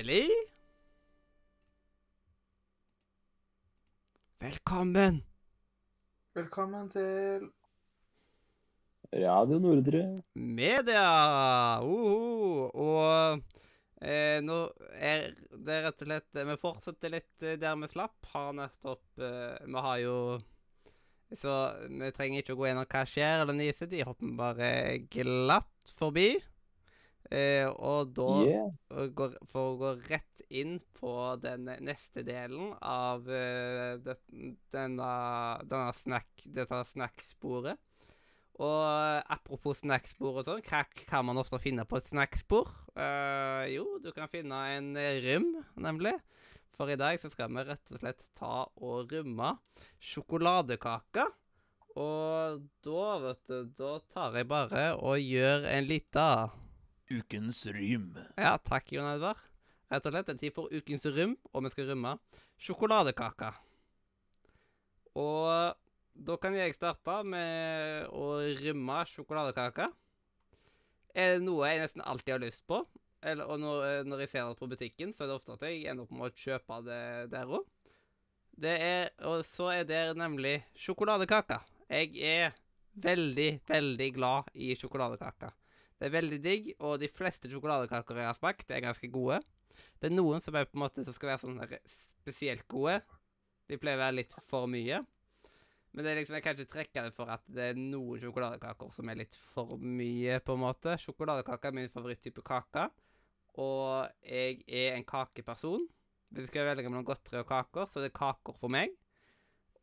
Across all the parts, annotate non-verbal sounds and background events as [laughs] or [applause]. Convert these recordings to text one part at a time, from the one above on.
Hjertelig Velkommen. Velkommen til Radio Nordre. Media! Uhu. Og eh, nå er det rett og slett Vi fortsetter litt eh, der vi slapp. Har nettopp eh, Vi har jo Så vi trenger ikke å gå gjennom hva skjer eller nyser De hopper bare glatt forbi. Eh, og da Yeah. går, for å gå rett inn på den neste delen av uh, det, denne, denne snack, dette snacksporet. Og apropos snackspor og sånn, hva kan man ofte finne på et snackspor? Uh, jo, du kan finne en rym, nemlig. For i dag så skal vi rett og slett ta og rømme sjokoladekaker. Og da, vet du, da tar jeg bare og gjør en lita Ukens rym. ja, takk, Jon Edvard. Rett og slett en tid for ukens rym, og vi skal rømme sjokoladekake. Og da kan jeg starte med å rømme sjokoladekake. Er det noe jeg nesten alltid har lyst på, eller, og når, når jeg ser det på butikken, så er det ofte at jeg ender opp med å kjøpe det der òg. Og så er det nemlig sjokoladekake. Jeg er veldig, veldig glad i sjokoladekake. Det er veldig digg, og de fleste sjokoladekaker jeg har smakt, er ganske gode. Det er noen som er på en måte som skal være sånn spesielt gode. De pleier å være litt for mye. Men det er liksom, jeg kan ikke trekke det for at det er noen sjokoladekaker som er litt for mye, på en måte. Sjokoladekake er min favoritttype kake, og jeg er en kakeperson. Hvis jeg skal velge mellom godteri og kaker, så er det kaker for meg.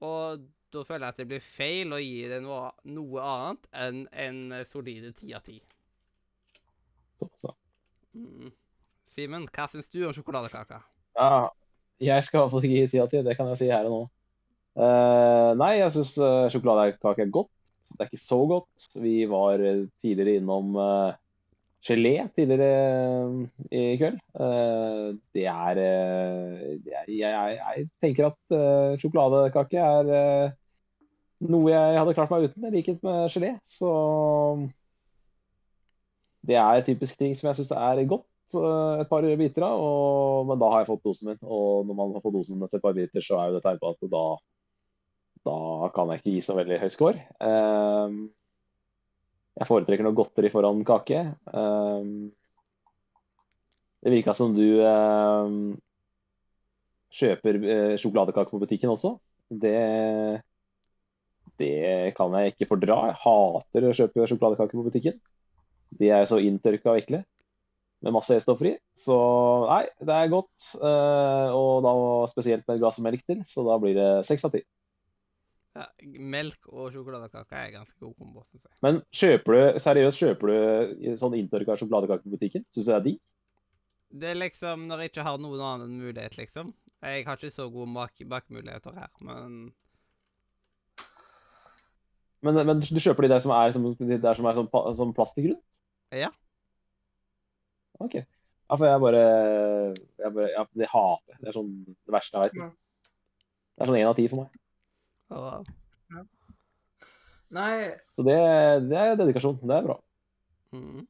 Og da føler jeg at det blir feil å gi det noe, noe annet enn en solide ti av ti. Såpass, så. Mm. Simen, hva syns du om sjokoladekake? Ja, jeg skal i hvert fall ikke gi ti av ti, det kan jeg si her og nå. Uh, nei, jeg syns sjokoladekake er godt. Det er ikke så godt. Vi var tidligere innom uh, gelé tidligere eh, i kveld. Det er, det er jeg, jeg, jeg tenker at sjokoladekake er noe jeg hadde klart meg uten, i likhet med gelé. Så det er typisk ting som jeg syns er godt eh, et par biter av, og, men da har jeg fått dosen min. Og når man har fått dosen etter et par biter, så er jo det tegn på at da, da kan jeg ikke gi så veldig høy score. Um, jeg foretrekker noe godteri foran kake. Um, det virka som du um, kjøper uh, sjokoladekake på butikken også. Det, det kan jeg ikke fordra. Jeg hater å kjøpe sjokoladekake på butikken. De er så inntørka og ekle med masse E-stoffer i. Så nei, det er godt. eh, og da spesielt med et glass melk til, så da blir det seks av ti. Ja, melk og sjokoladekake er ganske god kombo. Men kjøper du, seriøst, kjøper du sånn inntørka sjokoladekake på butikken? Syns du det er digg? Det er liksom når jeg ikke har noen annen mulighet, liksom. Jeg har ikke så gode bak bakmuligheter her, men Men, men du kjøper de der som er, som, de der som er sånn, sånn plastikk rundt? Ja. OK. Ja, for jeg bare, jeg bare ja, Det hater jeg. Det er sånn det verste jeg vet. Ja. Det er sånn én av ti for meg. og, Nei, Så det, det er dedikasjon. Det er bra. mm,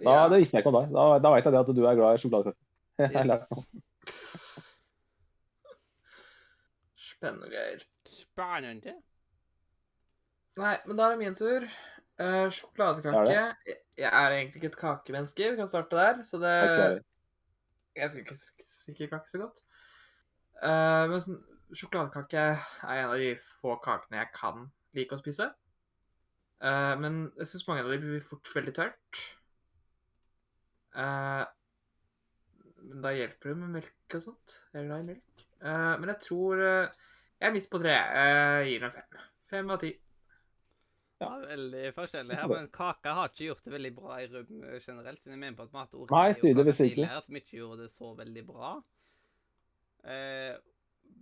Da, ja. Det visste jeg ikke om deg. Da, da vet jeg det at du er glad i sjokoladekake. [laughs] Yes. Spennende greier. Spennende. Nei, men da er det min tur. Eh, sjokoladekake. Jeg- Jeg er egentlig ikke et kakemenneske, vi kan starte der. Så det okay. Jeg skal ikke sikre kake så godt. Uh, men sjokoladekake er en av de få kakene jeg kan like å spise. Uh, men jeg syns mange av dem blir fort veldig tørt. Uh, men da hjelper det med melk og sånt. Jeg er glad i melk. Men jeg tror Jeg er midt på tre. Jeg gir den fem. Fem av ti. Ja, veldig forskjellig her, men kake har ikke gjort det veldig bra i rum eh, generelt. Jeg mener på at vi har hatt ordet Nei, tydeligvis ikke. Som ikke gjorde det så veldig bra. Eh,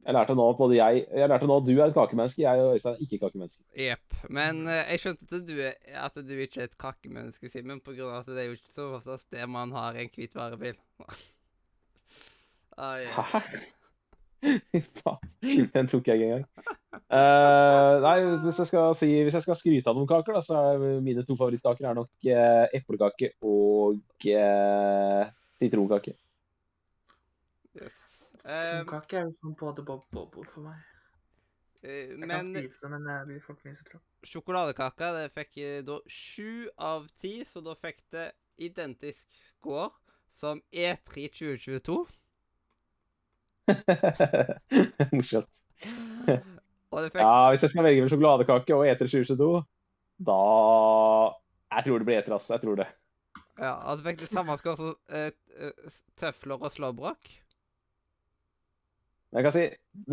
Jeg lærte nå at både jeg, jeg lærte nå at du er et kakemenneske, jeg og Øystein er ikke kakemenneske. Jepp. Men eh, jeg skjønte at du, er- at du ikke er et kakemenneske, Simen, av at det er jo ikke så oftest det man har i en hvit varebil. Ah, ja. Hæ? Faen, Den tok jeg ikke engang. Uh, nei, hvis jeg, skal si, hvis jeg skal skryte av noen kaker, da, så er mine to favorittkaker er nok uh, eplekake og uh, sitronkake. Yes. Sitronkake er jo sånn både bob bob for meg. Jeg Jeg kan spise men jeg blir folk mye sitron. sjokoladekaka det fikk eh, da sju av ti, så da fikk det identisk score som E E3 2022. [laughs] Morsomt. Ja, hvis jeg skal velge mellom sjokoladekake og eter 2022, da Jeg tror det blir eter, altså. Jeg tror det. Ja, og du fikk det samme score som eh, tøfler og slåbrok. Jeg kan si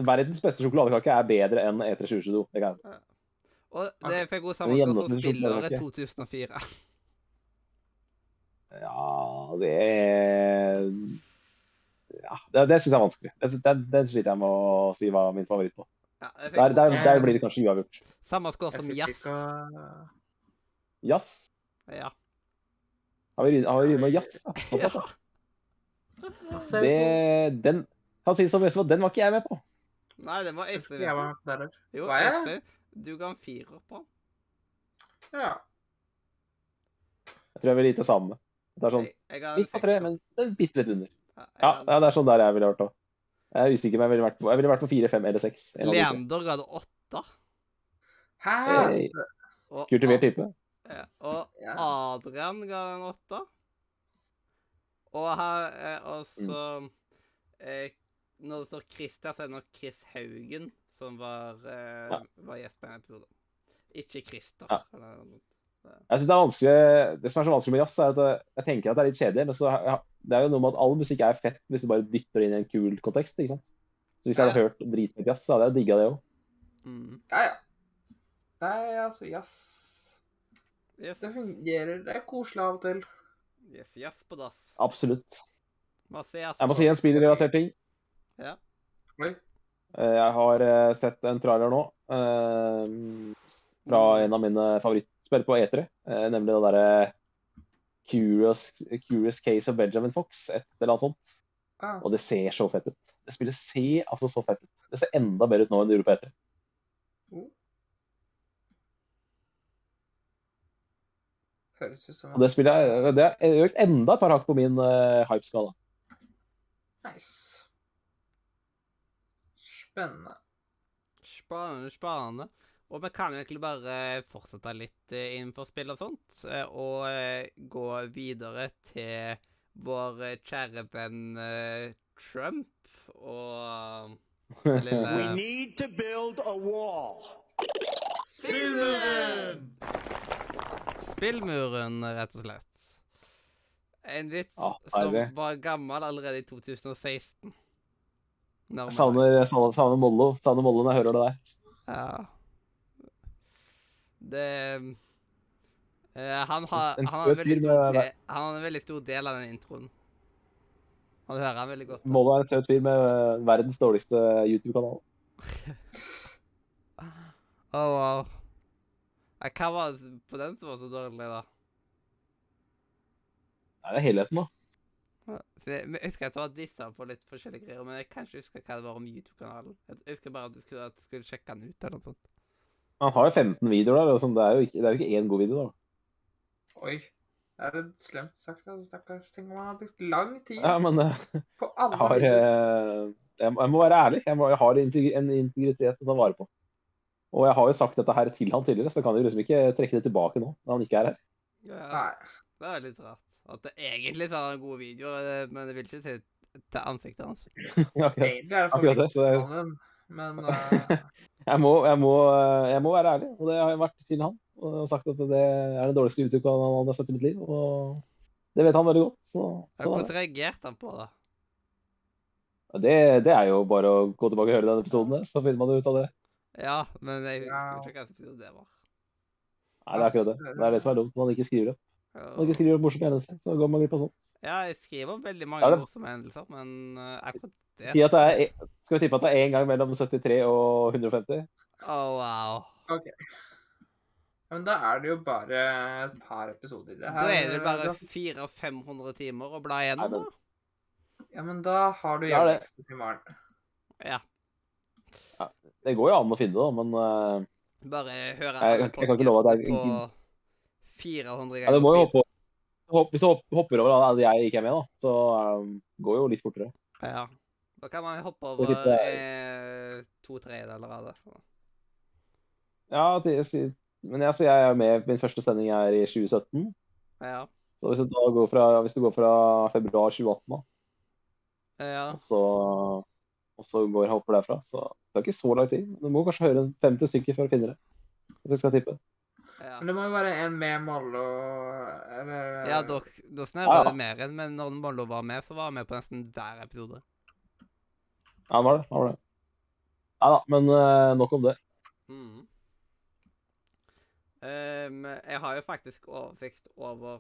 verdens beste sjokoladekake er bedre enn eter 2022. Det kan jeg si. Og det fikk god samme score som spiller spillåret 2004. Ja, det er Ja, det, det syns jeg er vanskelig. Det, det, det sliter jeg med å si hva min favoritt på. Ja, det Der, der, der blir det kanskje uavgjort. Samme skår som jazz. Jazz. Ja. Har vi, har vi med jazz? ja. Det, den kan si som Østfold, den var ikke jeg med på. Nei, den var Øystein. jeg vet der. der. Jo, Var? Øystein. Du ga en firer på den. Ja. Jeg tror jeg vil gi det samme. Det er sånn midt på tre, men det er bitte litt under. Ja, Ja, det er sånn der jeg ville vært òg. Jeg er usikker, men jeg ville vært på, jeg ville vært på fire, fem eller seks. Leander hadde åtte. Hæ? Hey, kultivert type. Ja, og Adrian ga en åtte. Og, her, er og så eh, Når det står Christian, så er det nok Chris Haugen som var, eh, Ja. var gjest på en episode. Ikke Christer. Ja. Eller. Jeg synes Det er vanskelig, det som er så vanskelig med jazz, er at jeg tenker at det er litt kjedelig. Men så, ja, det er jo noe med at all musikk er fett hvis du bare dytter det inn i en kul kontekst. ikke sant? Så Hvis jeg hadde hørt dritmye jazz, så hadde jeg digga det òg. Mm. Ja, ja. Nei, altså, jazz Yes. Det fungerer. Det er koselig av og til. yes, jazz på dass. Absolutt. Jeg må si en spillrelatert ting. Oi. Eh, Jeg har eh, sett en trailer nå eh, fra en av mine favorittspill på E3, eh, nemlig det derre Curious, Curious Case of Benjamin Fox, et eller annet sånt. Ah, Og det ser så fett ut. Det spillet ser altså så fett ut. Det ser enda bedre ut nå enn det gjorde på E3. høres ut som Og det spillet det har økt enda et par hakk på min uh, hypeskala. Nice. Spennende. Spennende, spennende. Og vi kan egentlig bare fortsette litt eh, innenfor spill og sånt, eh, og eh, gå videre til vår kjære venn Trump og [laughs] lille We need to build a wall. Spillmuren, Spillmuren, rett og slett. En vits Ja, som var gammel allerede i 2016. Når Jeg savner, jeg savner, savner Mollo savner Mollo når jeg hører det der. Ja. Det eh, Han har, han har, en del, han har en veldig stor del av den introen. Han hører han veldig godt. Mollo er en søt fyr med eh, verdens dårligste YouTube-kanal. [laughs] oh, wow. Hva var det på den som var så dårlig, da? Nei, det er helheten, da. Jeg husker at det var dissa på litt forskjellige greier, men jeg kan ikke huske hva det var om YouTube-kanalen. Jeg husker bare at du skulle, at du skulle sjekke den ut eller noe sånt. Han har jo 15 videoer der. og sånn, Det er jo ikke, det er jo ikke én god video, da. Oi. Det er litt slemt sagt, altså, stakkars. Tenk om han har brukt lang tid Ja, men eh, [laughs] på alle jeg har eh, jeg, må- jeg må være ærlig. Jeg, må, jeg har en integritet å ta vare på. Og jeg har jo sagt dette her til han tidligere, så jeg kan jo liksom ikke trekke det tilbake nå når han ikke er her. Ja, Nei. det er litt rart. At det egentlig tar en god video, eh, men det vil ikke til, til ansiktet hans. [laughs] Akkurat. Er det Akkurat det, så det men uh... [laughs] Jeg må, jeg, må, jeg må være ærlig, og det har jeg vært siden han. Og sagt at det er den dårligste uttrykket han, har sett i mitt liv. Og det vet han veldig godt. Så, det. Hvordan reagerte han på det? Det, det er jo bare å gå tilbake og høre den episoden, så finner man ut av det. Ja, men jeg husker ikke hva det var. Nei, det er akkurat det. Det er det som er dumt. Man ikke skriver opp. Man ikke skriver opp morsomme hendelser, så går man glipp av sånt. Ja, jeg skriver veldig mange morsomme hendelser, men eh, akkurat det Si at det er, skal vi tippe at det er én gang mellom 73 og 150? Oh, wow. Ja, Men da er det jo bare et par episoder. Det Da er det bare 400-500 timer å bla igjennom, da? Ja, men da har du hjemmelekse til morgen. Ja. Det går jo an å finne det, da, men uh, Bare høre Jeg- jeg kan ikke love at det er- på 400 ja, det du må jo hoppe hopp, Hvis du hopper over at jeg ikke er med, da, så um, går jo litt fortere. Ja. Da kan man hoppe over eh, to tredjedeler av det. Ja, det, men jeg, jeg er med. Min første sending er i 2017. Ja. Så hvis du, da går fra, hvis du går fra februar 2018, da, ja. og så, og så går jeg hopper derfra, så det er ikke så lang tid. Du må kanskje høre en 50 stykker før du finner det. Hvis jeg skal tippe. ja. Men det må jo være en med Mollo eller Ja, da, da ja. det mer enn men når Mollo var med, så var han med på nesten hver episode. Ja, han var det. Han var det. Ja da, men uh, nok om det. Mm. Um, jeg har jo faktisk oversikt over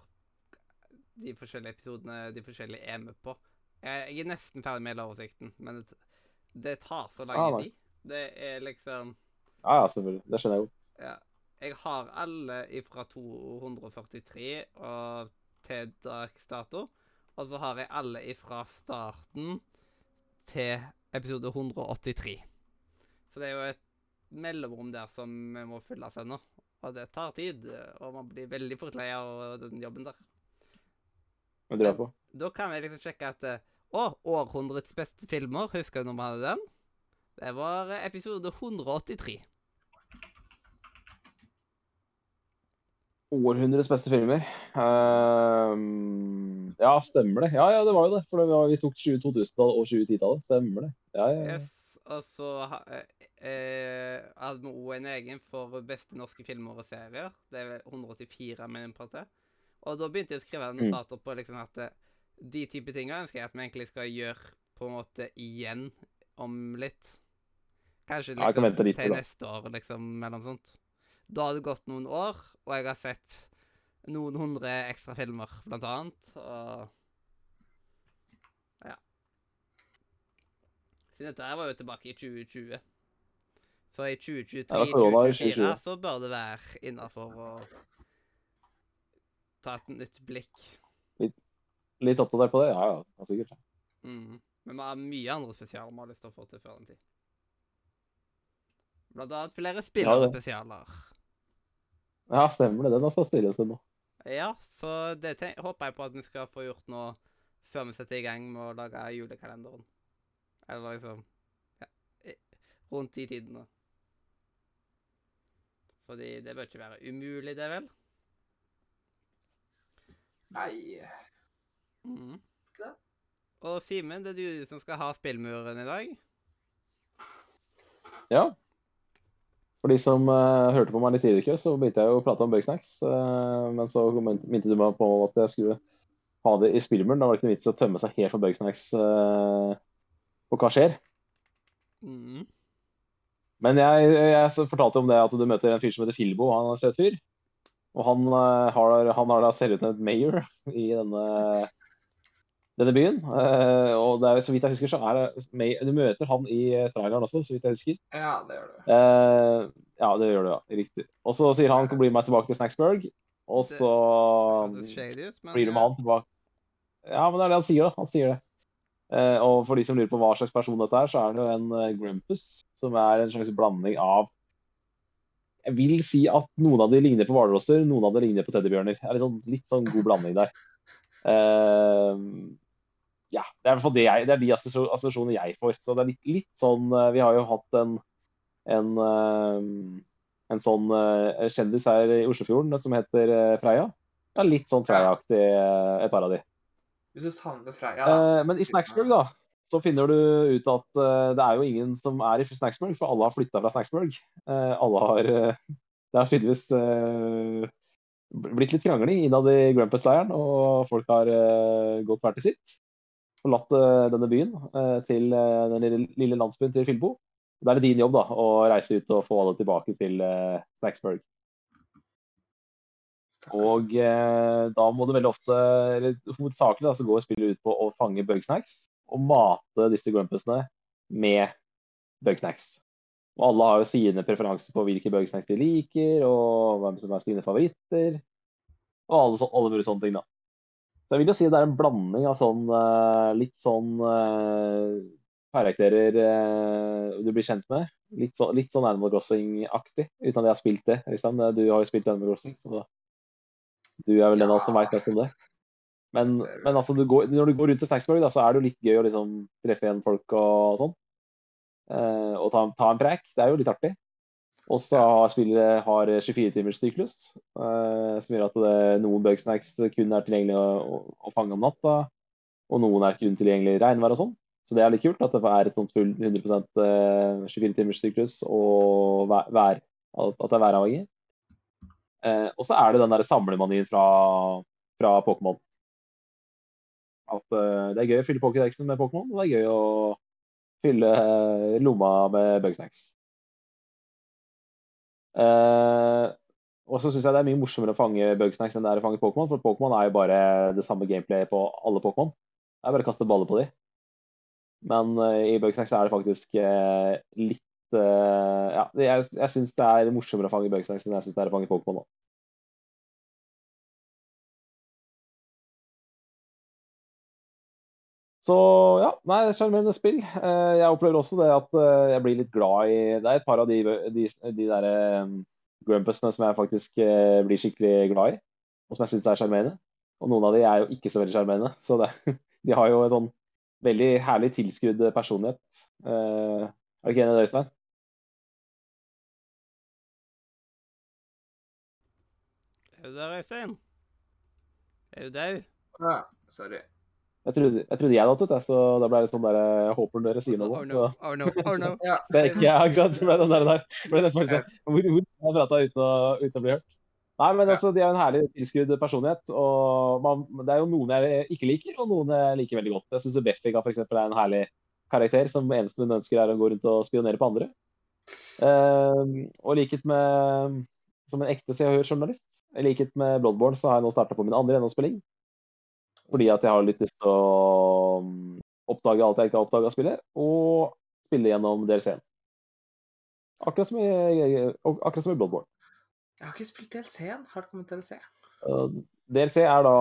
de forskjellige episodene de forskjellige er med på. Jeg, jeg er nesten ferdig med hele oversikten, men det, det tar så lang Ah, tid. Det er liksom Ja, ja, selvfølgelig. Det skjønner jeg godt. Ja. Jeg har alle fra 243 og til dags dato. Og så har jeg alle fra starten til episode 183. Så det er jo et mellomrom der som må fylles ennå. Og det tar tid, og man blir veldig fort lei av den jobben der. Å dra på. Da kan jeg liksom sjekke at eh, Å, århundrets beste filmer. Husker du når vi hadde den? Det var eh, episode 183. Århundrets beste filmer. Ehm, ja, stemmer det. Ja, ja, det var jo det. For det var, vi tok 20 2000-tallet og 2010-tallet. Stemmer det. Ja, ja, ja. Yes, og så eh, eh, hadde vi òg en egen for beste norske filmer og serier. Det er vel 184 med en par. Og da begynte jeg å skrive Mm. notater på liksom at eh, de type tinga ønsker jeg at vi egentlig skal gjøre på en måte igjen om litt. Kanskje Ja, kan liksom vente litt til det. neste år, liksom, eller noe sånt. Da har det gått noen år, og jeg har sett noen hundre ekstra filmer, blant annet. Og ja. Siden dette her var jo tilbake i 2020. Så i Ja, det var korona i 2023-2024 så bør det være innafor å ta et nytt blikk. Litt oppdatert på det? Ja, ja. ja sikkert. Mm. Men vi har mye andre spesialer vi har lyst til å få til før den tid. Blant annet flere Ja, spillere spesialer. Ja, stemmer det. Den er stått stille en stund nå. Ja, så det håper jeg på at vi skal få gjort nå før vi setter i gang med å lage julekalenderen. Eller liksom ja, rundt de tidene. Fordi det bør ikke være umulig, det vel? Nei mm. Ikke det? Og Simen, det er du som skal ha spillmuren i dag? Ja. For de som uh, hørte på meg litt tidligere, så begynte jeg jo å prate om Bugsnacks. Uh, men så min- minte du meg på at jeg skulle ha det i spillmuren. Da var det ikke noe vits i å tømme seg helt for Bugsnacks uh, på hva skjer. Mm. Men jeg, jeg fortalte om det at du møter en fyr som heter Filbo. Han er en søt fyr. Og han, uh, har, han har da selvutnevnt mayor i denne, denne byen. Uh, og det er, så vidt jeg husker, så er det Du møter han i eh, traileren også, så vidt jeg husker. Ja, det gjør du. Uh, ja, det gjør du, ja. Riktig. Og så sier han bli med meg tilbake til Snacksburg. Og så men blir du med han tilbake. Ja, men det er det han sier, da. Han sier det. Eh, og for de som lurer på hva slags person dette er, så er det jo en eh, Grumpus, som er en slags blanding av Jeg vil si at noen av de ligner på hvalrosser, noen av de ligner på teddybjørner. Det er litt sånn, litt sånn god blanding der. Uh, ja, det er i hvert fall det jeg, det er de assosi- assosiasjonene jeg får. Så det er litt, litt sånn Vi har jo hatt en en, en sånn kjendis her i Oslofjorden som heter Freya. Det er litt sånn Freya-aktig, eh, et par av de. Hvis du savner Freya, da. Eh, men i Snacksburg da, så finner du ut at uh, det er jo ingen som er i Snacksburg, for alle har flytta fra Snacksburg. Uh, alle har uh, Det har tydeligvis blitt litt krangling innad i Grumpus-leiren, og folk har gått hver til sitt. Forlatt denne byen til den lille, lille landsbyen til Filbo. Da er det din jobb da, å reise ut og få alle tilbake til Snacksburg. Og eh, da må du veldig ofte, eller hovedsakelig da, så går spillet ut på å fange bugsnacks og mate disse grumpusene med bugsnacks. Og alle har jo sine preferanser på hvilke bugsnacks de liker, og hvem som er sine favoritter. Og alle, så, alle mulige sånne ting, da. Så jeg vil jo si det er en blanding av sånn eh, litt sånn eh, karakterer eh, du blir kjent med. Litt, så, litt sånn Animal Crossing-aktig, uten at jeg har spilt det. Øystein, du har jo spilt Animal Crossing, så du er vel den av oss som veit mest om det. Men, men altså, du går, når du går rundt til Snacksburg, da, så er det jo litt gøy å liksom treffe igjen folk og sånn. Eh, og ta, ta en preik. Det er jo litt artig. Og så har spillet har 24 timers syklus, eh, som gjør at det, noen bugsnacks kun er tilgjengelig å, å, å fange om natta, og noen er kun tilgjengelig i regnvær og sånn. Så det er litt kult at det er et sånt full 100 eh, 24 timers syklus og vær, at det er væravhengig. Eh, og så er det den der samlemanien fra, fra Pokémon. At eh, det er gøy å fylle Pokédexen med Pokémon, og det er gøy å fylle eh, lomma med bugsnacks. Eh, og så syns jeg det er mye morsommere å fange bugsnacks enn det er å fange Pokémon, for Pokémon er jo bare det samme gameplayet på alle Pokémon. Det er bare å kaste baller på de. Men eh, i bugsnacks er det faktisk eh, litt Ja, jeg, jeg syns det er morsommere å fange bugsnacks enn jeg syns det er å fange Pokémon. Så ja, nei, sjarmerende spill. Eh, Jeg opplever også det at eh, jeg blir litt glad i Det er et par av de, de, de der eh, grumpusene som jeg faktisk eh, blir skikkelig glad i, og som jeg syns er sjarmerende. Og noen av de er jo ikke så veldig sjarmerende. Så det, [laughs] de har jo en sånn veldig herlig tilskrudd personlighet. Eh, Er du ikke enig i det, Øystein? Der, Øystein? Er du dau? Ja, sorry. Jeg trodde jeg, trodde jeg hadde hatt det, så da ble det sånn der Jeg håper dere sier noe. Oh Så no, oh no, oh no. Ja, det er ikke ja, ikke sant? Så ble den der, der. ble det faktisk, Hvor, hvor jeg prata uten, uten å bli hørt. Nei, men altså, De har en herlig tilskrudd personlighet. og man, Det er jo noen jeg ikke liker, og noen jeg liker veldig godt. Jeg syns Beffica for eksempel, er en herlig karakter som eneste hun ønsker er å gå rundt og spionere på andre. Uh, og liket likhet med som en ekte Se og Hør-journalist, i likhet med Bloodborne, så har jeg nå starta på min andre gjennomspilling. Fordi at jeg har litt lyst til å um, oppdage alt jeg ikke har oppdaga av spillet, og spille gjennom DLC-en. Akkurat som i, akkurat som i Bloodborne. Jeg har ikke spilt DLC-en. Har det kommet DLC? Uh, DLC er da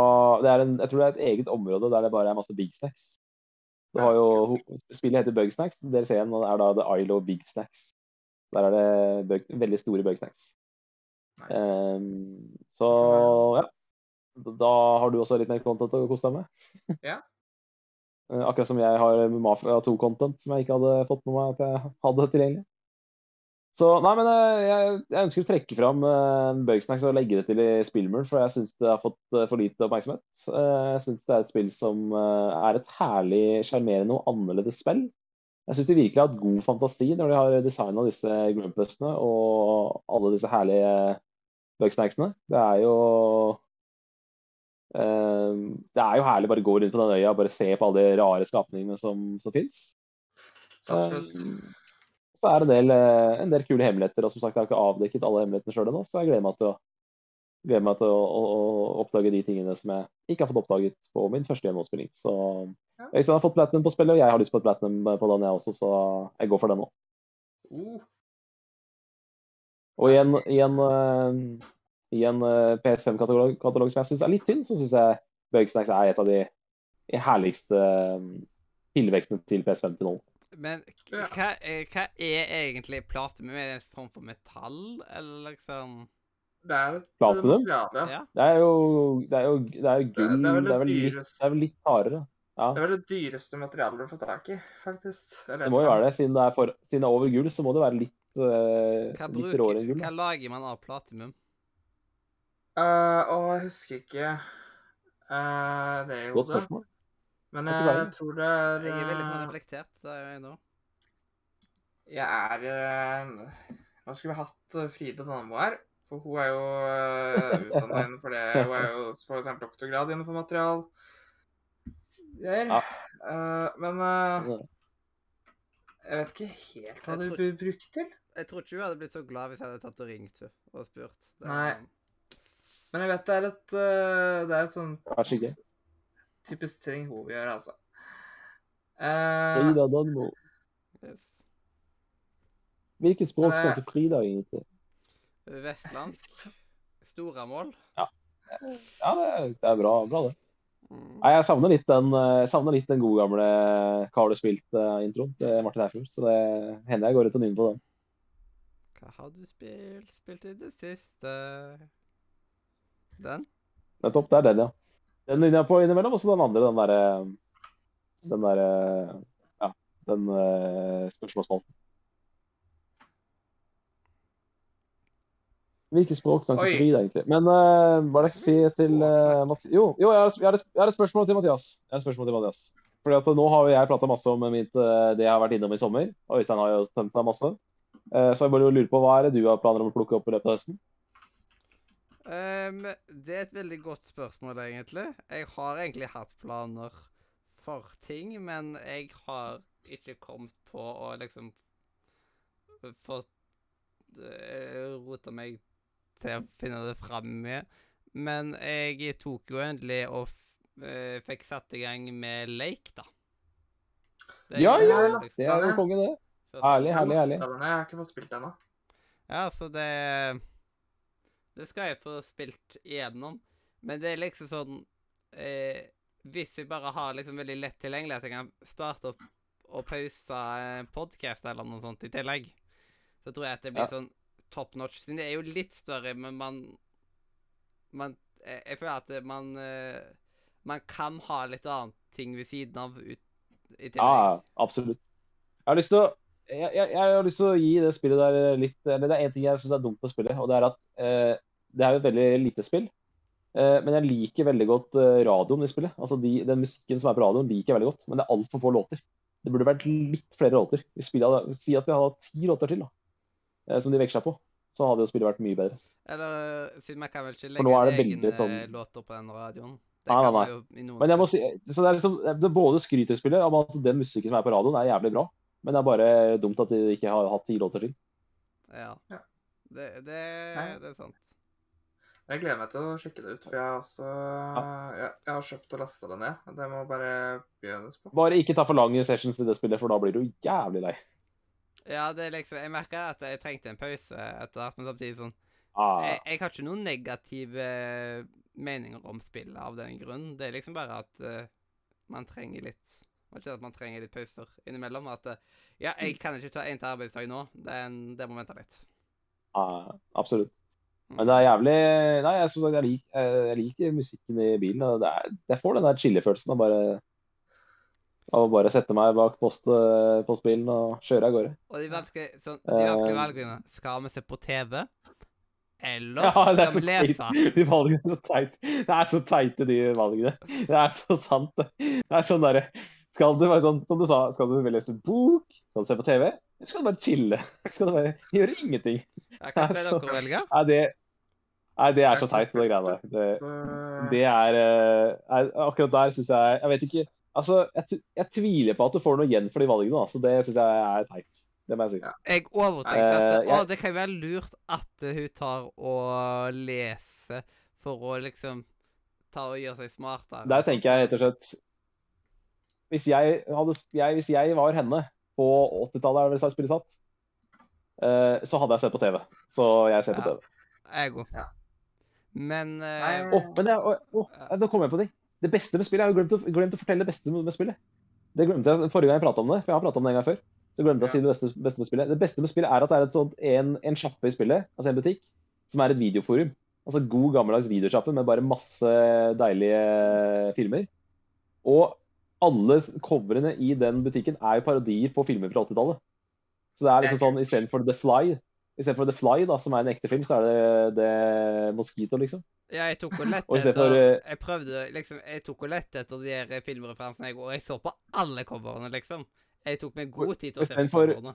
det er en, Jeg tror det er et eget område der det bare er masse big snacks. Du har jo, Spillet heter Bug Snacks. DLC-en er da The Isle of Big Snacks. Der er det bug, veldig store bug snacks. Nice. Um, så ja. Da har du også litt mer content å kose deg med. [laughs] Ja. Eh, Akkurat som jeg har Mafia 2-content som jeg ikke hadde fått med meg at jeg hadde tilgjengelig. Så nei, men eh, jeg, jeg ønsker å trekke fram uh, Bugsnacks og legge det til i spillmuren, for jeg syns det har fått uh, for lite oppmerksomhet. Uh, jeg syns det er et spill som eh, er et herlig, sjarmerende og annerledes spill. Jeg syns de virkelig har hatt god fantasi når de har designa disse grumpusene og alle disse herlige bugsnacksene. Det er jo eh, Det er jo herlig bare å gå rundt på den øya og bare se på alle de rare skapningene som, som fins. Så. Så er det en del, eh, en del kule hemmeligheter. Og som sagt, jeg har ikke avdekket alle hemmelighetene sjøl ennå, så jeg gleder meg til å, gleder meg til å, å, å oppdage de tingene som jeg ikke har fått oppdaget på min første gjennomspilling. Så. Øystein har fått platinum på spillet, og jeg har lyst på et platinum på den, jeg også, så jeg går for den nå. Uh, Og i en, i en, uh, i en uh, PS5-katalog katalog som jeg syns er litt tynn, så syns jeg Bugsnacks er et av de herligste eh, tilvekstene til PS5 til nå. Men hva, hva er egentlig platinum? Er det en form for metall, eller liksom det er et eh, Platinum? Ja. Det er jo, det er jo, det er jo gull. Det Det er det vel litt, det er vel litt hardere. Ja, Det er vel det dyreste materialet du får tak i, faktisk. Det må jo være det. Siden det er, for, siden det er over gull, så må det være litt, eh, Hva, litt bruker, råere enn gull. hva lager man av platinum? Uh, å, jeg husker ikke uh, det jo Godt spørsmål. Men jeg, jeg tror det er Jeg er veldig sånn reflektert. Det er jeg nå. Jeg er Nå skulle vi hatt Fride Danmo her. For hun er jo uh, utdanna innenfor det. Hun er jo for eksempel doktorgrad innenfor material. Greier. Ja. Uh, men uh, jeg vet ikke helt hva du blir til. Jeg tror ikke hun hadde blitt så glad hvis jeg hadde tatt og ringt henne og spurt. Det Nei. Men jeg vet det er et uh, Det er et sånn typisk ting hun vil gjøre, altså. Uh, Frida Danmo. Yes. Hvilket språk eh, snakker Frida egentlig? Vestlandsk. Store mål. Ja, det er, det er bra, bra, det. Mm. Nei, jeg savner litt den, eh, jeg savner litt den gode gamle Hva har du spilt-introen til Martin Eifjord. Så det hender jeg går ut og nynner på den. Hva har du spilt? Spilt i det siste Den? Nettopp. Det er den, ja. Den linja på innimellom, og så den andre, den derre Den derre Ja, den uh, spørsmålsspalten. Hvilket språk snakker Oi. Farid, egentlig? Men uh, hva er det jeg skal si til uh, Math Jo, jo jeg, har, jeg, har et, jeg har et spørsmål til Mathias. Jeg har et spørsmål til Mathias. Fordi at Nå har jo jeg prata masse om mitt, eh, det jeg har vært innom i sommer, og Øystein har jo tømt seg masse. Eh, så jeg bare lurer på hva er det du har planer om å plukke opp i løpet av høsten? Um, det er et veldig godt spørsmål, egentlig. Jeg har egentlig hatt planer for ting, men jeg har ikke kommet på å liksom få uh, rota meg til å finne det fram med. Men jeg tok jo endelig og eh, fikk satt i gang med Lake, da. Det Ja, ja, Det er jo konge, det. Herlig, herlig, herlig. Jeg har ikke fått spilt det ennå. Ja, så det Det skal jeg få spilt igjennom. Men det er liksom sånn eh, Hvis jeg bare har liksom veldig lett tilgjengelig at jeg kan starte opp og pause en podkast eller noe sånt i tillegg, så tror jeg at det blir Ja. sånn top notch. Siden det er jo litt større, men man Man Jeg, jeg føler at man eh, Man kan ha litt annet ting ved siden av ut, i tillegg. Ja, absolutt. Jeg har lyst til å jeg, jeg, jeg har lyst til å gi det spillet der litt Eller det er én ting jeg syns er dumt med spillet, og det er at eh, det er jo et veldig lite spill. Eh, men jeg liker veldig godt eh, radioen i spillet. Altså de, Den musikken som er på radioen, liker jeg veldig godt. Men det er altfor få låter. Det burde vært litt flere låter. Vi spiller, si at vi hadde hatt ti låter til, da. Eh, som de veksla på. Så hadde jo spillet vært mye bedre. Eller siden jeg kan vel ikke legge egne sånn- låter på den radioen. Det Nei, nei, nei. Men jeg må si, så det er liksom, det er både skryt i spillet om at den musikken som er på radioen, er jævlig bra. Men det er bare dumt at de ikke har hatt ti låter til. Ja. Ja. Det, det, det er sant. Jeg gleder meg til å sjekke det ut, for jeg har også jeg, jeg har kjøpt og lasta det ned. Det må bare begynnes på. Bare ikke ta for lange sessions i det spillet, for da blir du jævlig lei. Ja, det er liksom Jeg merka at jeg trengte en pause etter hvert, men samtidig sånn Ah, jeg, jeg har ikke noen negative meninger om spillet av den grunn. Det er liksom bare at uh, man trenger litt Man kjenner at man trenger litt pauser innimellom. At eh, ja, jeg kan ikke ta én til arbeidsdag nå. Den, det må vente litt. Ja, absolutt. Men det er jævlig Nei, jeg, som sagt, jeg, lik, jeg liker musikken i bilen. og det er, Jeg får den der chillefølelsen av bare av å bare sette meg bak post, postbilen og kjøre av gårde. Og de vanskelige, sånn, de vanskelige Eh. valgene Skal vi se på TV? Eller [laughs] Ja, er skal vi lese? De valgene er så teit. Det er så teite, de valgene. Det er så sant. det. Det er sånn derre Skal du være sånn, som du sa, skal du lese en bok? Skal du se på TV? Eller skal du bare chille? [laughs] Skal du bare gjøre ingenting? Er vil Altså, dere [laughs] velger? Nei, det, nei, det er så teit, det greiene der. Det, det er, eh, er Akkurat der syns jeg Jeg vet ikke. Altså, jeg, jeg tviler på at du får noe igjen for de valgene. så Det syns jeg er teit. Det må jeg si. Ja. Jeg overtenkte at det, å, det kan være lurt at eh, hun tar og leser for å liksom ta og gjøre seg smartere. Der tenker jeg rett og slett Hvis jeg, hadde, jeg, hvis jeg var henne på 80-tallet, er det vel satt, eh, så hadde jeg sett på TV. Så jeg ser på TV. Jeg òg. Ja. Men Nei, Åh, men det, oh, oh, åh, nå kom jeg på det. Det beste med spillet, Jeg har glemt å, glemt å fortelle det beste med spillet. Det glemte jeg forrige gang jeg pratet om det, for jeg har pratet om det en gang før. Så glemte jeg å si det beste, beste med spillet. Det beste med spillet er at det er et sånt, en, en sjappe i spillet, altså en butikk, som er et videoforum. Altså god gammeldags videosjappe med bare masse deilige filmer. Og alle coverene i den butikken er jo parodier på filmer fra 80-tallet. Så det er liksom sånn istedenfor The Fly, i stedet for The Fly, da, som er en ekte film, så er det, det Mosquito, liksom. ja, jeg tok og lette Og i stedet etter eh, Jeg prøvde liksom Jeg tok og lette etter de her filmreferansene, jeg, og jeg så på alle coverene, liksom. Jeg tok meg god tid til å se på Istedenfor- coverene.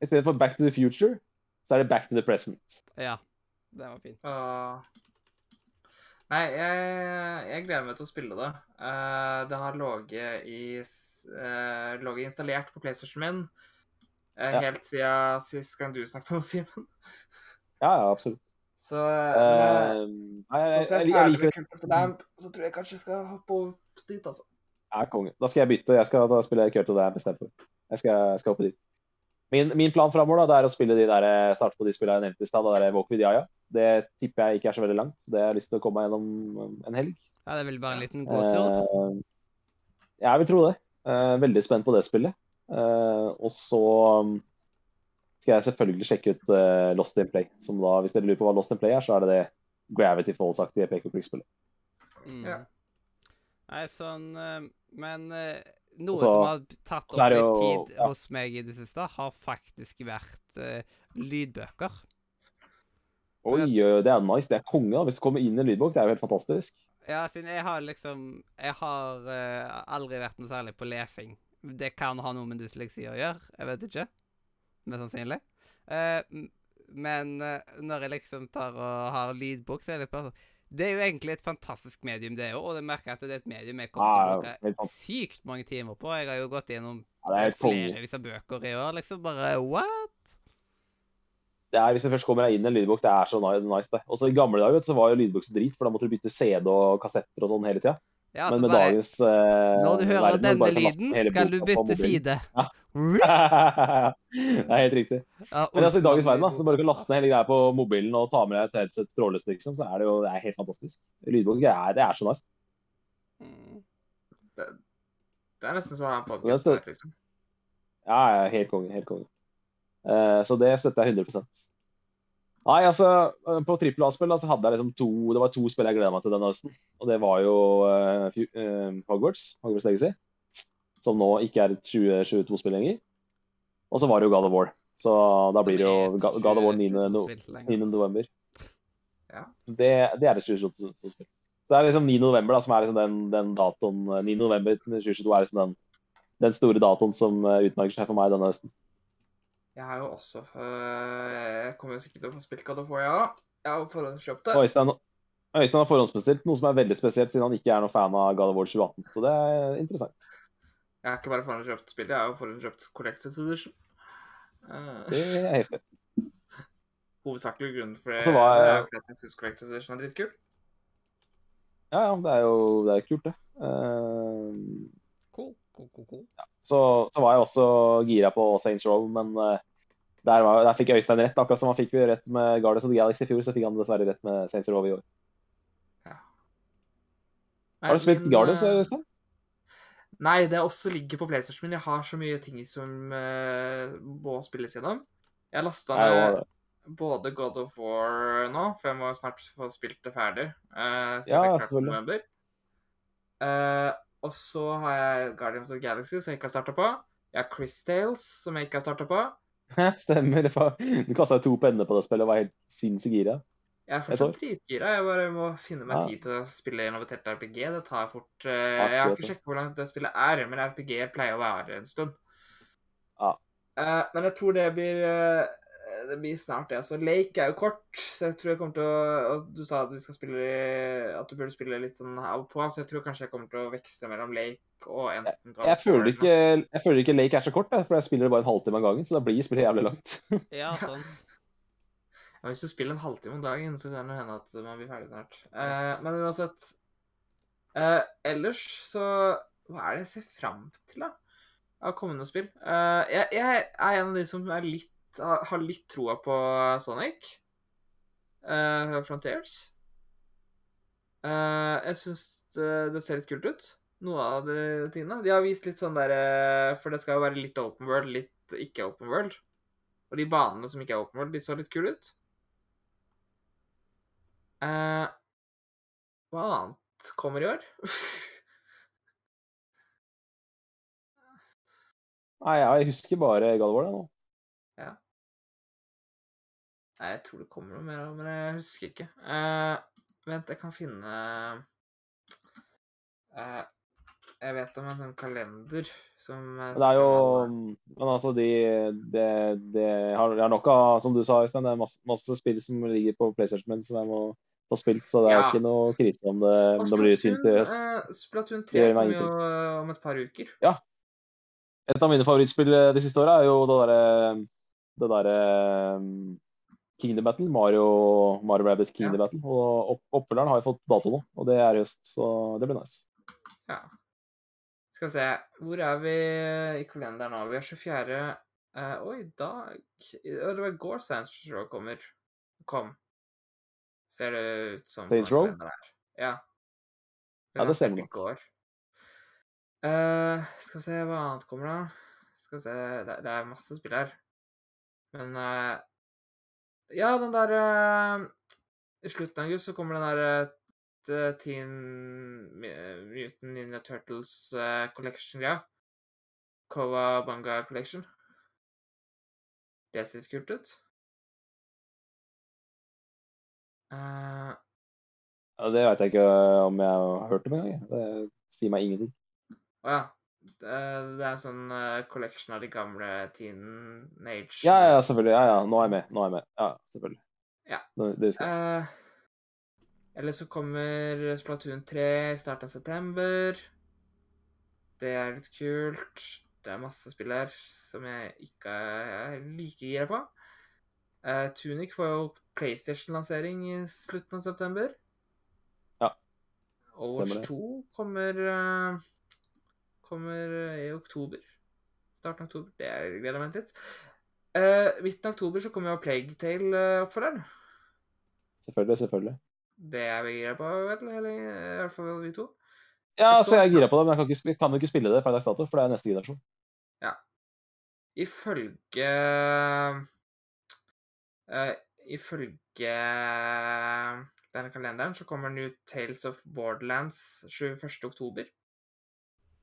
I stedet for Back to the Future, så er det Back to the Present. Ja. det var fint. Åh. Nei, jeg, jeg gleder meg til å spille det. Eh, det har ligget i ligget installert på PlayStation min eh, Ja. helt siden sist gang du snakket om Simen. Ja, ja, absolutt. Så uh, nei, jeg, jeg jeg, er liker Lamp, så tror jeg kanskje jeg skal hoppe over dit, altså. Ja, konge. Da skal jeg bytte. Jeg skal da spille Kurt og Damp istedenfor. Jeg skal, skal hoppe dit. Min, min plan framover er å spille de der, starte på de spillene jeg nevnte i stad. Walk with Yaya. Det tipper jeg ikke er så veldig langt. så Det har jeg lyst til å komme meg gjennom en helg. Ja, det er vel bare en liten gåtur. Eh, jeg vil tro det. Eh, veldig spent på det spillet. Eh, og så um, skal jeg selvfølgelig sjekke ut eh, Lost in Play. Som da, hvis dere lurer på hva Lost in Play er, så er det det Gravity Falls-aktige pek-og-klikk-spillet. Mm. Ja. Nei, sånn eh, Men eh, noe Så- som har tatt opp litt tid ja. hos meg i det siste, har faktisk vært eh, lydbøker. Oi, det er nice. Det er konge. da. Hvis du kommer inn i en lydbok, det er jo helt fantastisk. Ja, siden jeg har liksom Jeg har eh, aldri vært noe særlig på lesing. Det kan ha noe med dysleksi å gjøre. Jeg vet ikke. Mest sannsynlig. Eh, men eh, når jeg liksom tar og har lydbok, så er det litt bare sånn Det er jo egentlig et fantastisk medium, det òg, og det merker jeg at det er et medium jeg kommer til å bruke sykt mange timer på. Jeg har jo gått gjennom Ja, det er flere av bøker i år. Liksom bare what? Det er, hvis du først kommer deg inn i en lydbok, det er så nice, det. Også I gamle dager så var jo lydbok så drit, for da måtte du bytte CD og kassetter og sånn hele tida. Ja, Men altså med bare, dagens eh, Når du hører verden, denne lyden, skal du bytte side. Ja. [laughs] det er helt riktig. Ja, Men altså, i dagens verden, da, så bare du kan laste ned hele greia på mobilen og ta med deg et headset trådløst, liksom, så er det jo det er helt fantastisk. Lydbok det er, det er så nice. Det, Det er nesten så jeg har podkast der, liksom. Ja, ja, helt konge. Helt konge. Eh, så det støtter jeg 100 Nei, altså, eh, på trippel A-spill da, så hadde jeg liksom to Det var to spill jeg gleda meg til denne høsten. Og det var jo uh, Hogwarts, Hogwarts Legacy, som nå ikke er et 2022-spill lenger. Og så var det jo God of War. Så da blir det jo God of War 9. No 9. november. Ja. Det, det er et 2022-spill. Så det er liksom 9. november da, som er liksom den, den datoen eh, 9. november 2022 er liksom den, den store datoen som utmerker seg for meg denne høsten. Jeg har jo også øh, Jeg kommer jo sikkert til å få spilt God of War, ja. Jeg har forhåndskjøpt det. Øystein, Øystein har forhåndsbestilt noe som er veldig spesielt, siden han ikke er noen fan av God of War 2018. Så det er interessant. Jeg har ikke bare forhåndskjøpt spillet, jeg har jo forhåndskjøpt Collected Edition. Eh, Det er heftig. [laughs] hovedsakelig grunnen for det var er at jeg syns Collected Edition er dritkul. Ja, ja, det er jo det er kult, det. Uh, Cool, cool, cool, cool. så, så var jeg også gira på Saints Row, men eh, der, var, der fikk Øystein rett. Akkurat som han fikk rett med Guardians of the Galaxy i fjor, så fikk han dessverre rett med Saints Row i år. Har du spilt Guardians, eh, Øystein? Nei, det også ligger på PlayStation min. Jeg har så mye ting som uh, må spilles gjennom. Jeg lasta ned både God of War nå, for jeg må snart få spilt det ferdig. Uh, Ja, selvfølgelig. Uh, og så har jeg Guardians of the Galaxy, som jeg ikke har starta på. Jeg har Chris Tales, som jeg ikke har starta på. Stemmer. Du kasta to penner på det spillet og var helt sinnssykt gira. Jeg er fortsatt dritgira. Jeg bare må finne meg Ja. tid til å spille innovatert RPG. Det tar fort uh, Jeg har ikke sjekket hvor langt det spillet er, men RPG pleier å være en stund. Ja. Uh, men jeg tror det blir eh, Det blir snart, det. Altså, Lake er jo kort, så jeg tror jeg kommer til å og Du sa at vi skal spille At du burde spille litt sånn av og på, så jeg tror kanskje jeg kommer til å veksle mellom Lake og enten God Jeg føler, ikke, jeg føler ikke Lake er så kort, for jeg spiller bare en halvtime av gangen. Så da blir spillet jævlig langt. [laughs] Ja, sant. Ja, hvis du spiller en halvtime om dagen, så kan det hende at man blir ferdig snart. Uh, men uansett uh, Ellers så Hva er det jeg ser fram til, da? Av kommende spill? Uh, jeg, jeg er en av de som er litt, har litt troa på Sonic. uh, Frontiers. Uh, jeg syns det, det ser litt kult ut, noe av de tingene. De har vist litt sånn der eh, For det skal jo være litt open world, litt ikke open world. Og de banene som ikke er open world, de så litt kule ut. Uh, hva annet kommer i år? Nei, jeg husker bare God of det nå. Nei, jeg tror det kommer noe mer, men jeg husker ikke. Uh, vent, jeg kan finne uh, Jeg vet om en sånn kalender som eh, Det er jo Men altså, de, Det de har, de har nok av, som du sa, Øystein, det er masse, masse spill som ligger på PlayStation min som jeg må få spilt, så det er Ja. ikke noe krise om det, om det blir tynt i høst. Uh, Splatoon 3 kommer jo om et par uker. Ja. Et av mine favorittspill de siste åra er jo det derre det derre um, Kingdom Battle. Mario, Mario Rabbids Kingdom Ja. Battle. Og opp, oppfølgeren har jo fått dato nå, og det er i høst, så det blir nice. Ja. Skal vi se Hvor er vi i kalenderen nå? Vi er 24. Uh, Oi, i dag Det var i går Saints Row kommer. kom. Ser det ut som Saints Row? kalenderen her. Ja. Ja, det stemmer i går. Eh, skal vi se hva annet kommer, da. Skal vi se Det, det er masse spill her. Men eh, Ja, den der eh, I slutten av august så kommer den der uh, Teen Mutant Ninja Turtles Collection-greia. Cowabunga Collection. Det ser litt kult ut. Uh, Ja, det veit jeg ikke om jeg har hørt om engang. Det sier meg ingenting. Å ja. Det det er en sånn eh, collection av de gamle teenage Ja, ja, selvfølgelig. Ja, ja. Nå er jeg med. Nå er jeg med. Ja, selvfølgelig. Ja. Det, husker jeg. Uh, eller så kommer Splatoon 3 i starten av september. Det er litt kult. Det er masse spill her som jeg ikke er like gira på. Uh, Tunic får jo PlayStation-lansering i slutten av september. Ja, Overwatch stemmer 2 kommer, eh, kommer i oktober. Starten av oktober. Det er- gleder jeg meg litt. Uh, midten av oktober så kommer jo Plague Tale-oppfølgeren. Selvfølgelig, selvfølgelig. Det er vi gira på, vel? Eller i hvert fall vi to. Ja, så jeg er gira på det, men jeg kan, ikke, kan ikke spille det per dags dato, for det er neste generasjon. Ifølge uh, Ifølge denne kalenderen så kommer New Tales of Borderlands 21.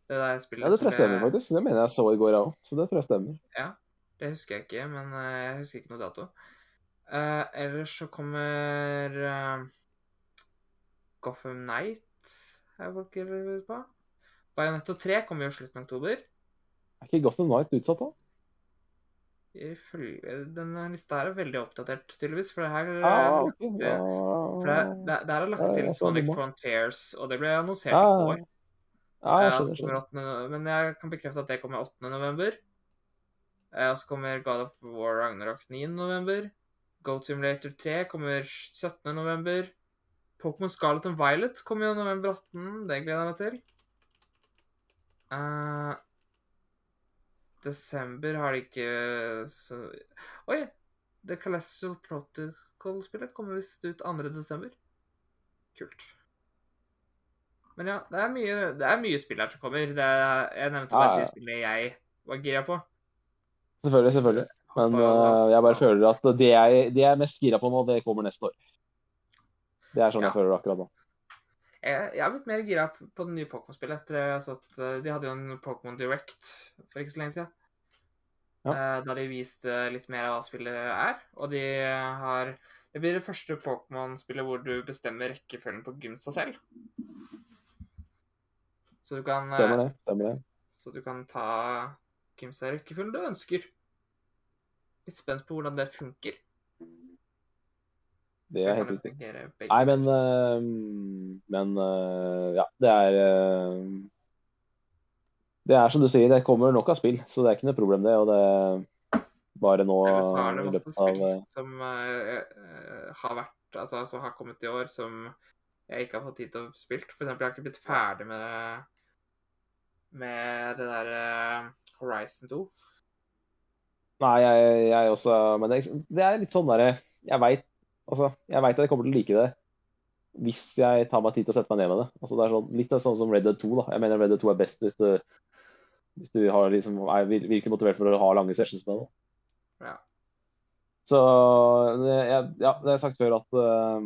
Det der spillet Ja, det tror jeg stemmer, ble- faktisk. Det mener jeg så i går, jeg òg. Så det tror jeg stemmer. Ja, det husker jeg ikke, men eh, jeg husker ikke noe dato. Uh, ellers så kommer uh, Gotham Night, er folk ute på. Bayonetta 3 kommer jo slutten av oktober. Er ikke Gotham Knight utsatt da? Ifølge Denne lista her er veldig oppdatert, tydeligvis. For det her ah, okay. det, for det, det, det her er lagt til Sonic. Frontiers, og det ble annonsert i går. Ja, jeg Eh, skjønner. skjønner. 8. Men jeg kan bekrefte at det kommer 8. november. Eh, Og så kommer God of War Ragnarok 9. november. Goat Simulator 3 kommer 17. november. Pokémon Scarlet and Violet kommer jo november 18. Det gleder jeg meg til. Uh, desember har de ikke så Oi! The Celestial Protocol-spillet kommer visst ut 2. desember. Kult. Men ja, det er mye, det er mye spill her som kommer. Det er, jeg nevnte bare ja. de spillene jeg var gira på. Selvfølgelig, selvfølgelig. Men øh, jeg bare føler at det jeg, det jeg er mest gira på nå, det kommer neste år. Det er sånn Ja. jeg føler det akkurat nå. Jeg, jeg har blitt mer gira på på det nye Pokémon-spillet etter jeg så at eh, de hadde jo en Pokémon Direct for ikke så lenge siden. Ja. Eh, Da de viste litt mer av hva spillet er. Og de har Det blir det første Pokémon-spillet hvor du bestemmer rekkefølgen på gymsa selv. Så du kan, eh, Stemmer det. stemmer det. så du kan ta Kims rekkefølge du ønsker. Litt spent på hvordan det funker. Det er helt riktig. Nei, men øh, Men øh, ja, det er Det er som du sier, det kommer nok av spill, så det er ikke noe problem, det. Og det bare nå i løpet av som eh, eh, har vært Altså som har kommet i år, som jeg ikke har fått tid til å spille. For eksempel, jeg har ikke blitt ferdig med med det der eh, Horizon 2. Nei, jeg, jeg også Men det, det er litt sånn derre Jeg veit altså, jeg vet at jeg kommer til å like det hvis jeg tar meg tid til å sette meg ned med det. Altså, det er sånn, litt sånn som Red Dead 2. da. Jeg mener Red Dead 2 er best hvis du, hvis du har, liksom, er virkelig motivert for å ha lange sessions med det. Ja. Så jeg, ja, det har jeg sagt før at uh,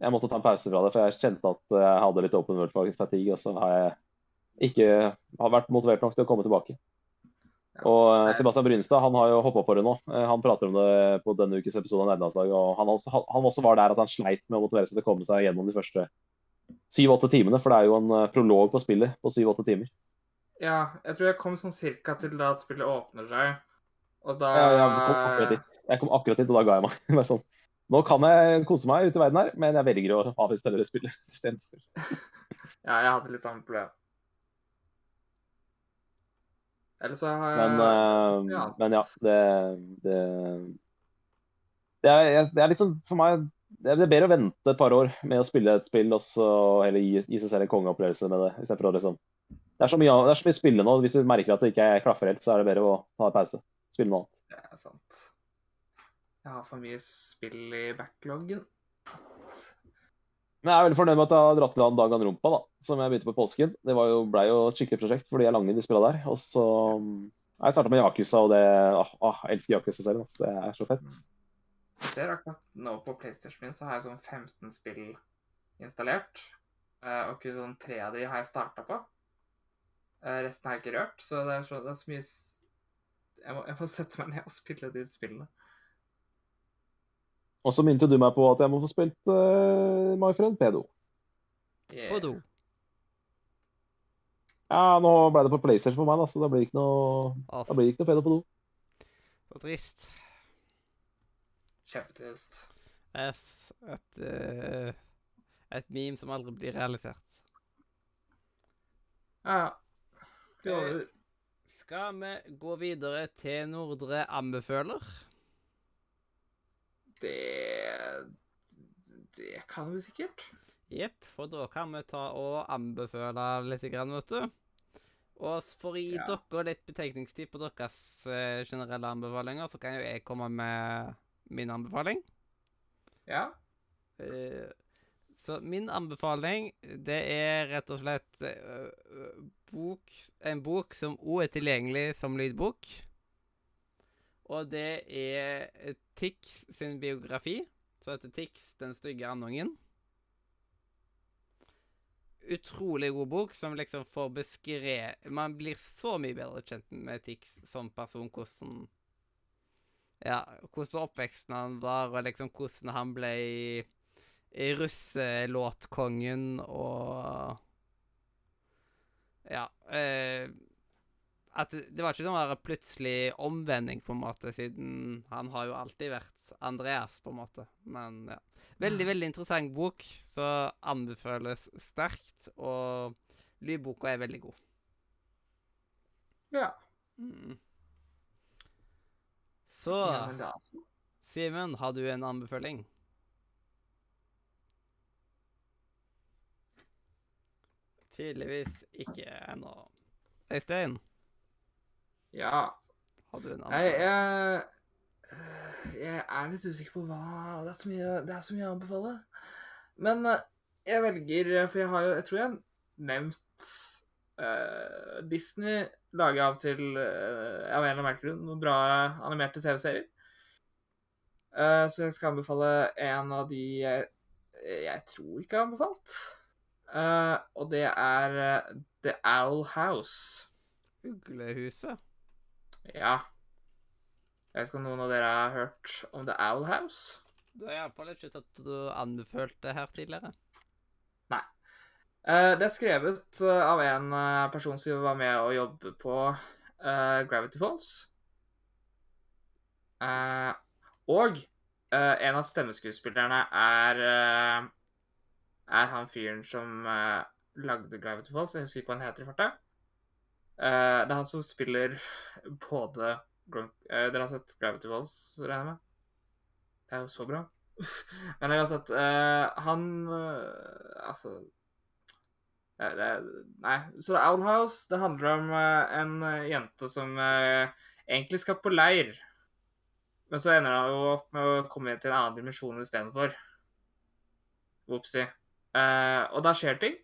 jeg måtte ta en pause fra det, for jeg kjente at jeg hadde litt open world fatigue, og så har jeg ikke har vært motivert nok til å komme tilbake. Og eh, Sebastian Brynstad han har jo hoppa på det nå. Eh, Han prater om det på denne ukes episode av Nederlandslaget. Og han også, han også var der at han sleit med å motivere seg til å komme seg gjennom de første syv-åtte timene. For det er jo en eh, prolog på spillet på syv-åtte timer. ja, jeg tror jeg kom sånn cirka til da at spillet åpner seg. Og da ja, jeg, kom akkurat dit. jeg kom akkurat dit, og da ga jeg meg. [laughs] Bare sånn. Nå kan jeg kose meg ute i verden her, men jeg velger å avinstallere spillet istedenfor. [laughs] Ja, jeg hadde litt samme problem. Eller så har jeg Men, eh, ja. men ja, det, det, det, er, det er sånn for meg Det er bedre å vente et par år med å spille et spill og så heller gi, gi seg selv en kongeopplevelse med det. I stedet for å liksom Det er så mye, det er så mye spille nå. Hvis du merker at det ikke klaffer helt, så er det bedre å ta en pause. Spille noe annet. Det er sant. Jeg har for mye spill i backloggen. Men jeg er veldig fornøyd med at jeg har dratt i land rumpa da, som jeg begynte på påsken. Det var jo, ble jo et skikkelig prosjekt, for de er lange, de spilla der. Og så Jeg starta med Yakuza, og det ah, ah, Jeg elsker Yakuza-serien. Altså. Det er så fett. Jeg ser akkurat nå på PlayStation min så har jeg sånn 15 spill installert. Eh, og ikke sånn tre av de har jeg starta på. Eh, resten har jeg ikke rørt, så det er så, det er så mye jeg må, jeg må sette meg ned og spille de spillene. Og så minte du meg på at jeg må få spilt uh, My Friend Pedo. Yeah. På do. Ja, nå ble det på PlayStation for meg, da, så da blir det ikke noe, da blir ikke noe pedo på do. Så trist. Kjempetrist. Yes, et, eh, et meme som aldri blir realisert. Ja. Eh, Skal vi gå videre til Nordre anbefaler? Det Det kan vi sikkert. Jepp, for da kan vi ta og anbefale litt, vet du. Og for å gi Ja. dere litt betenkningstid på deres eh, generelle anbefalinger, så kan jo jeg komme med min anbefaling. Ja. Eh, så min anbefaling, det er rett og slett eh, bok, en bok som òg er tilgjengelig som lydbok. Og det er eh, Tix sin biografi, som heter Tix den stygge andungen. Utrolig god bok, som liksom får beskrevet Man blir så mye bedre kjent med Tix som person, hvordan Ja, hvordan oppveksten han var, og liksom hvordan han ble i russelåtkongen og Ja. Eh, at det, var ikke sånn der plutselig omvending, på en måte, siden han har jo alltid vært Andreas, på en måte. Men ja. Veldig, veldig interessant bok, så anbefales sterkt. Og lydboka er veldig god. Ja. Mm. Så ja. Simen, har du en anbefaling? Tydeligvis ikke ennå. Øystein, Ja. Hadde du en annen? Jeg, jeg Jeg er litt usikker på hva Det er så mye, det er så mye å anbefale. Men eh, jeg velger For jeg har jo Jeg tror jeg har nevnt uh, Disney lager av til eh, av en eller annen grunn noen bra animerte TV-serier. Uh, så jeg skal anbefale en av de jeg, jeg tror ikke har anbefalt. Uh, og det er The Owl House. Uglehuset? Ja. Jeg vet ikke om noen av dere har hørt om The Owl House? Du har iallfall ikke tatt du anbefalt det her tidligere. Nei. det er skrevet eh, av en eh, person som var med å jobbe på eh, Gravity Falls. Eh, og eh, en av stemmeskuespillerne er eh, er han fyren som eh, lagde Gravity Falls. Jeg husker ikke hva han heter i farta. Eh, det er han som spiller både Gronk... uh, Dere har sett Gravity Falls, regner jeg med? Det er jo så bra. [laughs] Men uansett, uh, han eh, Altså det, Nei. Så det er Owl House. Det handler om en jente som egentlig skal på leir. Men så ender hun jo opp med å komme inn til en annen dimensjon istedenfor. Opsi. Uh, og da skjer ting.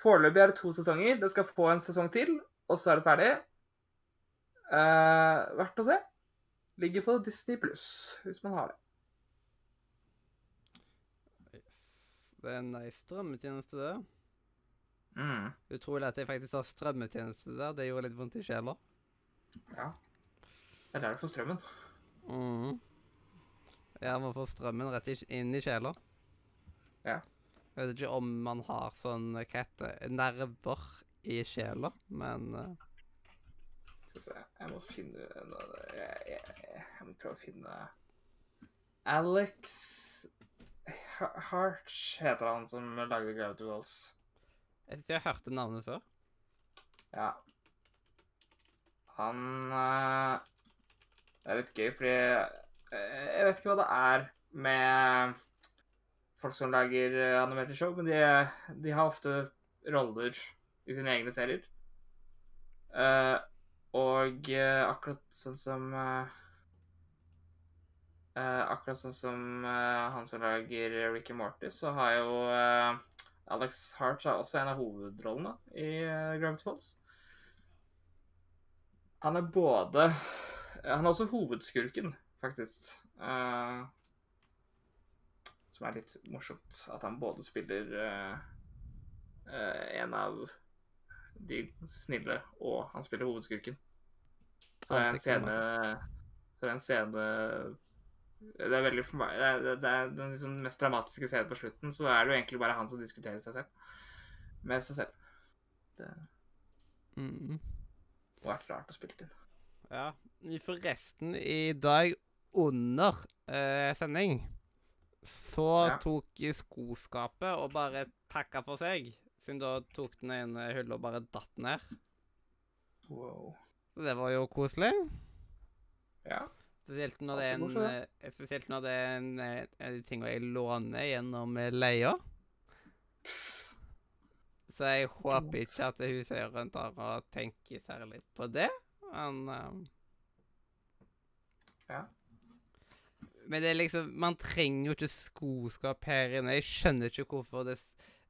Foreløpig er det to sesonger. Det skal få en sesong til, og så er det ferdig. Eh, verdt å se. Ligger på Disney pluss, hvis man har det. Det er en nice strømmetjeneste, det. Mm. Utrolig at jeg faktisk har strømmetjeneste der. Det gjorde litt vondt i sjela. Ja. Det er der du får strømmen. Mhm. Ja, man får strømmen rett inn i sjela. Ja. Jeg vet ikke om man har sånn hva heter det, nerver i sjela, men eh, Skal vi se Jeg må finne jeg, jeg, jeg må prøve å finne Alex Harch heter han som lagde Gravity Walls. jeg tror jeg hørte navnet før. Ja. Han eh, Det er litt gøy, fordi eh, Jeg vet ikke hva det er med folk som lager eh, animerte show, men de, de har ofte roller i sine egne serier. Uh, og uh, akkurat sånn som uh, Akkurat sånn som han som lager Ricky Morty, så har jo Alex Hart er også en av hovedrollene i Gravity Falls. Han er både Han er også hovedskurken, faktisk. Som er litt morsomt. At han både spiller en av de snille, og han spiller hovedskurken. Så det er en scene Så det er en scene Det er veldig for meg Det er, det er den liksom mest dramatiske scenen på slutten, så er det jo egentlig bare han som diskuterer seg selv. Med seg selv. Det Mm. vært rart å spille til. Ja. Forresten, i dag under eh, sending så Ja. tok skoskapet og bare takka for seg. Siden da tok den ene hylla og bare datt ned. Wow. Så det var jo koselig. Ja. Spesielt når det er en, eh, spesielt når det er en, eh, en tingene jeg låner gjennom eh, leia. Så jeg håper ikke at huseieren tar og tenker særlig på det. Men um, Ja. Men det er liksom Man trenger jo ikke skoskap her inne. Jeg skjønner ikke hvorfor det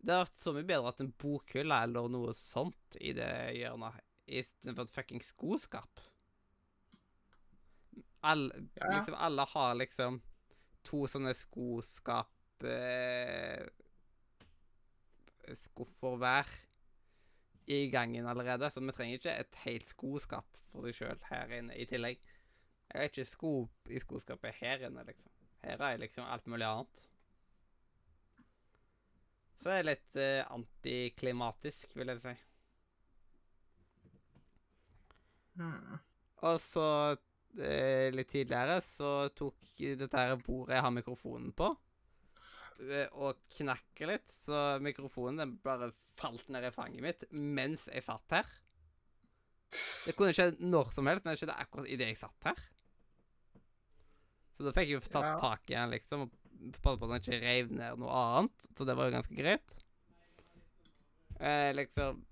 Det hadde vært så mye bedre at en bokhylle eller noe sånt i det hjørnet istedenfor et fucking skoskap. Alle, Ja, ja. liksom, alle har liksom to sånne skoskap eh, Skuffer hver i gangen allerede, så vi trenger ikke et helt skoskap for deg sjøl her inne i tillegg. Jeg har ikke sko i skoskapet her inne, liksom. Her har jeg liksom alt mulig annet. Så det er litt eh, antiklimatisk, vil jeg si. Mm. Og så eh, litt tidligere så tok dette her bordet jeg har mikrofonen på, eh, og knakk litt, så mikrofonen den bare falt ned i fanget mitt mens jeg satt her. Det kunne skjedd når som helst, men det skjedde akkurat idet jeg satt her. Så da fikk jeg jo tatt tak i den, liksom, og passe på at den ikke reiv ned noe annet. Så det var jo ganske greit. Eh, liksom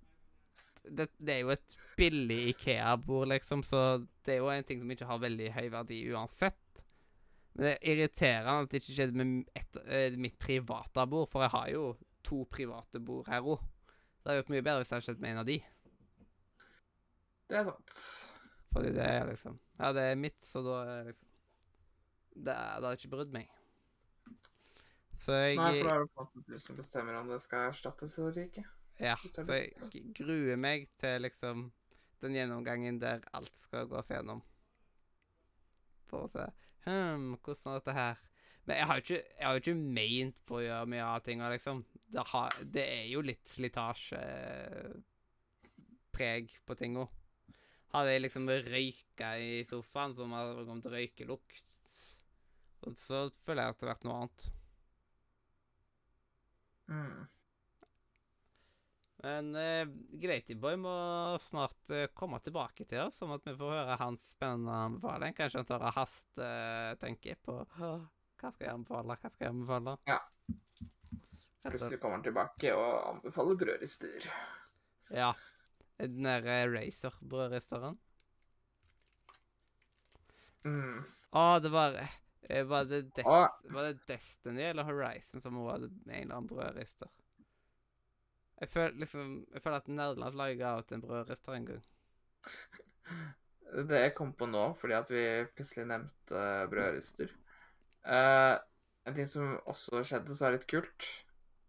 det, det er jo et billig Ikea-bord, liksom, så det er jo en ting som ikke har veldig høy verdi uansett. Men det er irriterende at det ikke skjedde med et, et, mitt private bord, for jeg har jo to private bord her òg. Det hadde vært mye bedre hvis det hadde skjedd med en av de. Det er sant. Fordi det er liksom Ja, det er mitt, så da liksom Det, det hadde ikke brydd meg. Så jeg Nei, for da er det på du som bestemmer om det skal erstattes eller ikke. Ja, så jeg gruer meg til liksom den gjennomgangen der alt skal gås gjennom. For å se Hm, hvordan er dette her? Men jeg har jo ikke, jeg har ikke meint på å gjøre mye av tinga, liksom. Det, har, det er jo litt slitasjepreg på tinga. Hadde jeg liksom røyka i sofaen, som hadde kommet røykelukt, så føler jeg at det hadde vært noe annet. Mm. Men eh, Boy må snart eh, komme tilbake til oss, sånn at vi får høre hans spennende anbefaling. Kanskje han tar og tenke på hva skal jeg anbefale, hva skal jeg anbefale? Ja. Plutselig kommer han tilbake og anbefaler brødrister. Ja. Den der uh, Racer-brødristeren. Mm. Å, det var eh, var, det Des ah. var det Destiny eller Horizon som hun hadde en eller annen brødrister? Jeg føler liksom Jeg føler at Nederland laga ut en brødrister en gang. [laughs] Det jeg kom på nå, fordi at vi plutselig nevnte brødrister Uh, En ting som også skjedde som er litt kult,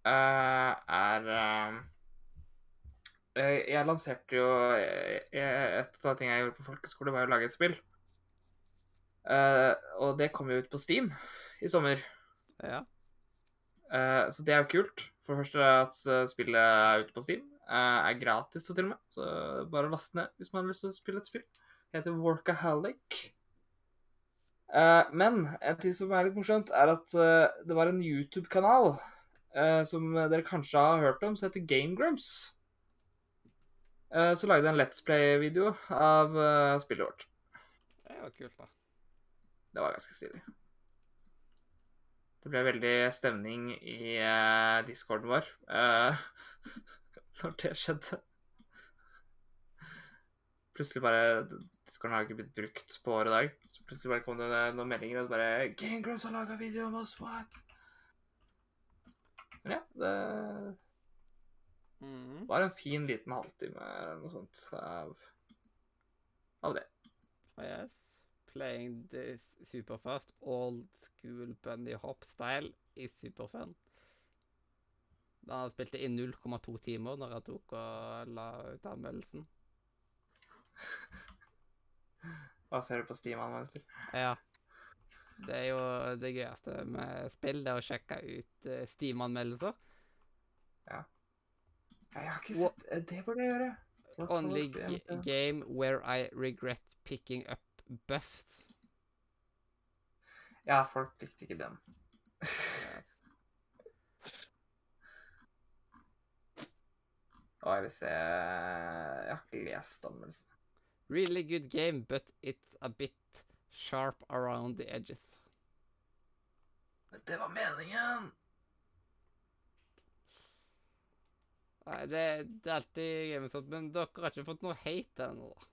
uh, er uh, eh, Jeg lanserte jo eh, Et av tingene jeg gjorde på folkeskole, var å lage et spill. Eh, og det kom jo ut på Steam i sommer. Ja. Uh, så det er jo kult. For det første at eh, spillet er ute på Steam. Uh, er gratis så til og med, så bare last ned hvis man har lyst til å spille et spill. Det heter Workaholic. Men en ting som er litt morsomt, er at det var en YouTube-kanal som dere kanskje har hørt om, som heter Game Grumps. Så lagde jeg en Let's Play-video av spillet vårt. Det var kult, da. Det var ganske stilig. Det ble veldig stemning i uh, discorden vår uh, [laughs] når det skjedde. Plutselig bare Discorden har ikke blitt brukt på året i dag. Så plutselig bare kom det noen meldinger og bare Gangrams har laga video om oss, what? Men ja, det mm. var en fin liten halvtime eller noe sånt av, av det. Yes. Playing this superfast old school bunny hop style is superfun. Da han spilte i 0,2 timer når jeg tok og la ut anmeldelsen. Hva ser du på Steam-anmeldelser? Ja. Det er jo det gøyeste med spill, det å sjekke ut uh, Steam-anmeldelser. Ja. Jeg har ikke sett eh, Det burde jeg gjøre. Only game where I regret picking up buffs. Ja, folk likte ikke den. [laughs] Og jeg vil se Jeg har ikke lest anmeldelsen. Really good game, but it's a bit sharp around the edges. Men det var meningen! Nei, det, det er alltid gøy med sånt, men dere har ikke fått noe hate ennå, da.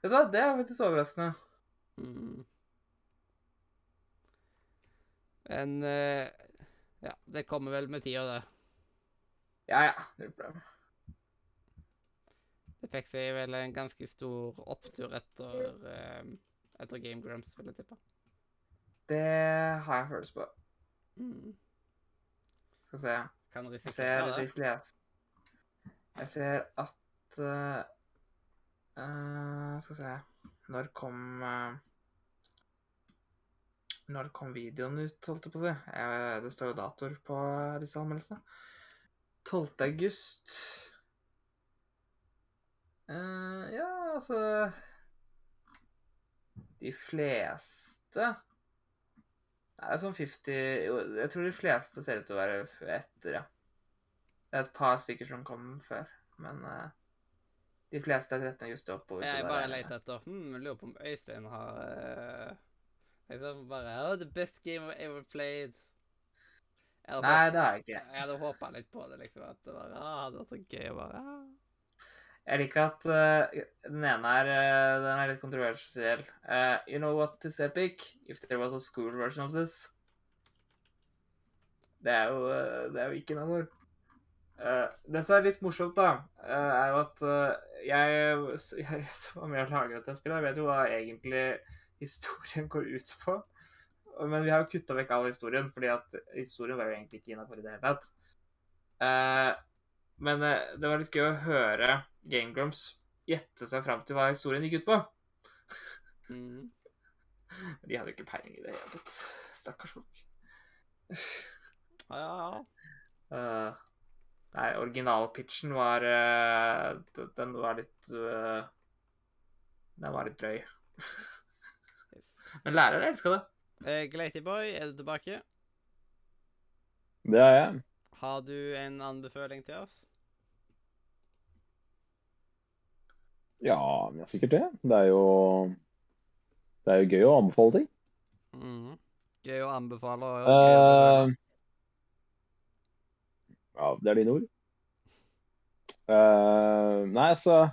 Vet du hva, det er faktisk overraskende. Mm. Men uh, Ja, det kommer vel med tida, det. Ja, ja. Null problem. Det fikk seg vel en ganske stor opptur etter, uh, etter Game Grumps, vil jeg tippe. Det har jeg følelse på. Mm. Skal se. Kan Jeg ser de det. fleste Jeg ser at eh, eh, Skal vi se Når kom uh, Når kom videoen ut, holdt jeg på å si? Det står jo datoer på disse anmeldelsene. 12. august. Uh, ja, altså De fleste Det er sånn 50 jo, Jeg tror de fleste ser ut til å være etter, ja. Det er et par stykker som kom før, men eh, de fleste er 13. august og Jeg bare er- leter etter hmm, Lurer på om Øystein har uh, liksom bare Oh, the best game I've ever played. Hadde Nei, det har jeg ikke. Jeg hadde håpa litt på det, liksom. At det bare, ah, hadde vært så gøy å bare ah. Jeg liker at uh, den ene er uh, Den er litt kontroversiell. Uh, you know what is epic? If there was a school version of this. Det er jo, det er jo ikke noe uh, Det som er litt morsomt, da, uh, er jo at uh, jeg, [laughs] jeg som var med og laget dette spillet, jeg vet jo hva egentlig historien går ut på. Men vi har jo kutta vekk all historien, fordi at historien var jo egentlig ikke innafor i det hele tatt. Men det var litt gøy å høre Game Grumps gjette seg fram til hva historien gikk ut på. Mm. [laughs] De hadde jo ikke peiling i det hele tatt. Stakkars folk. Ja, ja, ja. Eh, nei, originalpitchen var eh, Den var litt eh, Den var litt drøy. Men lærere elska det. Uh, Glatyboy, er du tilbake? Det er jeg. Har du en anbefaling til oss? Ja, men ja, sikkert det. Det er jo Det er jo gøy å anbefale ting. Mhm. Gøy å anbefale. og gøy å belønne. Eh, ja, det er dine ord. Uh, nei, så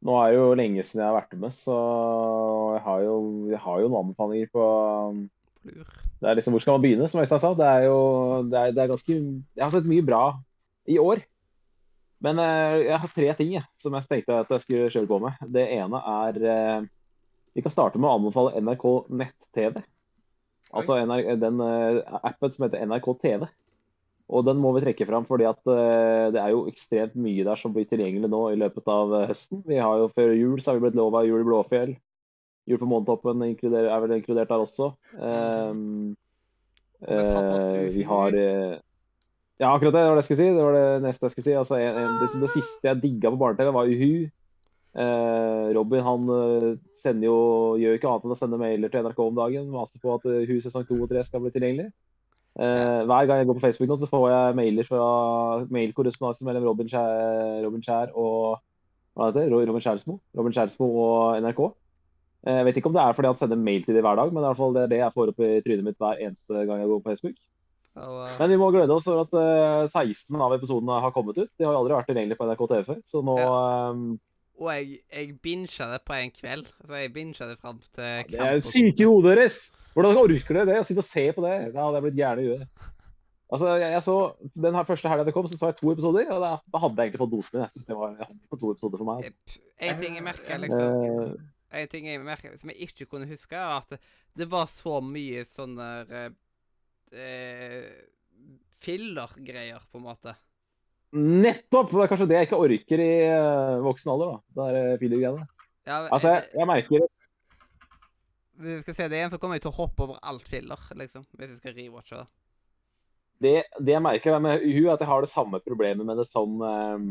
Nå er det jo lenge siden jeg har vært med, så jeg har jo, jeg har jo noen anbefalinger på Plur. Det er liksom, Hvor skal man begynne, som Øystein sa? Det er jo det er, det er ganske Jeg har sett mye bra i år. Men uh, jeg har tre ting jeg, som jeg tenkte at jeg skulle kjøre på med. Det ene er uh, Vi kan starte med å anbefale NRK nett-TV. Altså NR, den appen som heter NRK TV. Og den må vi trekke fram, fordi at eh, det er jo ekstremt mye der som blir tilgjengelig nå i løpet av eh, høsten. Vi har jo Før jul så har vi blitt lova jul i Blåfjell. Jul på Månetoppen er vel inkludert der også. Um, uh, vi har Ja, akkurat det var det jeg skulle si. Det var det neste jeg skulle si. Altså, en, en, det, som det siste jeg digga på barne-TV, var Uhu. Uh, Robin han sender jo, gjør ikke annet enn å sende mailer til NRK om dagen. Maser på at Uhu sesong 2 og 3 skal bli tilgjengelig. Eh, hver gang jeg går på Facebook nå, så får jeg mailer fra mailkorrespondanse mellom Robin Skjær, Robin Skjær og hva heter det? Robin Skjærsmo. Robin Skjærsmo og NRK. Uh, Jeg vet ikke om det er fordi han sender mail til dem hver dag, men i hvert fall det, er det jeg får opp i trynet mitt hver eneste gang jeg går på Facebook. Eh, Men vi må glede oss over at uh, 16 av episodene har kommet ut. De har jo aldri vært tilgjengelig på NRK TV før, så nå eh, og jeg, jeg binga det på en kveld. Så jeg binga det fram til Det er jo syke i hodet deres! Hvordan orker dere det? Å sitte og se på det? Da hadde jeg blitt gæren i huet. Altså, jeg, jeg så, Den her første helga det kom, så så jeg to episoder, og da, da hadde jeg egentlig fått dosen min. Jeg synes det var jeg hadde to episoder for meg. Altså. En ting jeg merker, liksom Eh, En ting jeg merker, som jeg ikke kunne huske, er at det, var så mye sånne eh, eh, filler-greier, på en måte. Nettopp! Det er kanskje det jeg ikke orker i eh, voksen alder, da. Det er filler-greiene. Ja, Altså, jeg, jeg merker Hvis jeg skal se det igjen, så kommer jeg til å hoppe over alt filler, liksom. Hvis jeg skal rewatche det. det, det jeg merker med hun, er at jeg har det samme problemet med det som, eh,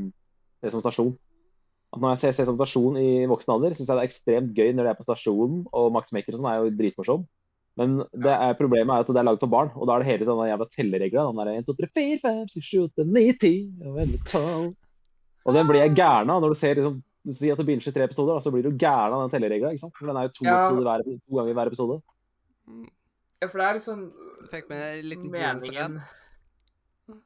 det som stasjon. At når jeg ser Sesam Stasjon i voksen alder, syns jeg det er ekstremt gøy når det er på stasjonen. Og Max Mekker og sånn er jo dritmorsom. Men det er, problemet er at det er laget for barn, og da er det hele denne jævla telleregla. Den der 1, 2, 3, 4, 5, 6, 7, 8, 9, 10 og 11, 12 Og den blir jeg gæren av når du ser liksom du sier at du binger tre episoder, da, så blir du gæren av den telleregla. ikke sant? For den er jo to, Ja. episoder hver, to ganger hver episode. Mm. Ja, for det er liksom Fikk meg en liten Meningen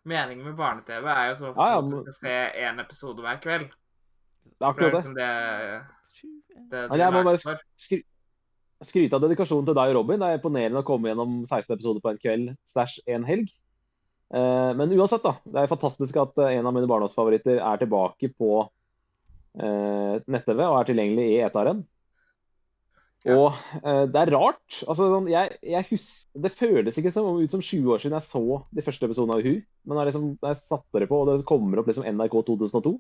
Meningen med barne-TV er jo så ofte Ja, ja, at du men- skal se én episode hver kveld. Det er akkurat det akkurat det. liksom det, det, Men jeg må bare skry skryte av dedikasjonen til deg og Robin. Det er imponerende å komme gjennom 16 episoder på en kveld stæsj en helg. Eh, men uansett, da. Det er fantastisk at eh, en av mine barndomsfavoritter er tilbake på nett-TV og er tilgjengelig i eteren. Ja. Og eh, det er rart. altså sånn, jeg, jeg husker, Det føles ikke som, ut som 20 år siden jeg så de første episodene av Uhu. Men når jeg, liksom, når jeg satte det på, og det kommer opp liksom NRK 2002,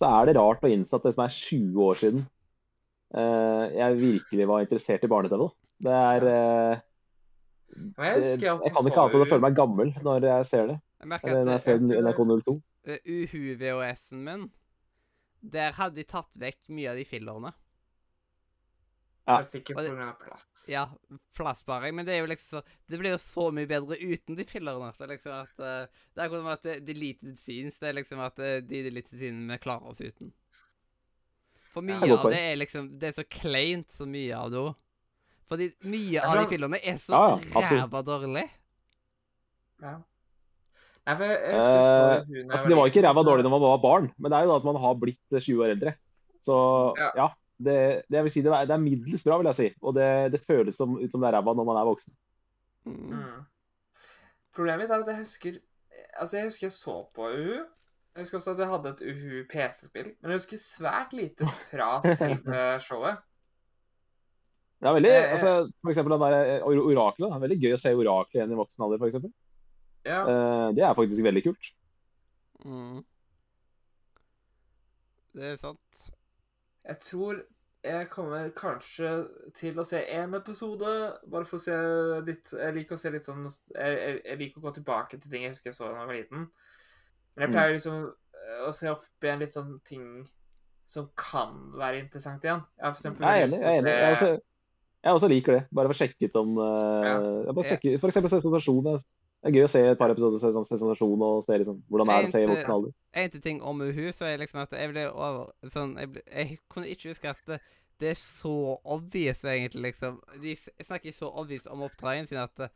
så er det rart å innse at det som er 20 år siden eh, jeg virkelig var interessert i barne-TV. Det er eh, jeg jeg kan ikke annet enn å føle meg gammel når jeg ser det. Jeg merker Eller at når jeg ser den NRK 02. eh, Uhu-VHS-en min Der hadde de tatt vekk mye av de fillerne. Ja. På grunn plass. Ja, plassbaring. men det er jo liksom så Det blir jo så mye bedre uten de fillerne. Det er liksom at eh, Det er akkurat som at de lite scenes Det er liksom at eh, de lite scenene vi klarer oss uten. For mye ja, av det er liksom Det er så kleint så mye av det òg. Fordi mye av de fillerne er så Ja, ja, ræva dårlig. Ja. Nei, for jeg, jeg husker Eh, hun Altså, det var ikke ræva dårlig når man var barn, men det er jo da at man har blitt eh, 20 år eldre. Så Ja. ja. Det, det, jeg vil si, det, er, det er middels bra, vil jeg si. Og det, det føles som, ut som det er ræva når man er voksen. Mm. Mm. Problemet mitt er at jeg husker Altså, jeg husker jeg så på Uhu. Jeg husker også at jeg hadde et Uhu PC-spill. Men jeg husker svært lite fra selve [laughs] showet. Det er veldig, Eh, eh. altså, for eksempel eh, oraklet. Det er veldig gøy å se oraklet igjen i voksen alder, for eksempel. Ja. Uh, det er faktisk veldig kult. Mm. Det er sant. Jeg tror jeg kommer kanskje til å se én episode, bare for å se litt Jeg liker å se litt sånn Jeg, jeg, jeg liker å gå tilbake til ting jeg husker jeg så da jeg var liten. Men jeg Mm. pleier liksom eh, å se opp igjen litt sånn ting som kan være interessant igjen. Jeg har for eksempel Jeg er enig. Jeg, er enig. Jeg, også, jeg også liker det. Bare for å sjekke ut om uh, Ja. jeg bare sjekke, For eksempel sensasjon. Det er gøy å se et par episoder av sensasjon og se liksom, hvordan det er å se i voksen alder. En ting om Uhu, så er liksom at jeg ble over sånn Jeg, ble, jeg kunne ikke huske at det, det er så obvious, egentlig, liksom. De snakker så obvious om oppdragene sine at eh,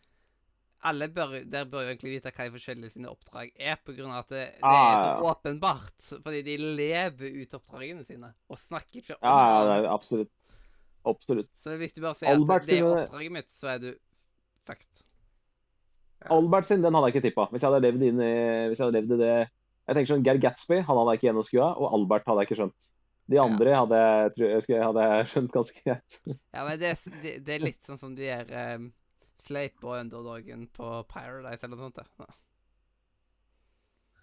alle bør, der bør jo egentlig vite hva de forskjellige sine oppdrag er, på grunn av at det, det er Ah, så ja. åpenbart. Fordi de lever ut oppdragene sine, og snakker ikke om Ja, ja, det er absolutt. Absolutt. Så hvis du bare sier Albert at det er oppdraget mitt, så er du fucked. Albert sin, den hadde jeg ikke tippa. Hvis jeg hadde levd inn i, hvis jeg hadde levd i det Jeg tenker sånn, Geir Gatsby han hadde jeg ikke gjennomskua, og Albert hadde jeg ikke skjønt. De andre hadde jeg, hadde jeg skjønt ganske greit. [laughs] Ja, men det, det, er litt sånn som de er um, Sleip og Underdogen på Paradise eller noe sånt. Ja.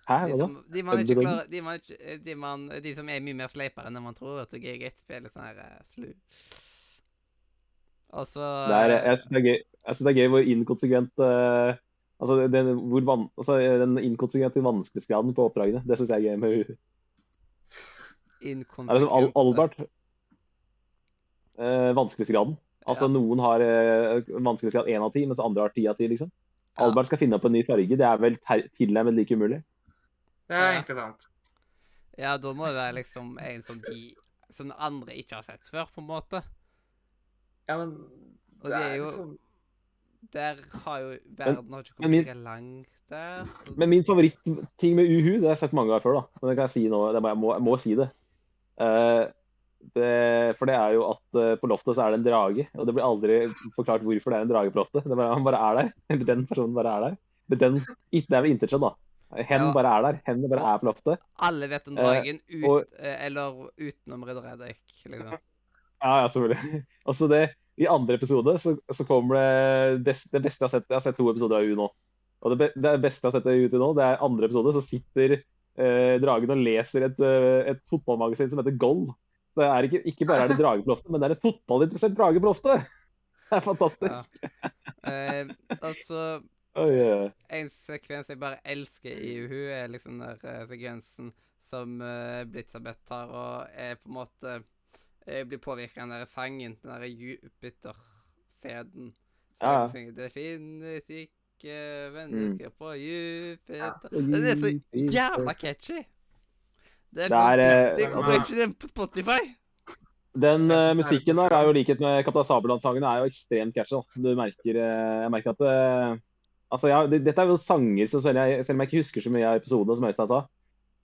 Hæ, hva da? som, de, man ikke Underdogen? klarer, de, ikke, de, man, de som er mye mer sleipere enn man tror. At Geir Gatsby er litt sånn her uh, flu. Og så er, jeg syns det er gøy jeg synes det er gøy hvor inkonsekvent eh, Altså den, hvor van, altså, den inkonsekvente vanskelighetsgraden på oppdragene. Det syns jeg er gøy med henne. Det er liksom Al. Albert eh, Vanskelighetsgraden. Altså Ja. Noen har eh, vanskelighetsgrad 1 av 10, mens andre har 10 av 10. liksom. Ja. Albert skal finne opp en ny farge. Det er vel tilnærmet like umulig. Det er interessant. egentlig sant. Ja, da må det være liksom en som de som andre ikke har sett før, på en måte. Ja, men Og det det er jo liksom Der har jo verden har ikke men min- kommet like langt der. Men min favoritting med Uhu, det har jeg sett mange ganger før, da. Men det kan jeg si nå. Jeg, må, jeg må si det. Uh, det. For det er jo at uh, på loftet så er det en drage, og det blir aldri forklart hvorfor det er en drage på loftet. Det bare, han bare er der. [laughs] Eller den personen bare er der. Men den, det er vel intetskjedd, da. Hen Ja. bare er der. Hen bare er på loftet. Alle vet om Eh, dragen ut, og- eh, eller utenom Ridder Reddik, liksom. Ja, ja, selvfølgelig. [laughs] Også det, I andre episode så, så kommer det best, det beste jeg har sett. Jeg har sett to episoder av U nå. Og det, be, det beste jeg har sett av U til nå, det er andre episode. Så sitter eh, Dragen og leser et, eh, et fotballmagasin som heter Goal. Så det er ikke, ikke bare er det drage på loftet, men det er et fotballinteressert drage på loftet! [laughs] Det er fantastisk. Eh, altså, oh, [laughs] oi. en sekvens jeg bare elsker i Uhu, er liksom den eh, sekvensen som uh, Blitzabeth tar og er på en måte eh, blir påvirka av den der sangen, den der Jupiter-feden. Ja, finnes ikke mennesker på Jupiter På Den er så jævla catchy! Det er, Det er, eh, vanvittig. Hvorfor er altså- ikke den på Spotify? Den uh, musikken der er jo likhet med Kaptein Sabeltann-sangen er jo ekstremt catchy. Du merker, eh, jeg merker at uh, Altså, ja, det, Dette er jo sanger som selv, jeg, selv om jeg ikke husker så mye av episodene, som Øystein sa,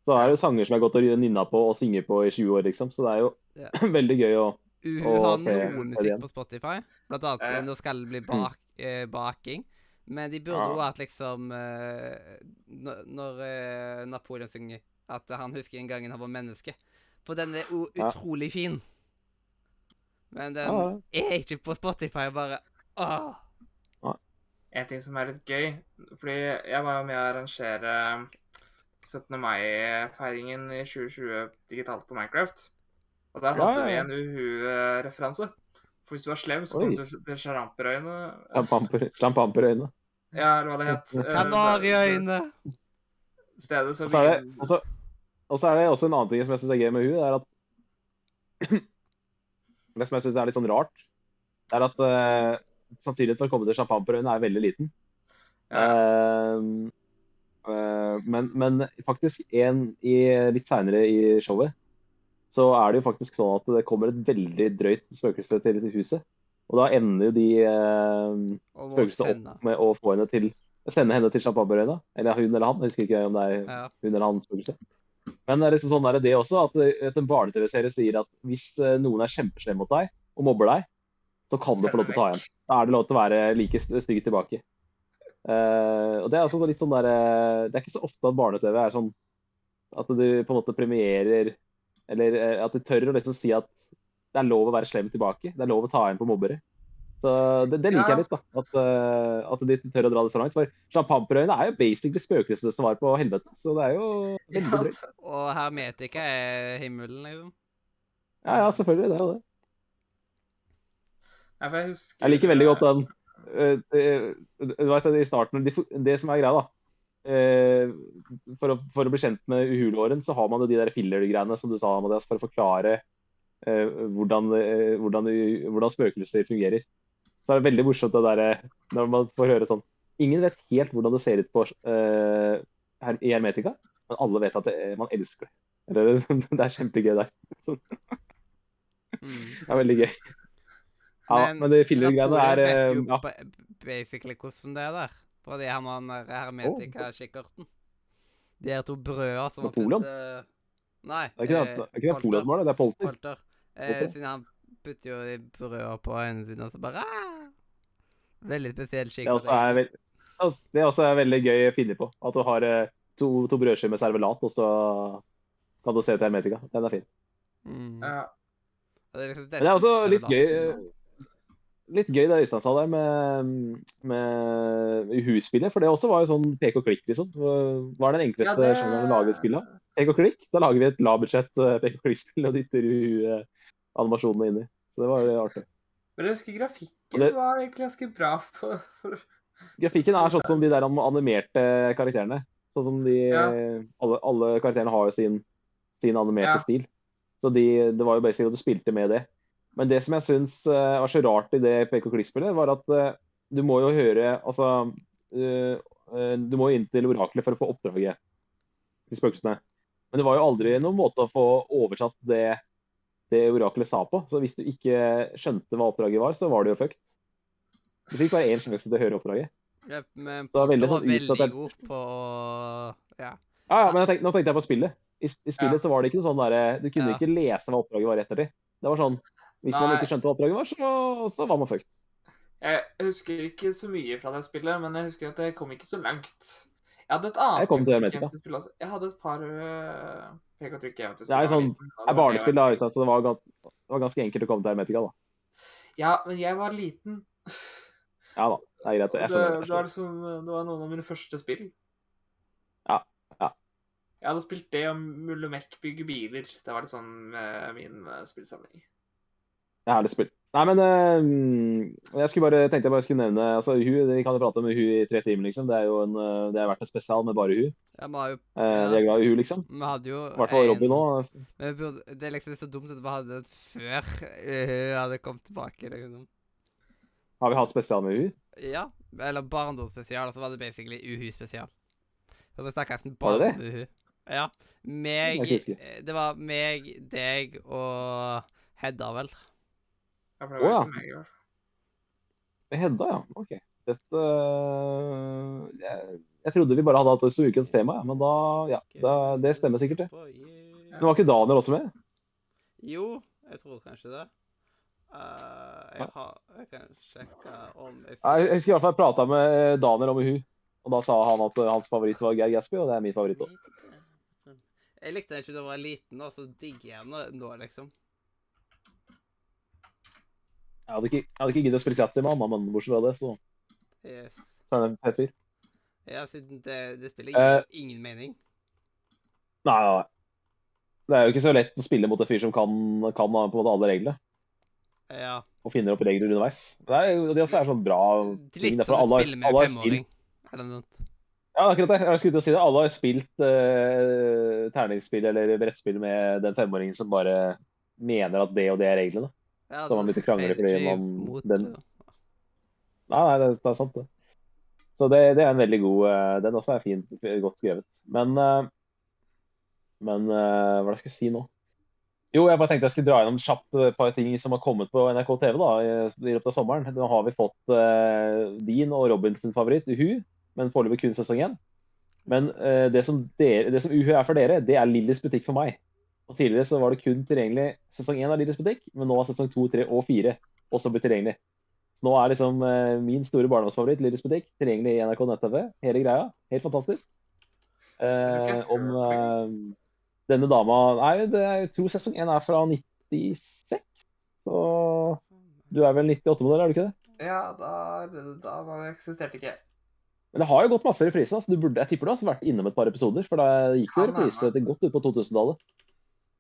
så er det jo sanger som jeg har gått og nynna på og synger på i 20 år, liksom. Så det er jo Ja. [laughs] veldig gøy å Uhu å har se- noe musikk på Spotify, blant annet Eh. eh, Nå skal det bli bak, eh, baking. Men de burde Ja. jo hatt liksom eh, Når, eh, Napoleon synger at han husker en gang han var menneske. For den er Ja. utrolig fin. Men den Ja, er ikke på Spotify. Bare åh. En ting som er litt gøy, fordi jeg var jo med å arrangere 17. mai-feiringen i 2020 digitalt på Minecraft. Og der Ja, hadde ja, vi en Uhu-referanse. For hvis du var slem, så kom du til Sjaramperøyene. Champamper- Ja, eller hva det het. [laughs] Eh, Kanariøyne. Stedet som Og så er det og så- er det også en annen ting som jeg syns er gøy med hun, det er at [clears throat] Det som jeg syns er litt sånn rart, det er at uh, sannsynligheten for å komme til Champagneprøvene er veldig liten. Ja. Uh, uh, men, men faktisk en i, litt seinere i showet, så er det jo faktisk sånn at det kommer et veldig drøyt spøkelse til huset. Og da ender jo de eh, spøkelsene opp med å få henne til sende henne til Champagneprøvene. Eller hun eller han, jeg husker ikke om det er Ja. hun eller han spøkelse. Men det er liksom sånn er det også, at, at en barne-TV-serie sier at hvis eh, noen er kjempeslem mot deg og mobber deg, så kan du få lov til å ta igjen. Da er det lov til å være like st- stygg tilbake. Uh, og Det er også litt sånn der, eh, det er ikke så ofte at barne-TV er sånn at du på en måte premierer Eller eh, at de tør å liksom si at det er lov å være slem tilbake. Det er lov å ta igjen på mobbere. Så det, det liker Ja. jeg litt, da. At, eh, at de tør å dra det så langt. For Champagneprøvene er jo basically spøkelsene som var på helvete. Så det er jo veldig drøyt. Og Hermetika er himmelen, liksom. Ja, ja, selvfølgelig. Det er jo det. Jeg husker Jeg liker veldig godt den uh, uh, Du vet i starten de, Det som er greia, da eh, for, å, for å bli kjent med uhulåren, så har man jo de der filler-greiene som du sa, Mathias, for å forklare eh, hvordan, eh, hvordan, hvordan spøkelser fungerer. Så er det veldig morsomt det der, eh, når man får høre sånn Ingen vet helt hvordan det ser ut på, uh, her, i Hermetika, men alle vet at det, man elsker det. Eller, [laughs] det er kjempegøy der. Så Mm. det er veldig gøy. Ja, men, de filler-greiene er eh, jo ja. basically hvordan det er der. Har den der hermetika-kikkerten. De her to brøda som var putt, eh, Nei. Det er ikke, eh, det, det er ikke. Napoleon som har det, det er Polter. Polter. Eh, siden han putter jo de brøda på øynene sine, og så bare aah! Veldig spesiell kikkert. Det også er, veld, altså, det også er veldig gøy å finne på. At du har eh, to, to brødskiver med servelat, og så kan du se til Hermetika. Den er fin. Mm. Ja. Det er liksom Men det er også litt gøy servelat Litt gøy det Øystein sa der med, med husspillet, for det også var jo sånn pek og klikk, liksom. Hva er den enkleste Ja, det- sjangeren å lage et spill av? Pek og klikk. Da lager vi et lavbudsjett eh, pek og klikk-spill og dytter uh, animasjonene inni. Så det var jo artig. Men jeg husker grafikken det- var egentlig ganske bra. For, for, Grafikken er sånn som de der animerte karakterene. Sånn som de Ja. alle, alle karakterene har jo sin, sin animerte Ja. stil. Så de, det var jo basically at du spilte med det. Men det som jeg syns eh, var så rart i det PK-klikkspillet, var at eh, du må jo høre Altså eh, Du må jo inn til oraklet for å få oppdraget til spøkelsene. Men det var jo aldri noen måte å få oversatt det, det oraklet sa på. Så hvis du ikke skjønte hva oppdraget var, så var det jo fucked. Du fikk bare én sjanse til å høre oppdraget. Ja, men Så det var veldig sånn veldig jeg... god på Ja. Ja, ja, men jeg tenkte, nå tenkte jeg på spillet. I, i spillet Ja. så var det ikke noe sånn derre Du kunne ikke lese hva oppdraget var etter det. Det var sånn Hvis man ikke skjønte hva oppdraget var, så, så var man fucked. jeg husker ikke så mye fra det spillet, men jeg husker at jeg kom ikke så langt. Jeg hadde et annet Jeg kom til også. Jeg hadde et par uh, pek og trykk-eventyrspill. Det er sånn- Det er barnespill, da, så det var, gans, det var ganske enkelt å komme til Hermetica, da. Ja, men jeg var liten. [laughs] Ja da, det er greit. Det, Jeg det, skjønner. Jeg var liksom, det var noen av mine første spill. Ja, ja. Jeg hadde spilt det og Mullemek bygger biler. Det var liksom eh, min eh, spillsamling. Herlig spill. Nei, men eh, jeg skulle bare, tenkte jeg bare skulle nevne altså, hun, Vi kan jo prate om hun i tre timer, liksom. Det er jo en, eh, det har vært en spesial med bare Hu. Ja, vi har jo Eh, er glad i hun, liksom. Vi hadde jo I hvert fall Robbie nå. Burde, det er liksom litt så dumt at vi hadde det før hun hadde kommet tilbake. liksom. Har vi hatt spesial med hun? Ja, eller barndomsspesial, og så var det basically Uhu-spesial. For vi snakka nesten Var bare om Uhu. Ja. Meg Det var meg, deg og Hedda, vel. Ja, for det var oh, ja. ikke meg, i hvert fall. Hedda, ja. OK. Dette eh, jeg, jeg trodde vi bare hadde hatt som ukens tema, ja. men da Ja. Da, det stemmer sikkert, det. Men var ikke Daniel også med? Jo, jeg tror kanskje det. Uh, jeg, har, jeg kan sjekke om jeg Jeg husker i hvert fall jeg prata med Daniel om hun, og da sa han at hans favoritt var Geir Gatsby, og det er min favoritt òg. Jeg likte den ikke da jeg var liten, og så digger jeg den nå- nå, liksom. Jeg hadde ikke, jeg hadde ikke giddet å spille Classy med han, men bortsett fra det, så, Yes. så er det en pet fyr. Ja, siden det, det spiller ingen, ingen, ingen mening. Nei, nei. Det er jo ikke så lett å spille mot en fyr som kan, kan på en måte alle reglene, Ja. og finner opp regler underveis. Det er, jo- det også er sånn bra ting. Litt som å spille med en femåring. spilt- Eller noe. Ja, akkurat det. Jeg skulle til å si det. Alle har spilt uh, terningsspill eller brettspill med den femåringen som bare mener at det og det er reglene. Ja, Så man begynte å krangle fordi man- mot, den- ja. Nei, nei, det, det er sant, det. Så det, det er en veldig god eh, Den også er fint, godt skrevet. Men eh, Men eh, hva var det jeg skulle si nå? Jo, jeg bare tenkte jeg skulle dra gjennom kjapt et par ting som har kommet på NRK TV da, i, i løpet av sommeren. Nå har vi fått uh, din og Robins favoritt, Uhu, men foreløpig kun sesong én. Men uh, det, som dere, det som Uhu er for dere, det er Lillys butikk for meg. Og Tidligere så var det kun tilgjengelig sesong én av Liders butikk, men nå har sesong to, tre og fire også blitt tilgjengelig. Nå er liksom eh, min store barndomsfavoritt, Liders butikk, tilgjengelig i NRK nett-TV. Hele greia. Helt fantastisk. Eh, om eh, denne dama Nei, det er, jeg tror sesong én er fra 96. Så du er vel 98-modell, er du ikke det? Ja, da, da eksisterte ikke. Men det har jo gått masse repriser. Altså. Du burde, jeg tipper du har vært innom et par episoder, for da gikk jo Kan reprise til godt ut på 2000-tallet.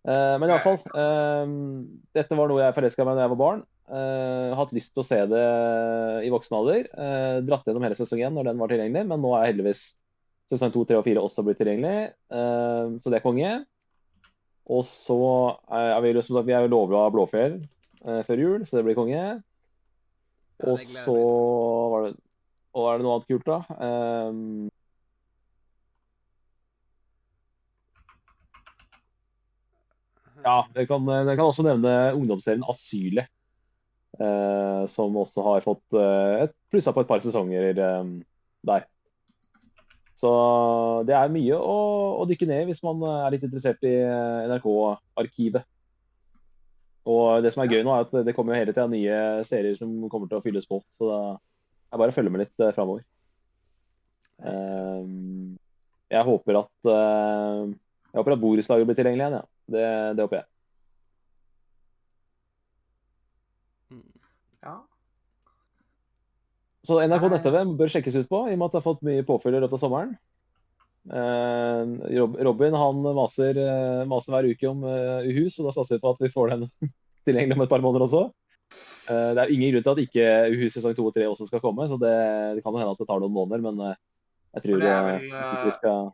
Eh, men i hvert fall. eh, dette var noe jeg forelska meg da jeg var barn. Uh, hatt lyst til å se det i voksen alder. Dratt gjennom hele sesong én når den var tilgjengelig, men nå er heldigvis sesong to, tre og fire også blitt tilgjengelig. Så det er konge. Og så er vi, jo som sagt, vi er jo lovla Blåfjell før jul, så det blir konge. Og så var det Og er det noe annet kult, da? Ja, jeg kan, jeg kan også nevne ungdomsserien Asylet. eh, som også har fått et plussa på et par sesonger eh, der. Så det er mye å, å dykke ned hvis man er litt interessert i eh, NRK-arkivet. Og det som er gøy nå, er at det kommer jo hele tida nye serier som kommer til å fylles på. Så det er bare å følge med litt framover. Jeg håper at eh, Jeg håper at borettslaget blir tilgjengelig igjen, ja. Det, det håper jeg. Ja. Så NRK nett-TV bør sjekkes ut på, i og med at det har fått mye påfyll i løpet av sommeren. Eh, Robin han maser, eh, maser hver uke om Uhus, og da satser vi på at vi får den [laughs] tilgjengelig om et par måneder også. Eh, det er ingen grunn til at ikke Uhus sesong to og tre også skal komme, så det, det kan jo hende at det tar noen måneder, men eh, jeg tror eh, vel, vi skal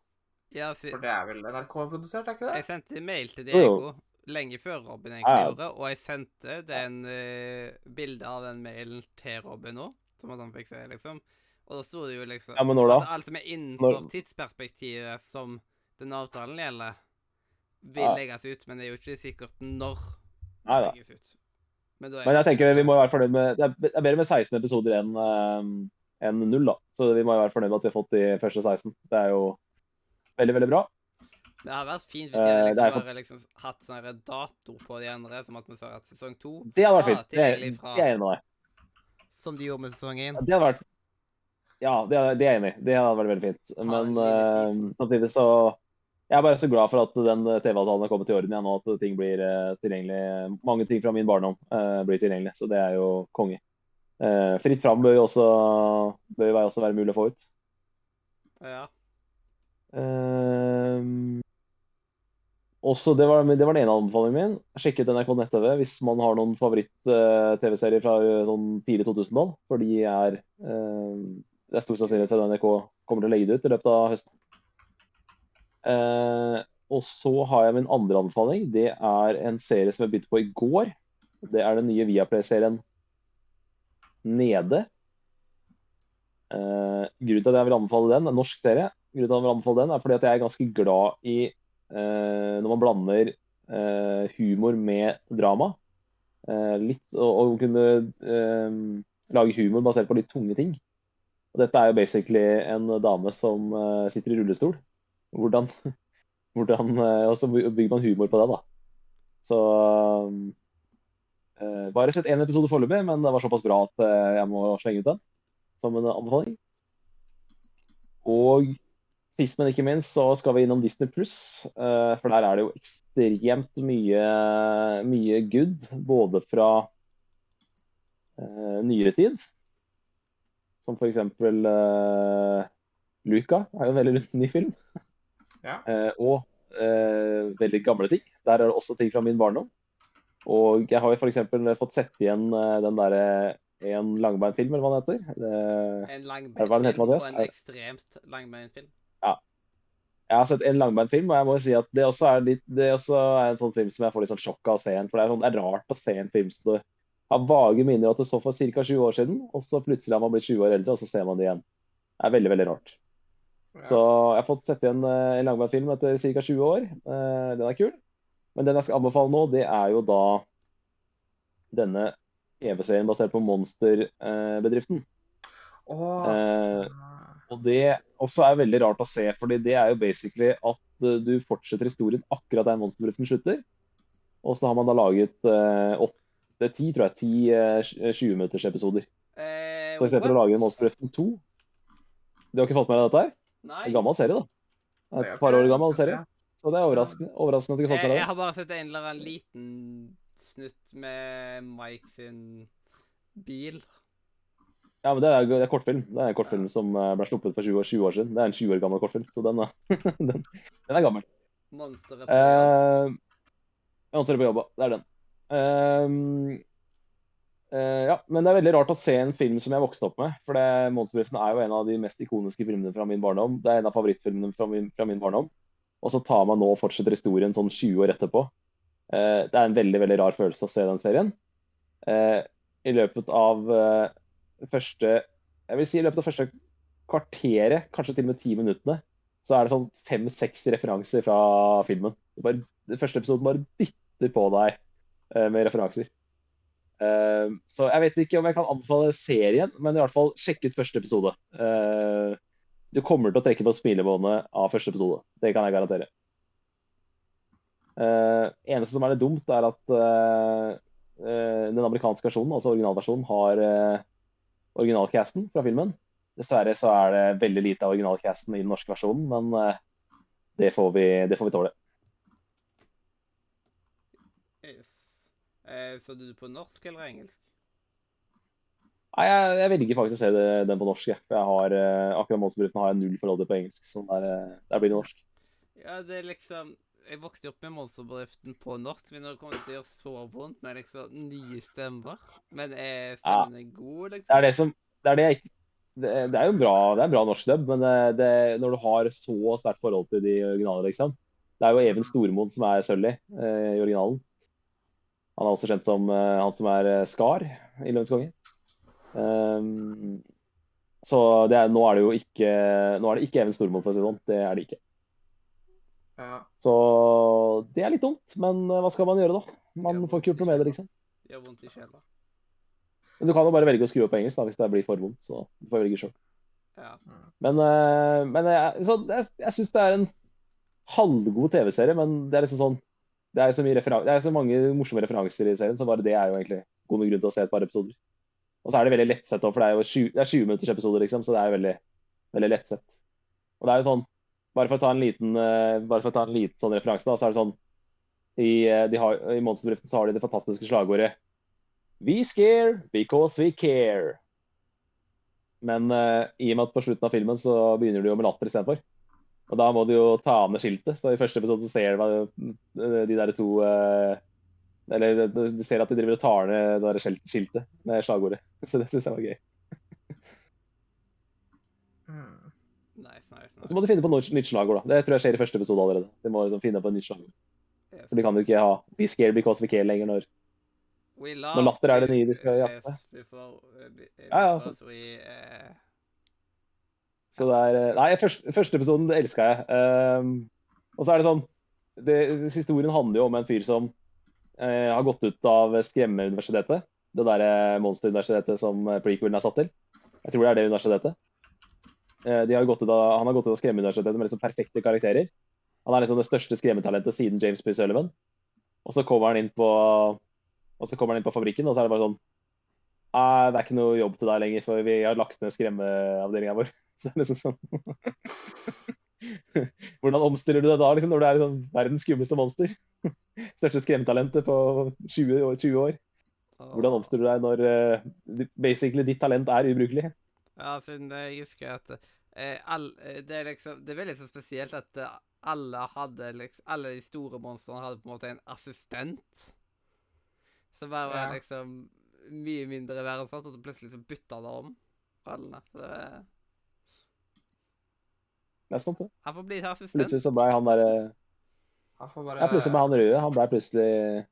Ja, si, For det er vel NRK-produsert, er ikke det? jeg sendte mail til. Diego lenge før Robin egentlig ja. gjorde, og jeg sendte den uh, bildet av den mailen til Robin òg, som at han fikk se, liksom. Og da sto det jo liksom Ja, men når da? at alt som er innenfor Når- tidsperspektivet som den avtalen gjelder, vil Ja. legges ut, men det er jo ikke sikkert når det Nei da. legges ut. Men, da Men jeg tenker vi må være fornøyd med Det er, det er bedre med 16 episoder enn uh, en null, da. Så vi må jo være fornøyd med at vi har fått de første 16. Det er jo veldig, veldig bra. Det hadde vært fint hvis Eh, de hadde liksom for- bare liksom hatt sånn her dato på de andre, som at vi sa at sesong to, Det hadde vært fint. Det, fra- det er jeg enig med deg. som de gjorde med sesong én. Ja, Det hadde vært Ja, det er, det jeg enig i. Det hadde vært veldig fint. Men eh, samtidig så Jeg er bare så glad for at den TV-avtalen er kommet til orden igjen, og at ting blir uh, tilgjengelig. Mange ting fra min barndom uh, blir tilgjengelig, så det er jo konge. Eh, fritt fram bør jo også, bør jo også være mulig å få ut. Ja. Ehm, også, det var, det var den ene anbefalingen min. Sjekk ut NRK nett-TV hvis man har noen favoritt-TV-serier fra eh, sånn tidlig 2000-tall. For de er eh, Det er stor sannsynlighet for at NRK kommer til å legge det ut i løpet av høsten. Eh, og så har jeg min andre anbefaling. Det er en serie som jeg begynte på i går. Det er den nye Viaplay-serien Nede. Eh, grunnen til at jeg vil anbefale den, en norsk serie, grunnen til vil anbefale den er fordi at jeg er ganske glad i uh, når man blander uh, humor med drama. Uh, litt, og kunne lage humor basert på litt tunge ting. Og dette er jo basically en dame som sitter i rullestol. Hvordan, [laughs] hvordan Og så bygger man humor på det, da. Så Bare sett én episode foreløpig, men det var såpass bra at jeg må slenge ut den som en anbefaling. Og sist, men ikke minst, så skal vi innom Disney pluss. For der er det jo ekstremt mye, mye good. Både fra uh, nyere tid, som f.eks. Uh, Luca er jo en veldig ny film. Ja. Uh, og uh, veldig gamle ting. Der er det også ting fra min barndom. Og jeg har jo f.eks. fått sett igjen eh, den derre en langbeinfilm, eller hva den heter. Det, En er langbeinfilm og en ekstremt langbeinfilm. Jeg har sett en langbeinfilm, og jeg må jo si at det også er, litt, det også er en sånn film som jeg får litt sånn sjokk av å se igjen. For det er, sånn, det er rart å se en film som du har vage minner om at du så for ca. 20 år siden, og så plutselig har man blitt 20 år eldre, og så ser man det igjen. Det er veldig, veldig rart. Så jeg har fått sett igjen en en langbeinfilm etter ca. 20 år. Eh, Den er kul. Men den jeg skal anbefale nå, det er jo da denne EV-serien basert på Monster-bedriften. Åh, Eh, Og det også er veldig rart å se, fordi det er jo basically at eh, du fortsetter historien akkurat der Monsterbedriften slutter. Og så har man da laget eh, åtte, ti, tror jeg, ti eh, 20-minutters-episoder. Eh, Så istedenfor å lage lage Monsterbedriften 2 Du har ikke fått med deg dette her? Nei. En gammel serie, da. det er Et par år gammel serie. Så det er overraskende, overraskende at du ikke har fått med deg det. Jeg har bare sett en eller annen liten snutt med Mike sin bil. Ja, men det er, det er kortfilm. Det er en kortfilm som eh, ble sluppet for 20 år, 20 år siden. Det er en 20 år gammel kortfilm, så den, er- [laughs] den, den er gammel. Monsteret på jobb. Uh, Monsteret på jobb. Det er den. Ehm, eh, ja, men det er veldig rart å se en film som jeg vokste opp med. For Monsterbedriften er jo en av de mest ikoniske filmene fra min barndom. Det er en av favorittfilmene fra min, fra min barndom. Og så tar man nå og fortsetter historien sånn 20 år etterpå. Eh, det er en veldig, veldig rar følelse å se den serien. Eh, I løpet av eh, første Jeg vil si i løpet av første kvarteret, kanskje til og med ti minuttene, så er det sånn fem-seks referanser fra filmen. Bare, den første episoden bare dytter på deg eh, med referanser. Eh, så jeg vet ikke om jeg kan anbefale serien, men i hvert fall sjekk ut første episode. Uh, du kommer til å trekke på smilebåndet av første episode. Det kan jeg garantere. Uh, eneste som er litt dumt, er at den amerikanske versjonen, altså originalversjonen, har originalcasten fra filmen. Dessverre så er det veldig lite av originalcasten i den norske versjonen, men eh, det, får vi, det får vi tåle. Yes. Eh, så du på norsk eller engelsk? Nei, jeg, jeg velger faktisk å se det, den på norsk. Jeg. Jeg har, eh, akkurat Monsterbedriften har jeg null forhold til på engelsk, så der, eh, der blir det norsk. Ja, det er liksom Jeg vokste opp med Monsterbedriften på norsk, men det kommer til å gjøre så vondt med liksom nye stemmer. Men er stemmene gode, Det liksom? er det som Det er, det jeg, ikke- det, det er jo bra, det er bra norsk dub, men det, det, når du har så sterkt forhold til de originale, liksom Det er jo Even Stormoen som er Sully eh, i originalen. Han er også kjent som eh, han som er eh, Skar i Løvens konge. Um, så det er, nå er det jo ikke Nå er det ikke Even Stormoen, for å si det sånn. Det er det ikke. Ja. Så det er litt dumt, men eh, hva skal man gjøre, da? Man får ikke gjort noe med det, liksom. Gjør vondt i sjela. Men du kan jo bare velge å skru opp på engelsk da, hvis det blir for vondt. Så du får velge sjøl. Ja. Men, eh, men jeg, så jeg, jeg syns det er en halvgod TV-serie, men det er liksom sånn det er, så det er så mange morsomme referanser i serien, så bare det er jo egentlig god grunn til å se et par episoder. Og så er det veldig lettsett òg, for det er jo 20, det er 20 minutters episoder, liksom, så det er jo veldig, veldig lettsett. Og det er jo sånn bare for å ta en liten, eh, ta en liten sånn referanse, da, så er det sånn I, eh, de har, i Monsterbedriften så har de det fantastiske slagordet We scare because we care. Men uh, i og med at på slutten av filmen så begynner de jo med latter istedenfor. Og da må de jo ta av ned skiltet. Så i første episode så ser du de der to uh, Eller du ser at de driver og tar ned det der skiltet med slagordet. [laughs] Så det syns jeg var gøy. Nice, nice, så må du finne på nytt, nytt slagord, da. Det tror jeg skjer i første episode allerede. De må liksom finne på et nytt slagord. Yes. For de kan jo ikke ha Be scared because we care lenger når Når latter er det nye de skal jakte. before, Ja, ja, så. we, uh, Så det er Nei, første, første episoden elska jeg. Um, og så er det sånn det, Historien handler jo om en fyr som uh, har gått ut av Skremmeuniversitetet. Det derre monsteruniversitetet som eh, prequelen er satt til. Jeg tror det er det universitetet. Eh, de har av, han har gått ut av Skremmeuniversitetet med liksom perfekte karakterer. Han er liksom det største skremmetalentet siden James P. Sullivan. Og så kommer han inn på og så kommer han inn på fabrikken, og så er det bare sånn Nei, det er ikke noe jobb til deg lenger, for vi har lagt ned skremmeavdelinga vår. [laughs] Så det er liksom sånn [laughs] Hvordan omstiller du deg da, liksom, når du er liksom verdens skumleste monster? [laughs] Største skremmetalentet på 20 år. 20 år. Hvordan omstiller du deg når eh, basically ditt talent er ubrukelig? Ja, siden jeg husker at eh, all, eh, det, er liksom, det er veldig så spesielt at eh, alle hadde liksom, alle de store monstrene hadde på en måte en assistent. Som bare var Ja. liksom mye mindre verdensatt, og så plutselig så bytta det om rollene. Så det er- Det er sant, det. Han får bli assistent. Plutselig så ble han der Han får bare Ja, plutselig ble han røde. Han ble plutselig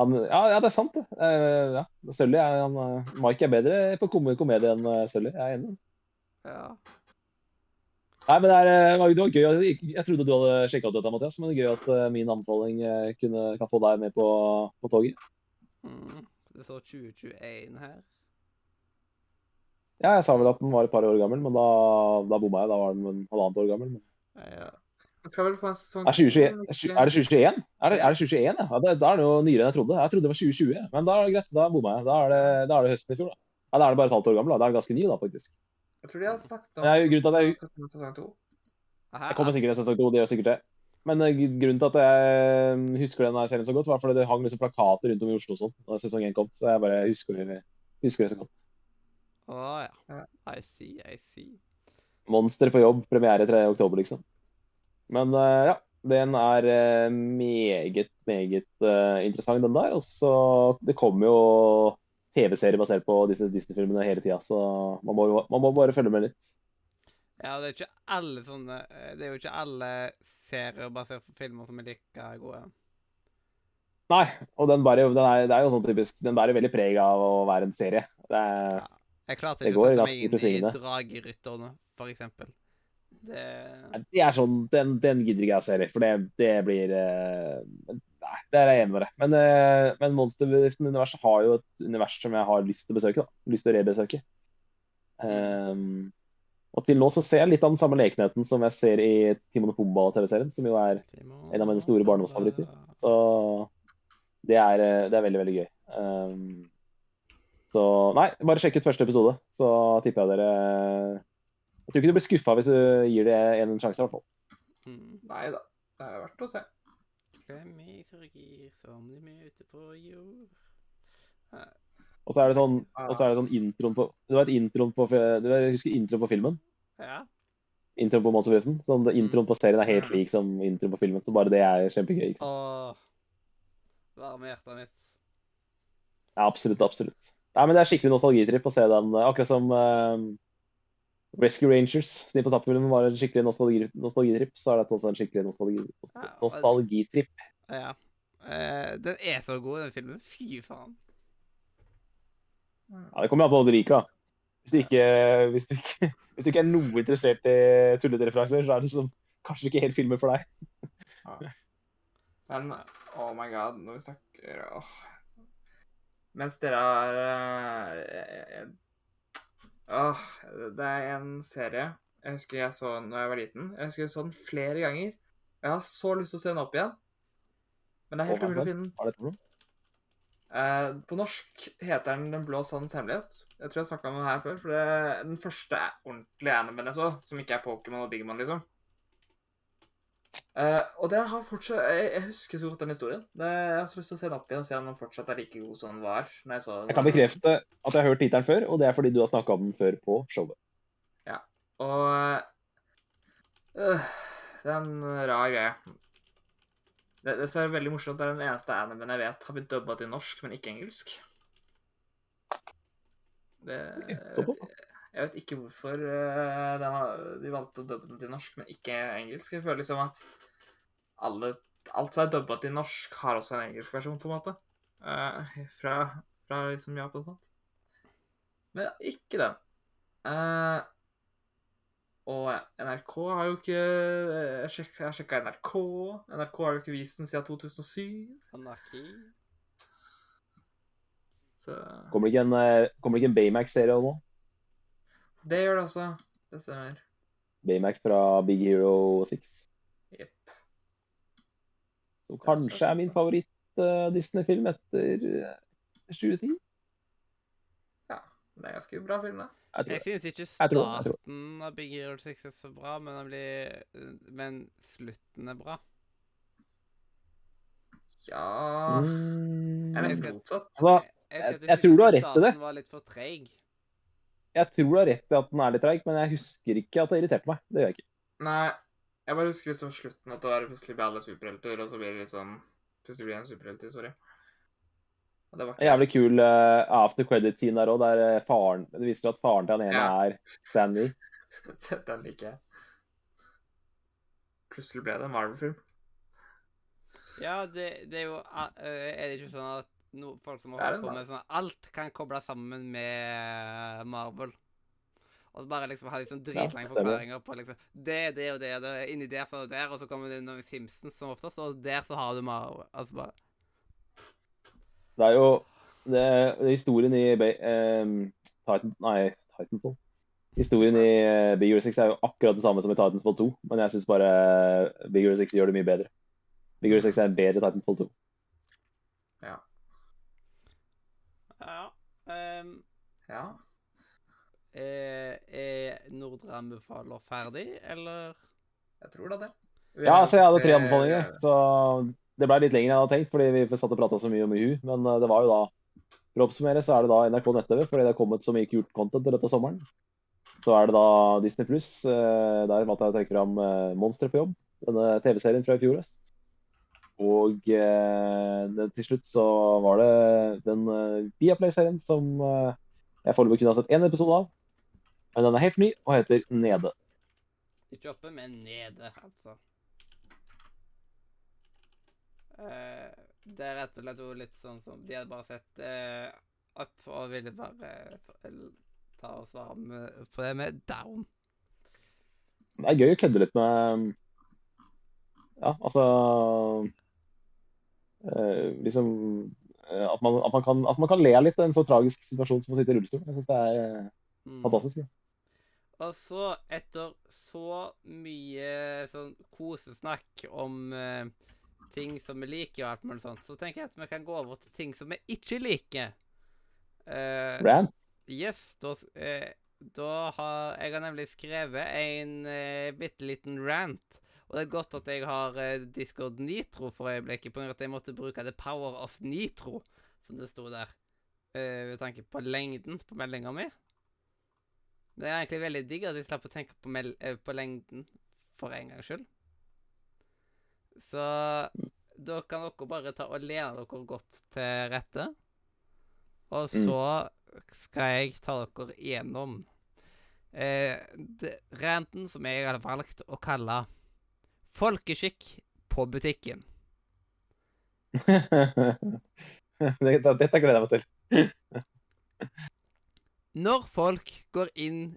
han, ja, ja, det er sant, det. Uh, ja. Sully er han, eh, Mike er bedre på kom komedie enn eh, Sully. Jeg er enig. Ja. Nei, men det, er, det var gøy. Jeg, jeg trodde du hadde sjekka ut dette, Mathias, men det er gøy at min anbefaling kunne, kan få deg med på, på toget. Mm. Det står 2021 her. Ja, jeg sa vel at den var et par år gammel, men da, da bomma jeg. Da var den en halvannet år gammel. Men... Ja. Skal vel få en sesong Er, 2021, er 20 det 2021? Er det, er det 2021, ja? det, da er det jo nyere enn jeg trodde. Jeg trodde det var 2020, men da er det greit. Da bomma jeg. Da er, det, da er det høsten i fjor, da. Ja, Da er det bare et halvt år gammel. Da Da er det ganske ny, da, faktisk. Jeg tror de har snakket om Ja, grunnen til at jeg- sesong to. Aha, Jeg kommer sikkert en sesong to, det gjør sikkert det. Men eh, grunnen til at jeg mm, husker denne serien så godt, var fordi det hang liksom plakater rundt om i Oslo og sånn da sesong én kom. Så jeg bare husker det, husker det så godt. Å oh, Ja. I see, I see. Monster på jobb, premiere 3. oktober, liksom. Men eh, ja, den er eh, meget, meget eh, interessant, den der. Og så Det kommer jo TV-serier basert på Disneys Disney-filmene hele tida, så man må, man må bare følge med litt. Ja, det er ikke alle sånne Det er jo ikke alle serier basert på filmer som er like gode. Nei, og den, jo- den er, det er jo sånn typisk Den bærer veldig preg av å være en serie. Det er, Jeg klarte ikke å sette meg inn i dragrytterne. Dragerytterne, for eksempel. Det det er sånn, den, den gidder ikke jeg å se, for det, det blir uh, Nei, der er jeg enig med deg. Men, uh, men Monsterbedriften-universet har jo et univers som jeg har lyst til å besøke. da. Lyst til å rebesøke. Um, og til nå så ser jeg litt av den samme lekenheten som jeg ser i Timon og Pumba-TV-serien, som jo er En av mine store barndomsfavoritter. Så det er, eh, det er veldig, veldig gøy. Um, så nei, bare sjekk ut første episode, så tipper jeg dere Jeg tror ikke du blir skuffa hvis du gir det en sjanse, i hvert fall. Mm. Nei da. Det er verdt å se. Glem i surgir som de møter på jord. Og så er det sånn, og så er det sånn introen på Du vet introen på Du vet, jeg husker introen på filmen? Ja. Introen på Monsterbedriften? Sånn, introen på serien er helt lik som introen på filmen, så bare det er kjempegøy. ikke sant? Åh. Varme hjertet mitt. Ja, absolutt, absolutt. Nei, men Det er skikkelig nostalgitripp å se den. Akkurat som eh, Rescue Rangers. Snipp og tapp-filmen var en skikkelig nostalgi, nostalgitripp. Så er dette også en skikkelig nostalgi, Ja, nostalgitripp. Ja. Eh, den er så god, den filmen. Fy faen. Ja, Det kommer an på hva du liker. da. Hvis du ikke, hvis du ikke, [laughs] hvis du ikke er noe interessert i tullete referanser, så er det sånn, kanskje ikke helt filmer for deg. Men oh my god, når vi snakker åh. Mens dere har Åh, det er en serie jeg husker jeg så når jeg var liten. Jeg husker jeg så den flere ganger. Jeg har så lyst til å se den opp igjen. Men det er helt umulig å finne den. Eh, på norsk heter den Den blå sandens hemmelighet. Jeg tror jeg snakka om den her før. For det er den første ordentlige animen jeg så, som ikke er Pokémon og Digimon, liksom. Eh, og det har fortsatt jeg, jeg husker så godt den historien. Det, jeg har så lyst til å se den opp igjen og se om den fortsatt er like god som den var. Når jeg, så den. Jeg kan bekrefte at jeg har hørt tittelen før, og det er fordi du har snakka om den før på showet. Ja, Og øh, Det er en rar greie. Det, det er veldig morsomt. Det er den eneste animen jeg vet har blitt dubba til norsk, men ikke engelsk. Det, såpass, vet, jeg vet ikke hvorfor den har, de valgte å dubbe den til norsk, men ikke engelsk. Jeg føler liksom at alle, alt som er dubba til norsk, har også en engelsk versjon, på en måte. Uh, fra, fra liksom Japan og sånt. Men ikke den. Uh, og NRK har jo ikke Jeg sjekka, jeg sjekka NRK. NRK har jo ikke vist den siden 2007. Anarki. Så Kommer det ikke en, eh, kommer det ikke en Baymax-serie nå? Det gjør det også. Det stemmer. Baymax fra Big Hero 6. Jepp. Som kanskje er min favoritt-Disney-film etter eh, 2010. Det er ganske bra film, det. Jeg Jeg syns ikke det, starten av Big Hero 6 er så bra, men, den blir, men slutten er bra. Ja Mm. Jeg er nesten motsatt. Altså, Jeg, jeg- jeg, jeg tror du har rett i det. Starten var litt for treig. Jeg tror du har rett i at den er litt treig, men jeg husker ikke at det irriterte meg. Det gjør jeg ikke. Nei, jeg bare husker liksom slutten, at det var plutselig blir alle superhelter, og så blir det litt sånn Plutselig blir det en superhelthistorie. sorry. det var En jævlig kul uh, after credit-scene der òg, der eh, faren Det viser at faren til han ene Ja. er Stanley. [laughs] Den liker jeg. Plutselig ble det en Marvel-film. Ja, det, det er jo øh, Er det ikke sånn at no, folk som har er holdt på med sånn Alt kan kobles sammen med Marvel. Og så bare liksom ha liksom dritlange ja, forklaringer på liksom Det er det og det, og det. Inni der så er det der, og så kommer det noen Simpsons som oftest, og der så har du Marvel. Altså bare Det er jo det, det historien i ehm, Titan, Nei, Titanfall. Historien i uh, Big Hero 6 er jo akkurat det samme som i Titanfall 2, men jeg syns bare eh, Big Hero 6 gjør det mye bedre. Big Hero 6 er bedre Titanfall 2. Ja. ehm, Ja. er, er Nordre anbefaler ferdig, eller? Jeg tror da det. Ja, så jeg hadde tre Eh, anbefalinger, så det ble litt lenger enn jeg hadde tenkt, fordi vi satt og prata så mye om Uhu. Men eh, det var jo da For å oppsummere så er det da NRK nett-TV, fordi det har kommet så mye kult content til dette sommeren. Så er det da Disney Pluss. Der måtte jeg trekke fram eh, Monster på jobb, denne TV-serien fra i fjor høst. Og eh, til slutt så var det den eh, Viaplay-serien som eh, jeg foreløpig kunne ha sett én episode av. Men den er helt ny og heter Nede. Ikke oppe, men nede, altså. Eh, det er rett og slett litt sånn som De hadde bare sett eh, opp og ville bare ta og svare med, på det med down. Det er gøy å kødde litt med Ja, altså eh, Liksom eh, at man, at, man kan, at man kan le litt av en så tragisk situasjon som å sitte i rullestol. Jeg syns det er eh, Mm. fantastisk. Ja. Og så, etter så mye sånn kosesnakk om eh, ting som vi liker og alt mulig sånt, så tenker jeg at vi kan gå over til ting som vi ikke liker. Uh, Rant. Yes, da, eh, da har jeg har nemlig skrevet en eh, bitte liten rant. Og det er godt at jeg har eh, Discord Nitro for øyeblikket, pga. at jeg måtte bruke The Power of Nitro, som det sto der. Uh, ved tanke på lengden på meldinga mi. Det er egentlig veldig digg at jeg slapp å tenke på, eh, på lengden for en gangs skyld. Så da kan dere bare ta og lene dere godt til rette. Og Mm. så skal jeg ta dere gjennom eh, ranten som jeg har valgt å kalle 'Folkeskikk på butikken'. [laughs] dette, gleder jeg meg til. Når folk går inn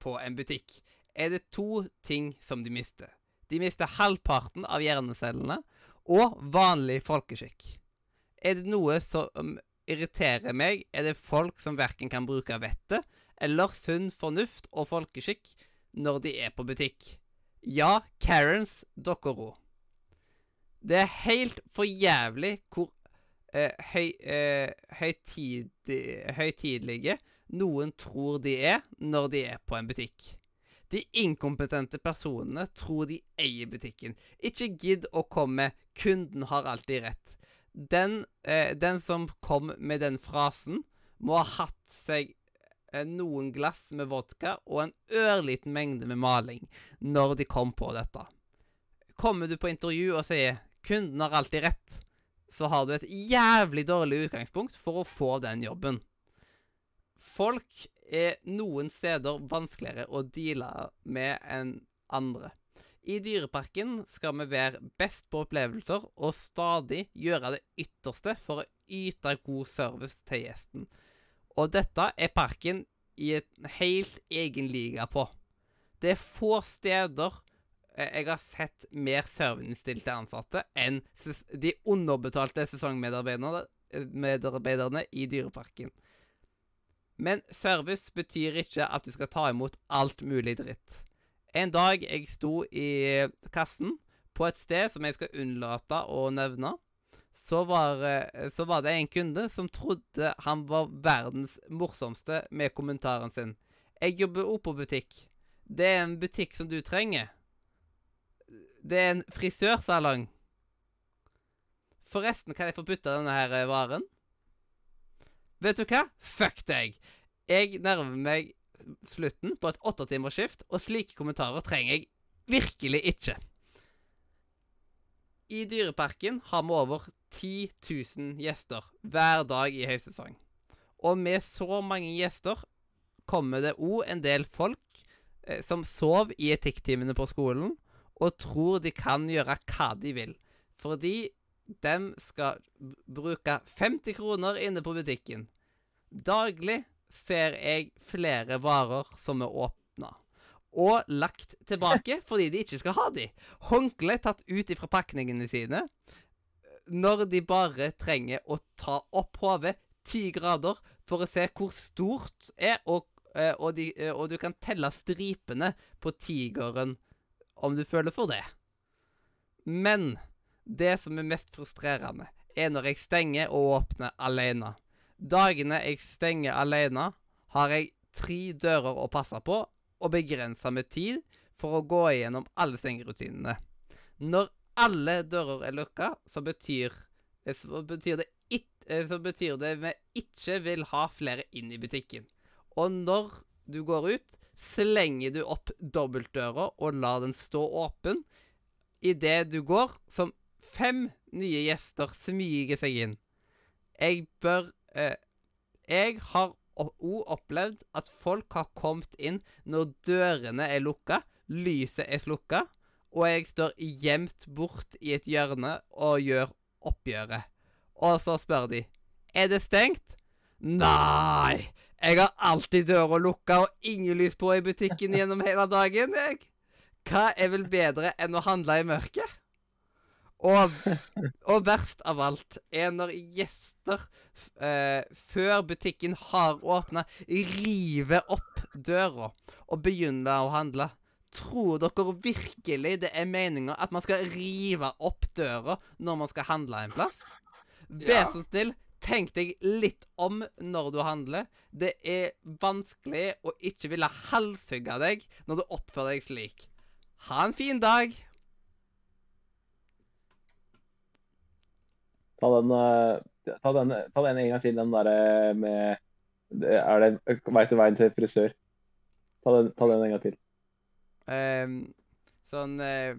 på en butikk, er det to ting som de mister. De mister halvparten av hjernecellene og vanlig folkeskikk. Er det noe som irriterer meg, er det folk som verken kan bruke vettet eller sunn fornuft og folkeskikk når de er på butikk. Ja, Karens dere dokkero. Det er helt for jævlig hvor eh, høy, eh, høytid, høytidelige noen tror de er når de er på en butikk. De inkompetente personene tror de eier butikken. Ikke gidd å komme 'kunden har alltid rett'. Den, eh, den som kom med den frasen, må ha hatt seg noen glass med vodka og en ørliten mengde med maling når de kom på dette. Kommer du på intervju og sier 'kunden har alltid rett', så har du et jævlig dårlig utgangspunkt for å få den jobben. Folk er noen steder vanskeligere å deale med enn andre. I Dyreparken skal vi være best på opplevelser og stadig gjøre det ytterste for å yte god service til gjesten. Og dette er parken i en helt egen liga på. Det er få steder eh, jeg har sett mer serviceinnstilte ansatte enn de underbetalte sesongmedarbeiderne eh, i Dyreparken. Men service betyr ikke at du skal ta imot alt mulig dritt. En dag jeg sto i kassen på et sted som jeg skal unnlate å nevne, så var, eh, så var det en kunde som trodde han var verdens morsomste med kommentaren sin. Jeg jobber også på butikk. Det er en butikk som du trenger. Det er en frisørsalong. Forresten, kan jeg få putte denne her eh, varen? Vet du hva? Fuck deg! Jeg nærmer meg slutten på et åttetimersskift, og slike kommentarer trenger jeg virkelig ikke. I Dyreparken har vi over 10 000 gjester hver dag i høysesong. Og med så mange gjester kommer det òg en del folk eh, som sover i etikktimene på skolen, og tror de kan gjøre hva de vil. Fordi de skal bruke 50 kroner inne på butikken. Daglig ser jeg flere varer som er åpna. Og lagt tilbake fordi de ikke skal ha de. Håndkle tatt ut ifra pakningene sine. Når de bare trenger å ta opp hodet ti grader for å se hvor stort er, og, eh, og, de, eh, og du kan telle stripene på tigeren om du føler for det. Men det som er mest frustrerende, er når jeg stenger og åpner alene. Dagene jeg stenger alene, har jeg tre dører å passe på og begrensa med tid for å gå igjennom alle stengerutinene. Når alle dører er lukka, så betyr, eh, så betyr det it, eh, så betyr det vi ikke vil ha flere inn i butikken. Og når du går ut, slenger du opp dobbeltdøra og lar den stå åpen. Idet du går, som fem nye gjester smyger seg inn. Jeg bør eh, Jeg har òg opplevd at folk har kommet inn når dørene er lukka, lyset er slukka, og jeg står gjemt bort i et hjørne og gjør oppgjøret. Og så spør de Er det stengt? Nei! Jeg har alltid døra lukka og ingen lys på i butikken gjennom hele dagen, jeg. Hva er vel bedre enn å handle i mørket? Og, og verst av alt er når gjester, eh, før butikken har åpna, river opp døra og begynner å handle. Tror dere virkelig det er meninga at man skal rive opp døra når man skal handle en plass? Vær så snill, tenk deg litt om når du handler. Det er vanskelig å ikke ville halshugge deg når du oppfører deg slik. Ha en fin dag! Ta den, eh, ta den, ta den en gang til, den derre med Er det Veit du veien til frisør? Ta den, ta den en gang til. Um, sånn eh,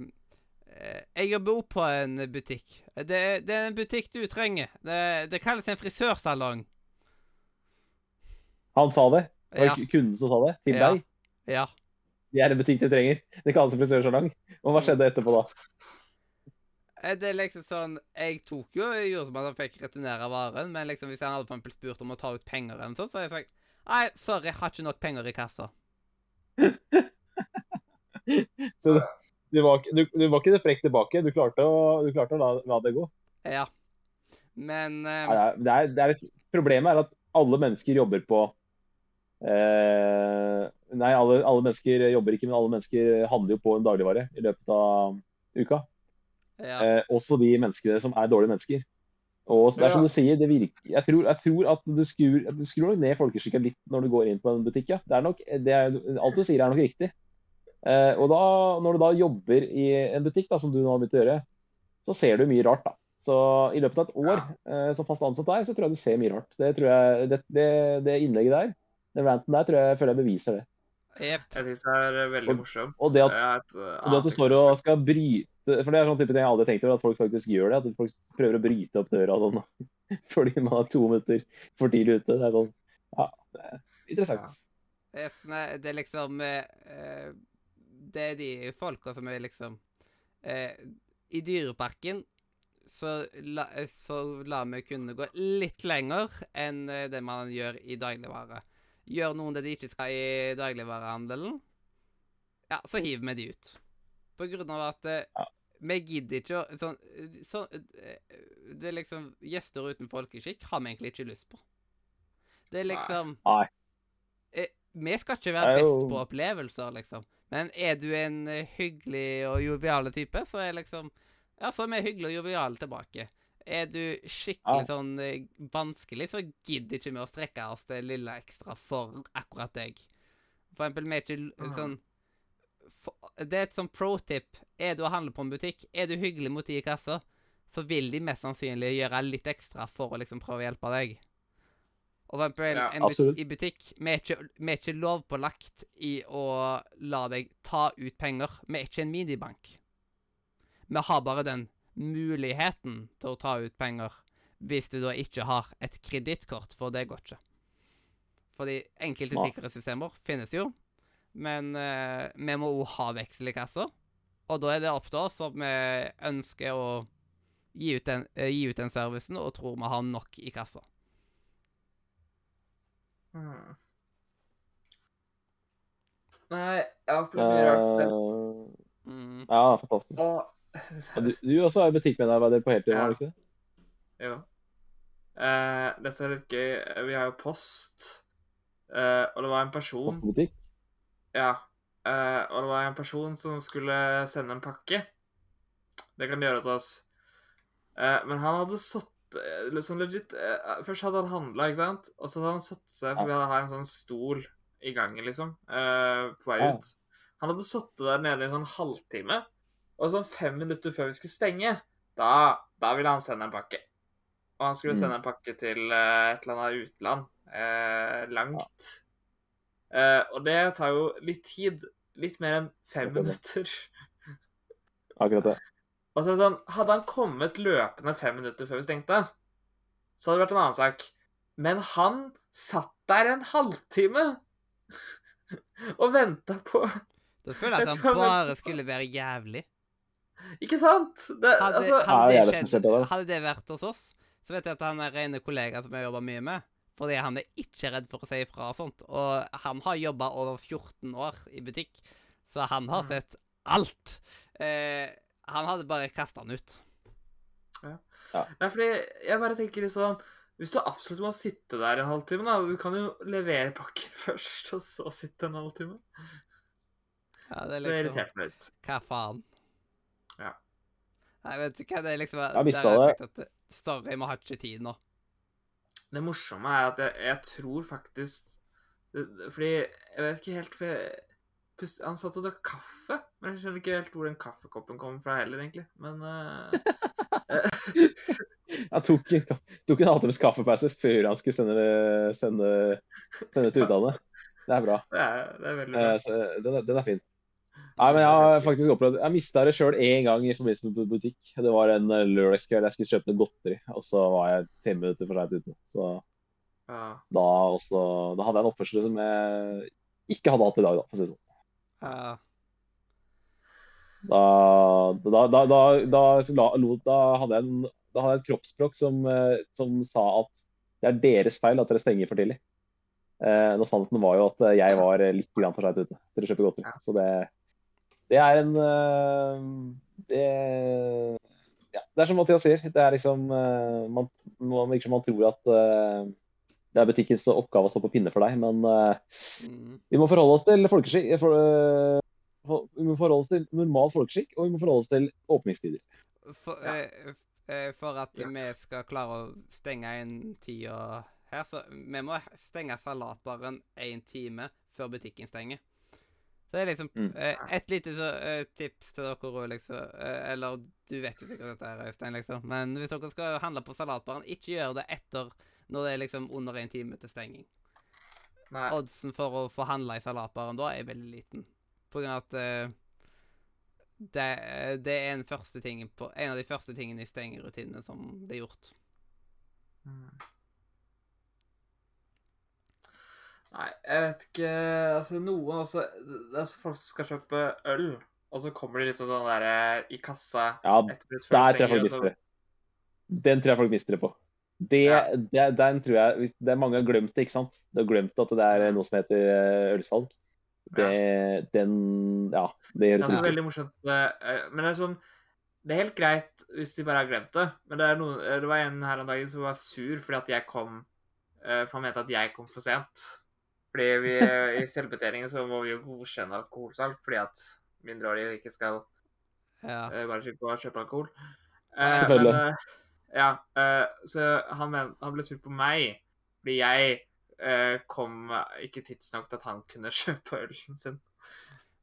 eh, Jeg jobber opp på en butikk. Det, det er en butikk du trenger. Det, det kalles en frisørsalong. Han sa det. Det var Ja. kunden som sa det. Til Ja. deg. ja. Det er en butikk du trenger. Det kalles en frisørsalong. Og hva skjedde etterpå da? Eh, Det er liksom sånn Jeg tok jo jeg gjorde som at han fikk returnere varen, men liksom hvis han hadde for eksempel spurt om å ta ut penger, eller noe sånt, så hadde jeg sagt Nei, sorry, jeg har ikke nok penger i kassa. [laughs] Så du var, du, du var ikke frekk tilbake. Du klarte å, du klarte å la, la det gå. Ja. Men eh, ja, det er, det er, problemet er at alle mennesker jobber på eh, Nei, alle, alle mennesker jobber ikke, men alle mennesker handler jo på en dagligvare i løpet av uka. Ja. Eh, også de menneskene som er dårlige mennesker. Og så det er som du sier, det virker, jeg, tror, jeg tror at du skrur, du skrur ned folkeskikka litt når du går inn på en butikk. Ja. Det er nok, det er, alt du sier er nok riktig. Eh, og da, når du da jobber i en butikk, da, som du nå har begynt å gjøre, så ser du mye rart, da. Så i løpet av et år eh, som fast ansatt der, så tror jeg du ser mye rart. Det tror jeg, det, det, det innlegget der, den ranten der, tror jeg, jeg føler jeg beviser det. Jepp. Jeg syns det er veldig morsomt. og det at- et, uh, Og det at du står og skal bryte For det er sånn type ting jeg aldri tenkte over, at folk faktisk gjør det. At folk prøver å bryte opp døra sånn [laughs] fordi man er to minutter for tidlig ute. Det er sånn Ja, det er interessant. Eh, det er liksom eh, eh, Det er de folka som er liksom eh, I Dyreparken så la, eh, så lar vi kunne gå litt lenger enn eh, det man gjør i dagligvare. Gjør noen det de ikke skal i dagligvarehandelen, ja, så hiver vi de ut. På grunn av at eh, vi gidder ikke å sånn, eh, så, eh, Det er liksom Gjester uten folkeskikk har vi egentlig ikke lyst på. Det er liksom Nei. eh, Vi skal ikke være best på opplevelser, liksom. Men er du en hyggelig og jovial type, så er liksom Ja, så er vi hyggelige og joviale tilbake. Er du skikkelig sånn eh, vanskelig, så gidder ikke vi å strekke oss det lille ekstra for akkurat deg. For eksempel, vi er ikke sånn for, Det er et sånn pro tip. Er du og handler på en butikk, er du hyggelig mot de i kassa, så vil de mest sannsynlig gjøre litt ekstra for å liksom prøve å hjelpe deg. Og for eksempel, Ja, en butikk, i butikk Vi er ikke, vi er ikke lovpålagt i å la deg ta ut penger. Vi er ikke en minibank. Vi har bare den muligheten til å ta ut penger hvis du da ikke har et kredittkort, for det går ikke. Fordi enkelte sikre systemer finnes jo, men eh, vi må òg ha veksel i kassa. Og da er det opp til oss om vi ønsker å gi ut den, eh, gi ut den servicen og tror vi har nok i kassa. Hmm. Nei, jeg har opplevd mye rart. Eh, Mm. ja, fantastisk. Og Du, du også er butikkmedarbeider på heltid, Ja. har du ikke det? Jo. Eh, det som er litt gøy, vi har jo post, eh, og det var en person Postbutikk? Ja. eh, og det var en person som skulle sende en pakke. Det kan de gjøre til oss. Eh, men han hadde satt eh, liksom legit eh, Først hadde han handla, ikke sant? Og så hadde han satt seg For vi har en sånn stol i gangen, liksom, eh, på vei ut. Han hadde sittet der nede i en sånn halvtime, og sånn fem minutter før vi skulle stenge, da, da ville han sende en pakke. Og han skulle Mm. sende en pakke til uh, et eller annet utland. Uh, langt. Uh, og det tar jo litt tid. Litt mer enn fem er minutter. [laughs] Akkurat det. Og så er det sånn, Hadde han kommet løpende fem minutter før vi stengte, så hadde det vært en annen sak. Men han satt der en halvtime [laughs] og venta på Da føler jeg at han bare skulle være jævlig. Ikke sant? Det, Hadde, altså, hadde, det det det skjedd, det. hadde det vært hos oss, så vet jeg at han er rene kollega som jeg jobber mye med. Fordi han er ikke redd for å si ifra og sånt. Og han har jobba over 14 år i butikk, så han har Mhm. sett alt. Eh, han hadde bare kasta han ut. Ja. Nei, fordi jeg bare tenker litt sånn Hvis du absolutt må sitte der en halvtime, da Du kan jo levere pakken [laughs] først, og så sitte en halvtime. Ja, Så det er det liksom irriterte meg litt. Hva faen? Ja. Nei, vet du hva, det er liksom Jeg der det. at, Sorry, vi har ikke tid nå. Det morsomme er at jeg, jeg tror faktisk Fordi jeg vet ikke helt for jeg, Han satt og drakk kaffe, men jeg skjønner ikke helt hvor den kaffekoppen kom fra heller, egentlig. Men [laughs] [laughs] uh, Han tok, en- tok en halvtimes kaffepause før han skulle sende, sende, sende til utlandet. Det er bra. det, er, det er veldig Eh, bra. så den, er, den er fin. Nei, men Jeg har faktisk opplevd Jeg mista det sjøl én gang i forbindelse med butikk. Det var en eh, lørdagskveld jeg skulle kjøpe noe godteri, og så var jeg fem minutter for seint ute. Så Ja. da, også, da hadde jeg en oppførsel som jeg ikke hadde hatt i dag, da, for å si det sånn. Ja. Da, da, da, hadde jeg en, da hadde jeg et kroppsspråk som, eh, som sa at det er deres feil at dere stenger for tidlig. Eh, sannheten var jo at eh, jeg var litt for seint ute til å kjøpe godteri. Så det, det er en eh, det, ja, det er som Mathias sier. Det er liksom eh, Man, man virker som man tror at eh, det er butikkens oppgave å stå på pinne for deg, men Mm. vi må forholde oss til folkeskikk. For, vi må forholde oss til normal folkeskikk, og vi må forholde oss til åpningstider. For, Ja. eh, eh, for at Ja. vi skal klare å stenge inn tida her, så vi må stenge salatbaren én time før butikken stenger. Så det er liksom Mm. eh, et lite så, eh, tips til dere òg, liksom. Eh, eller du vet jo sikkert dette, her, Øystein, liksom. Men hvis dere skal handle på salatbaren, ikke gjør det etter når det er liksom under en time til stenging. Nei. Oddsen for å få handla i salatbaren da er veldig liten. På grunn av at eh, det, det er en, på, en av de første tingene i stengerutinene som blir gjort. Mm. Nei, jeg vet ikke Altså, noen også Det er så folk som skal kjøpe øl, og så kommer de liksom sånn der i kassa Ja, der tror jeg folk mister det. Den tror jeg folk mister det på. Det, Ja. det, den tror jeg Det er mange har glemt det, ikke sant? De har glemt at det er noe som heter eh, ølsalg. Det, den Ja, det gjør Det Det er så veldig morsomt. eh, Men det er sånn Det er helt greit hvis de bare har glemt det, men det, er noen, det var en her om dagen som var sur fordi at jeg kom eh, For han mente at jeg kom for sent. Fordi vi, i selvbetjeningen så må vi jo godkjenne alkoholsalg fordi at mindreårige ikke skal Ja. eh, bare slippe å kjøpe alkohol. Uh, Men, uh, ja, eh, så han, men, han ble sur på meg fordi jeg eh, kom ikke tidsnok til at han kunne [laughs] kjøpe ølen sin.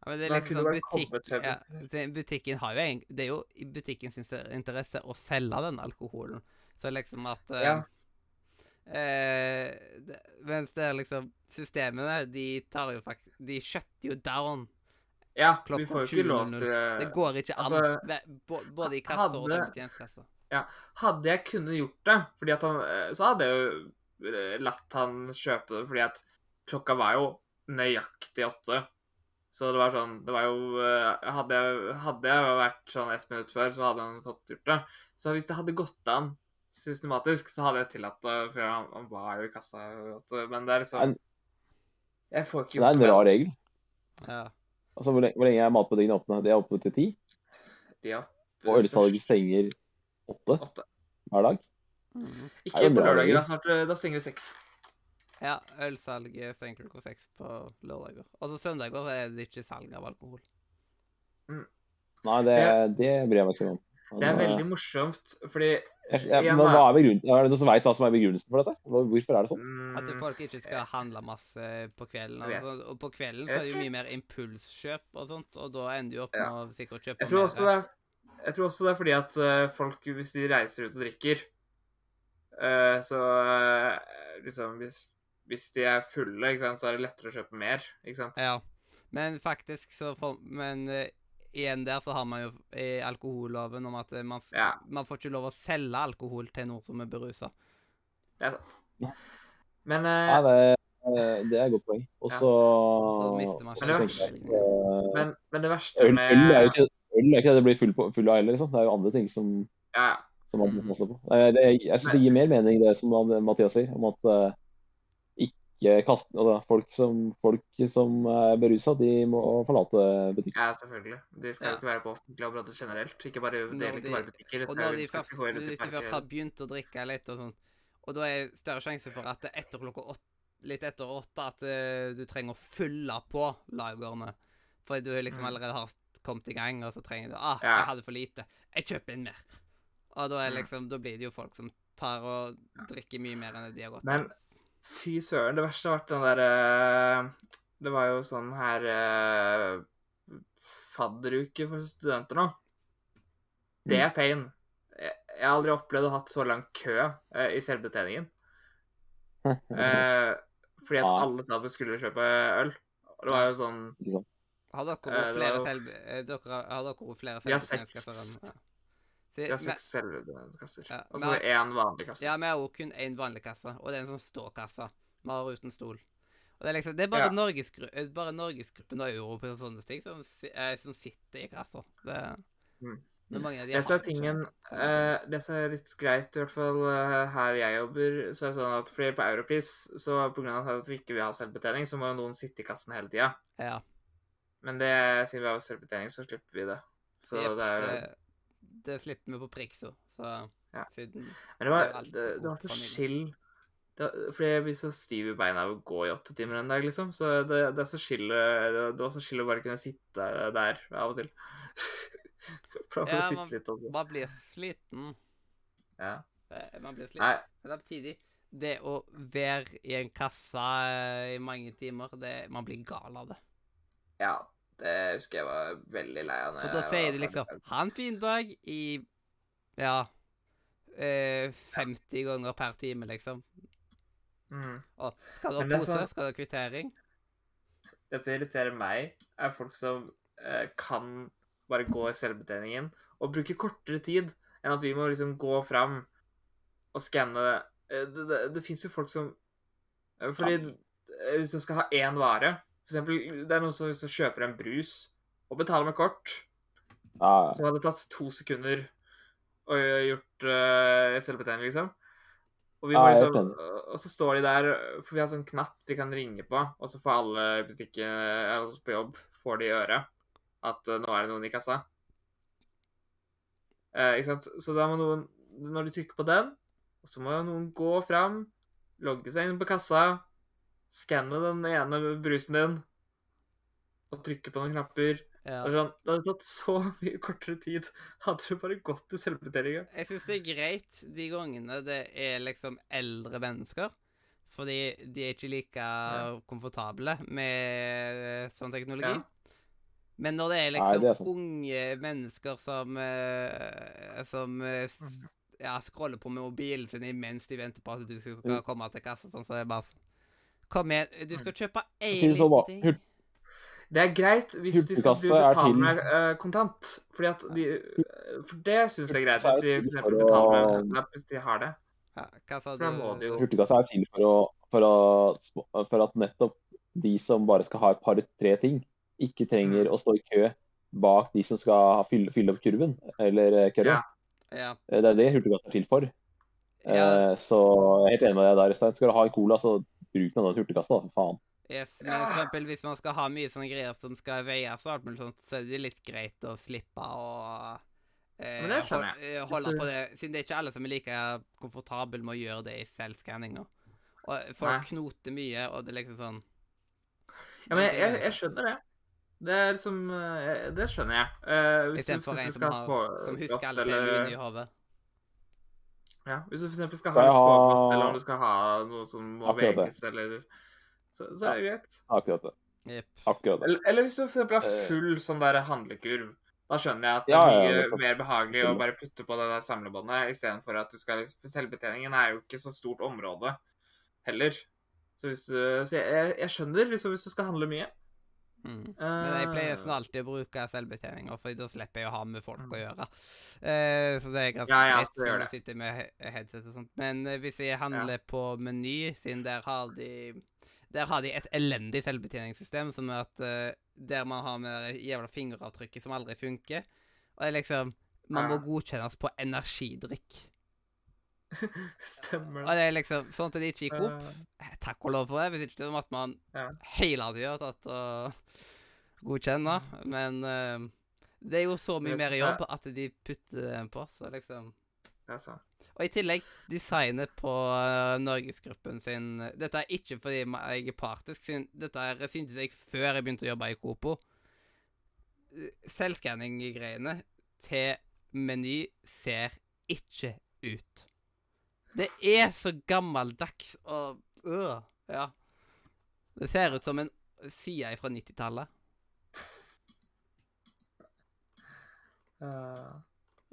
Ja, men det er liksom butikk, ja, det, Butikken har jo en, Det er jo i butikkens interesse å selge den alkoholen. Så liksom at Ja. Eh, det, Mens det er liksom Systemene, de tar jo faktisk De shutter jo down. Ja, vi får jo ikke lov 20.00. til Det går ikke an. altså, både i kassa og hadde- Ja, Hadde jeg kunnet gjort det, fordi at han, eh, så hadde jeg jo eh, latt han kjøpe det, fordi at klokka var jo nøyaktig åtte. Så det var sånn Det var jo eh, Hadde jeg, hadde jeg vært sånn ett minutt før, så hadde han fått gjort det. Så hvis det hadde gått an systematisk, så hadde jeg tillatt det, for han, han var jo i kassa. Men det er liksom Jeg får ikke Det er en rar regel. Ja. Altså, hvor lenge, hvor lenge er matbutikkene åpne? De er åpne til ti, Ja. og ølsalget stenger åtte Åtte. hver dag. Mm Ikke på lørdager, da, snart, eh, da stenger det seks. ja ølsalget stenger klokka seks på lørdager. Altså søndager er det ikke salg av alkohol. Nei, det, det bryr jeg meg ikke om. Men, Det er veldig morsomt, fordi jeg, men hva er begrunnelsen? Er det noen som vet hva som er begrunnelsen for dette? Hvorfor er det sånn? At mm, folk ikke skal handle masse på kvelden. Altså, og på kvelden så er det jo mye mer impulskjøp og sånt, og da ender du opp med å sikkert kjøpe Jeg tror, mer. det er, jeg tror også det er fordi at eh, folk, hvis de reiser ut og drikker eh, Så eh, liksom hvis, hvis de er fulle, ikke sant, så er det lettere å kjøpe mer, ikke sant? Ja. Men faktisk så for, Men igjen der så har man jo i alkoholloven om at eh, man, Ja. man får ikke lov å selge alkohol til noen som er berusa. Det er sant. Ja. Men uh, ja, det, eh, det er et godt poeng. Og så Men det jeg eh, men, verste øl, med øl er jo ikke, øl er ikke det det blir full, på, full av heller, liksom. Det er jo andre ting som, ja, som man må passe på. Eh, Det, jeg syns det gir mer mening det som Mathias sier, om at eh, ikke kaste altså, folk som, folk som er berusa, de må forlate butikken. ja, selvfølgelig. De skal jo Ja. ikke være på offentlig områder generelt. Ikke bare, det Når gjelder ikke bare butikker. det Og når de de skal først, de først har begynt å drikke litt og sånn, og da er det større sjanse for at etter klokka åtte, litt etter åtte at eh, du trenger å fylle på lagrene. Fordi du liksom Mm. allerede har kommet i gang, og så trenger du Ah, Ja. jeg hadde for lite. Jeg kjøper inn mer. Og da, er Mm. liksom, da blir det jo folk som tar og drikker mye mer enn det de har gått Men fy søren, det verste har vært den derre Det var jo sånn her eh, fadderuke for studenter nå. Det Mm. er pain. Jeg jeg har aldri opplevd å ha hatt så lang kø eh, i selvbetjeningen. [laughs] Eh, fordi at alle sammen skulle kjøpe øl. Og det var jo sånn Hadde? Har dere Eh, flere selv... eh, Dere, har dere flere Vi har seks. Ja. Vi har Se- seks selvkasser. Ja, Og er det én vanlig kasse. Ja, vi har jo kun én vanlig kasse, og det er en sånn ståkasse. Vi har uten stol. Og det er liksom, det er bare, Ja. Norgesgru eh, bare Norgesgruppen og Europa og sånne ting som, eh, som sitter i kassa. Det, Mm. mange av de Det som er tingen eh, Det som er litt greit, i hvert fall uh, her jeg jobber, så er det sånn at fordi på Europris, så av at vi ikke vil ha selvbetjening, så må jo noen sitte i kassen hele tida. Ja. Men det, siden vi har selvbetjening, så slipper vi det. Så yep, det er jo det, det slipper vi på Prixo, så Ja. siden Men det var, det det, var så chill. Fordi jeg blir så stiv i beina av å gå i åtte timer en dag, liksom. Så det, det er så chill det, det var så chill å bare kunne sitte der av og til. [laughs] For Ja, sitte man- litt og Man blir sliten. Ja. Man blir sliten. Nei, Men samtidig, det å være i en kasse eh, i mange timer, det, man blir gal av det. ja. Det husker jeg var veldig lei av. For da sier de liksom. Ha en fin dag i Ja eh, 50 ganger per time, liksom. Mm. Og skal du ha pose? sånn- Skal du ha kvittering? Det som irriterer meg, er folk som eh, kan bare gå i selvbetjeningen og bruke kortere tid enn at vi må liksom gå fram og skanne Det, Det, det, det fins jo folk som eh, Fordi ja. hvis du skal ha én vare For eksempel, det er noen som, som kjøper en brus og betaler med kort, Ja, som hadde tatt to sekunder og gjort uh, selvbetjening, liksom. Og, vi ah, liksom, og så står de der, for vi har sånn knapp de kan ringe på, og så får alle i butikken eller på jobb får de i øret at uh, nå er det noen i kassa. Eh, ikke sant? Så da må noen, når de trykker på den, så må noen gå fram, logge seg inn på kassa, skanne den ene brusen din, og trykke på noen knapper. Ja. Og sånn, det hadde tatt så [laughs] mye kortere tid. Hadde du bare gått til selvbetjeninga. Jeg syns det er greit de gangene det er liksom eldre mennesker. Fordi de er ikke like komfortable med sånn teknologi. Ja. Men når det er Nei, liksom det er unge mennesker som eh, Som eh, Mhm. ja, scroller på med mobilen sin mens de venter på at du skal Mm. komme til kassa, sånn så det er bare Kom igjen, du skal kjøpe da. liten ting. Det er greit hvis de skal betale med eh, kontant. Fordi at de For det syns jeg er greit, hvis de for eksempel betaler med lapp hvis de har det. Ja, hva sa du? Hurtigkassa er til for, å, for, å, for at nettopp de som bare skal ha et par-tre ting, ikke trenger Mm. å stå i kø bak de som skal fylle, fylle opp kurven, eller eh, kølla. Ja. Ja. Eh, Det er det hurtigkassa er til for. Ja. Eh, Så jeg er helt enig med deg der, Stein. Skal du ha en cola, så bruk den hurtigkassa, da, for faen. Yes, men for eksempel hvis man skal ha mye sånne greier som skal veies og alt mulig sånt, så er det litt greit å slippe å eh, Men det skjønner hol- eh, holde Så- på det, siden det er ikke alle som er like komfortable med å gjøre det i selvskanninga. Og folk Nei. knoter mye, og det er liksom sånn Ja, men jeg, jeg, jeg skjønner det. Det er liksom eh, Det skjønner jeg. Uh, hvis du for Istedenfor en som, skal ha har, som husker alle eller- PMU-ene i hodet. Ja, hvis du eksempel skal ha en ha- eller om du skal ha noe som må veges, eller så, så er det greit. Akkurat det. Yep. Akkurat det. Eller, eller hvis du eksempel har Eh. full sånn der handlekurv. Da skjønner jeg at det er er ja, mye nettopp. mer behagelig å bare putte på det der samlebåndet istedenfor at du skal liksom For selvbetjeningen er jo ikke så stort område heller. Så, hvis du, så jeg, jeg, jeg skjønner liksom hvis du skal handle mye. Mm. Men jeg pleier Eh, sånn alltid å bruke selvbetjeninger, for da slipper jeg å ha med folk å gjøre. Uh, så det er ganske Mm. Ja, ja, greit når jeg sitter med headset og sånt. Men uh, hvis jeg handler på Meny, siden der har de der har de et elendig selvbetjeningssystem, som er at der man har med det jævla fingeravtrykket som aldri funker. Og det er liksom Man må godkjennes på energidrikk. [laughs] Stemmer Og det. det er liksom sånn at det ikke gikk opp. Eh, Takk og lov for det. Hvis ikke om at man Ja. hele tida tatt og Godkjenner Men uh, det er jo så mye mer jobb at de putter den på, så liksom det. Og i tillegg, designet på uh, Norgesgruppen sin Dette er ikke fordi jeg er partisk, siden dette er, syntes jeg før jeg begynte å jobbe i Kopo. Selvskanning-greiene til Meny ser ikke ut. Det er så gammeldags og øh, Ja. Det ser ut som en side fra 90-tallet, Uh,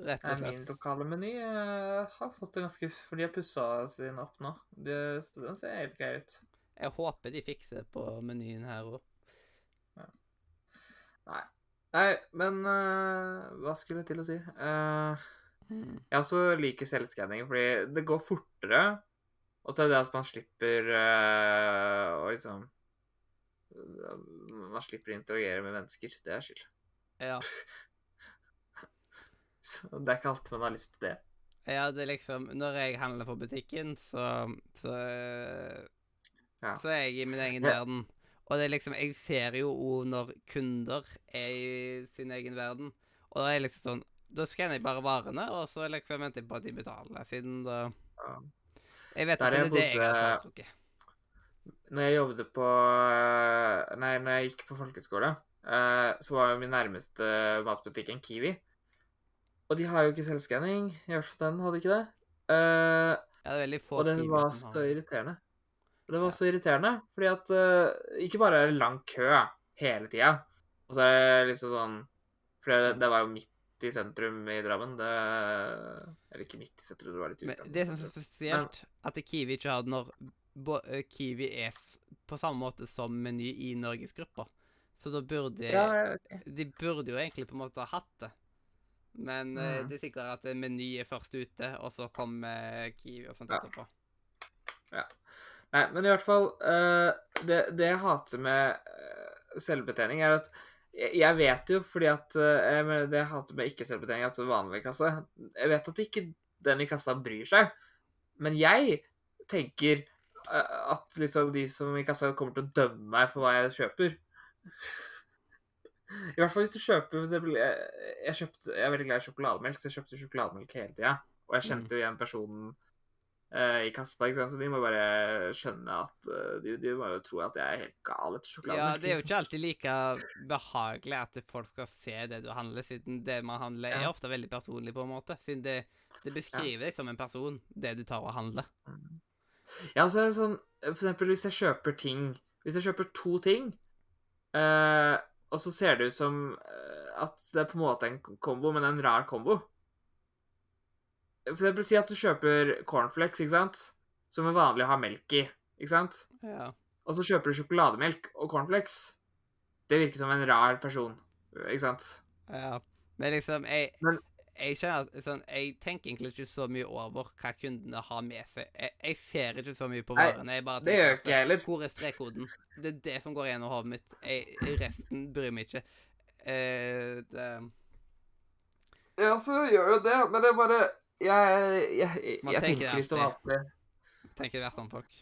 rett og slett. min lokale meny eh, har fått det ganske For de har pussa sin opp nå. De, så den ser helt grei ut. Jeg håper de fikser det på menyen her òg. Nei, Nei, men uh, hva skulle jeg til å si? Eh, jeg også liker selvskanning, fordi det går fortere. Og så er det at man slipper eh, å liksom Man slipper å interagere med mennesker. Det er skyld. Ja. [laughs] Så det er ikke alltid man har lyst til det. Ja, det er liksom Når jeg handler på butikken, så Så, Ja. så er jeg i min egen Ja. verden. Og det er liksom Jeg ser jo òg når kunder er i sin egen verden. Og da er jeg liksom sånn Da skanner jeg bare varene, og så liksom venter jeg på at de betaler, siden da Ja. Jeg vet ikke om det er det jeg har trukket. foretrukket. Når jeg jobbet på Nei, når jeg gikk på folkeskole, eh, så var jo min nærmeste matbutikk en Kiwi. Og de har jo ikke selvskanning. I hvert fall den hadde ikke det. Eh, Ja, det er få og den var så irriterende. Og det var så irriterende, fordi at eh, ikke bare er det lang kø hele tida, Og så er det liksom sånn For det, det var jo midt i sentrum i Drammen. Det Eller ikke midt i sentrum, det var litt Men utenfor det som er spesielt, at Kiwi ikke har når eh, Kiwi er på samme måte som Meny i Norgesgruppa. Så da burde Ja, jeg. De burde jo egentlig på en måte ha hatt det. Men eh, Mm. det er sikkert at Meny er først ute, og så kommer Kiwi og sånt Ja. etterpå. Nei, men i hvert fall uh, det, det jeg hater med selvbetjening, er at jeg, vet jo fordi at eh, Det jeg hater med ikke-selvbetjening, altså vanlig kasse Jeg vet at ikke den i kassa bryr seg, men jeg tenker eh, at liksom de som i kassa kommer til å dømme meg for hva jeg kjøper. [laughs] I hvert fall hvis du kjøper f.eks. jeg, jeg, kjøpte, jeg er veldig glad i sjokolademelk, så jeg kjøpte sjokolademelk hele tida. Og jeg kjente jo igjen personen i kassa, ikke sant? så de må bare skjønne at eh, de, de må jo tro at jeg er helt gal etter Ja, det er jo ikke alltid like behagelig at folk skal se det du handler, siden det man handler, er ofte veldig personlig, på en måte. Siden det, det beskriver deg som en person, det du tar og handler. Ja, så er det sånn For eksempel hvis jeg kjøper ting Hvis jeg kjøper to ting, eh, og så ser det ut som eh, at det er på en måte en kombo, men en rar kombo. For eksempel si at du kjøper cornflakes, ikke sant? Som er vanlig å ha melk i, ikke sant? Ja. Og så kjøper du sjokolademelk og cornflakes. Det virker som en rar person, ikke sant? ja. Men liksom, jeg, Men- jeg kjenner at sånn, jeg tenker egentlig ikke så mye over hva kundene har med seg. Jeg, jeg ser ikke så mye på varene. Jeg bare det gjør ikke jeg heller. Hvor er strekkoden? Det er det som går gjennom hodet mitt. Jeg, resten bryr meg ikke. Eh, det, Ja, så gjør jo det, men det er bare Jeg, jeg, jeg, jeg tenker liksom at alltid tenker hvert om folk.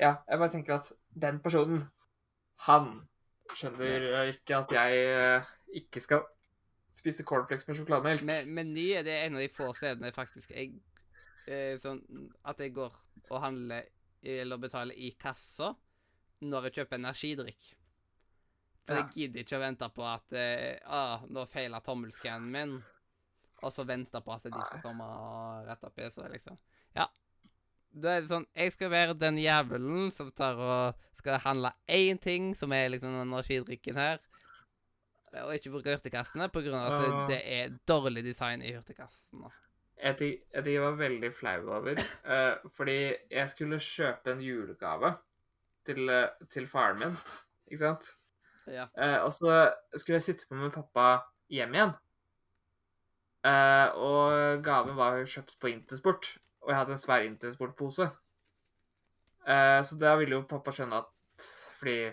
Ja, jeg bare tenker at den personen, han skjønner eh, ikke at jeg eh, ikke skal spise cornflakes med sjokolademelk. Men ny er det en av de få stedene faktisk jeg eh, sånn At jeg går og handler eller betaler i kassa når jeg kjøper energidrikk. For Ja. jeg gidder ikke å vente på at eh, ah, nå feiler tommelscannen min, og så vente på at de skal komme og rette opp i. Så liksom Ja. Da er det sånn Jeg skal være den jævelen som tar og skal handle én ting, som er liksom energidrikken her. Og ikke bruke hurtigkassene pga. at det, det er dårlig design i hurtigkassene. Jeg jeg jeg var veldig flau over, uh, fordi jeg skulle kjøpe en julegave til, eh, til faren min, ikke sant? Ja. Uh, og så skulle jeg sitte på med pappa hjem igjen. Eh, og gaven var kjøpt på Intersport, og jeg hadde en svær Intersport-pose. Uh, så da ville jo pappa skjønne at Fordi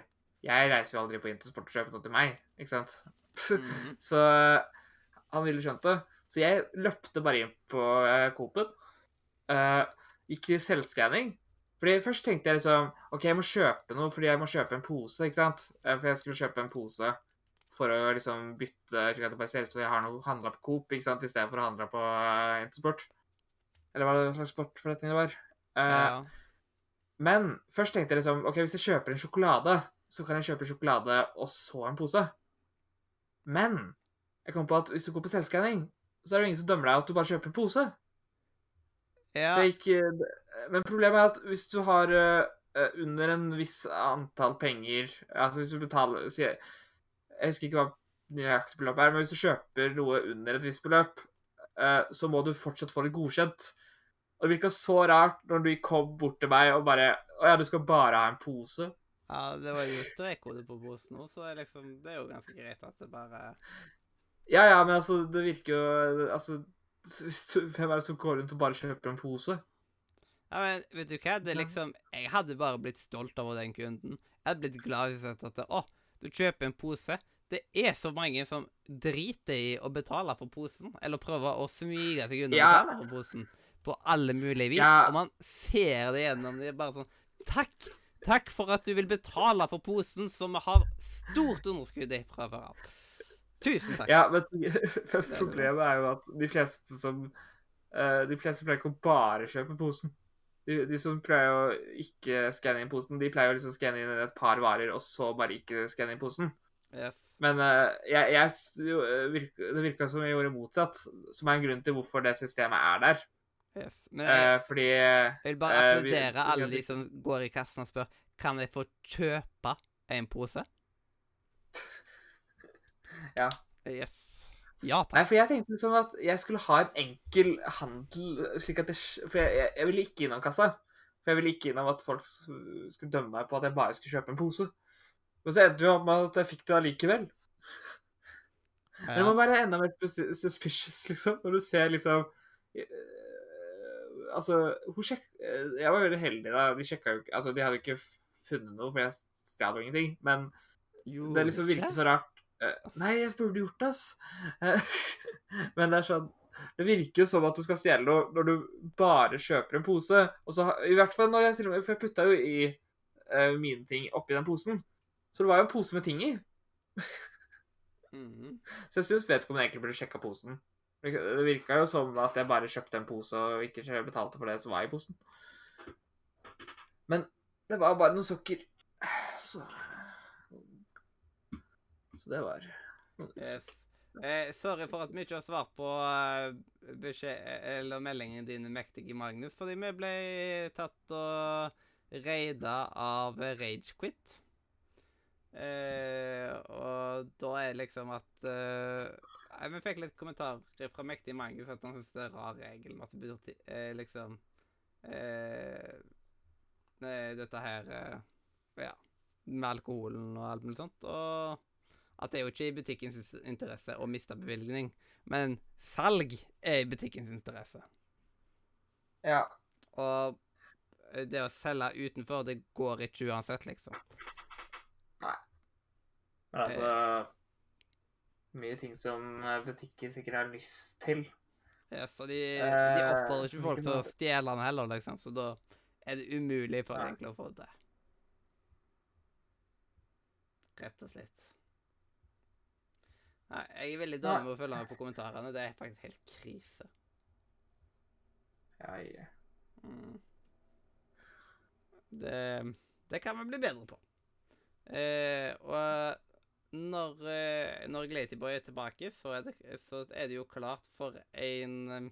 jeg reiser jo aldri på Intersport og kjøper noe til meg, ikke sant? Mhm. [laughs] Så eh, han ville skjønt det. Så jeg løpte bare inn på uh, Coop-en. Uh, gikk i selvskanning. Fordi Først tenkte jeg liksom OK, jeg må kjøpe noe fordi jeg må kjøpe en pose. ikke sant? For jeg skulle kjøpe en pose for å liksom bytte slik at det bare ser ut som jeg har handla på Coop ikke sant? i stedet for å handle på uh, Intersport. Eller hva det slags sportforretning det var. Eh, ja. men først tenkte jeg liksom OK, hvis jeg kjøper en sjokolade, så kan jeg kjøpe sjokolade og så en pose. Men jeg kom på at hvis du går på selvskanning, så er det jo ingen som dømmer deg at du bare kjøper en pose. ja. Så jeg gikk eh, Men problemet er at hvis du har eh, eh, under en viss antall penger Altså hvis du betaler si, Jeg husker ikke hva nøyaktig beløp er, men hvis du kjøper noe under et visst beløp, eh, så må du fortsatt få det godkjent. Og det virka så rart når du kom bort til meg og bare Å ja, du skal bare ha en pose? ja, det var jo strekkode på posen nå, så det er liksom, det er jo ganske greit at det bare Ja, ja, men altså, det virker jo Altså, hvem er det som går rundt og bare kjøper en pose? Ja, men vet du hva? Det er liksom Jeg hadde bare blitt stolt over den kunden. Jeg hadde blitt glad hvis jeg sett at Å, du kjøper en pose. Det er så mange som driter i å betale for posen, eller prøver å smyge seg unna å Ja. betale for posen. På alle mulige vis. Ja. Og man ser det gjennom. Det er bare sånn Takk! Takk for at du vil betale for posen, som har stort underskudd i fra før av. Tusen takk. Ja, men [laughs] problemet er jo at de fleste som eh, De fleste pleier ikke å bare kjøpe posen. De, de som pleier å ikke skanne inn posen, de pleier å liksom skanne inn et par varer, og så bare ikke skanne inn posen. Yes. Men uh, jeg, jeg, eh, virka, det virka som jeg gjorde motsatt, som er en grunn til hvorfor det systemet er der. yes. Men jeg, uh, fordi jeg vil bare vi- applaudere vi- alle de som går i kassen og spør Kan jeg få kjøpe en pose. [laughs] Ja. Yes. Ja Nei, for jeg tenkte liksom at jeg skulle ha en enkel handel, slik at det For jeg, jeg, jeg ville ikke innom kassa. For jeg ville ikke innom at folk skulle dømme meg på at jeg bare skulle kjøpe en pose. Men så endte det opp med at jeg fikk det allikevel. Men det må Ja. være enda mer suspicious, liksom, når du ser liksom eh, Altså, hun sjekk... eh, Jeg var veldig heldig, da. De sjekka jo ikke Altså, de hadde jo ikke funnet noe, for jeg stjal jo ingenting. Men Jo, det liksom virker så rart. Eh, Nei, jeg burde gjort det, ass. Eh, [laughs] Men det er sånn Det virker jo som at du skal stjele noe når du bare kjøper en pose. Og så, I hvert fall når jeg til og med For jeg putta jo i uh, mine ting oppi den posen. Så det var jo en pose med ting i. Mhm. Så jeg syns vedkommende egentlig burde sjekka posen. Det virka jo som at jeg bare kjøpte en pose og ikke betalte for det som var i posen. Men det var bare noen sokker. Så Så det var Yes. Eh, sorry for at vi ikke har svart på eh, beskjed, eller meldingen din, mektige Magnus, fordi vi ble tatt og raida av Ragequit. Eh, og da er liksom at eh, Vi fikk litt kommentarer fra mektige Magnus at han syns det er rar regel at det betyr eh, liksom eh, Dette her eh, Ja, med alkoholen og alt mulig sånt. Og at det er jo ikke i butikkens interesse å miste bevilgning, men salg er i butikkens interesse. Ja. Og eh, det å selge utenfor, det går ikke uansett, liksom. Nei. Men altså Mye ting som butikker sikkert har lyst til. Ja, så de, de Eh, oppfordrer ikke folk til å stjele den heller, liksom, så da er det umulig for dem egentlig å få det. Rett og slett. Nei, jeg er veldig dårlig med å følge med på kommentarene. Det er faktisk helt krise. Ja, ja. Mm. Det, det kan vi bli bedre på. Eh, og når, eh, når Glatyboy er tilbake, så er, det, så er det jo klart for en,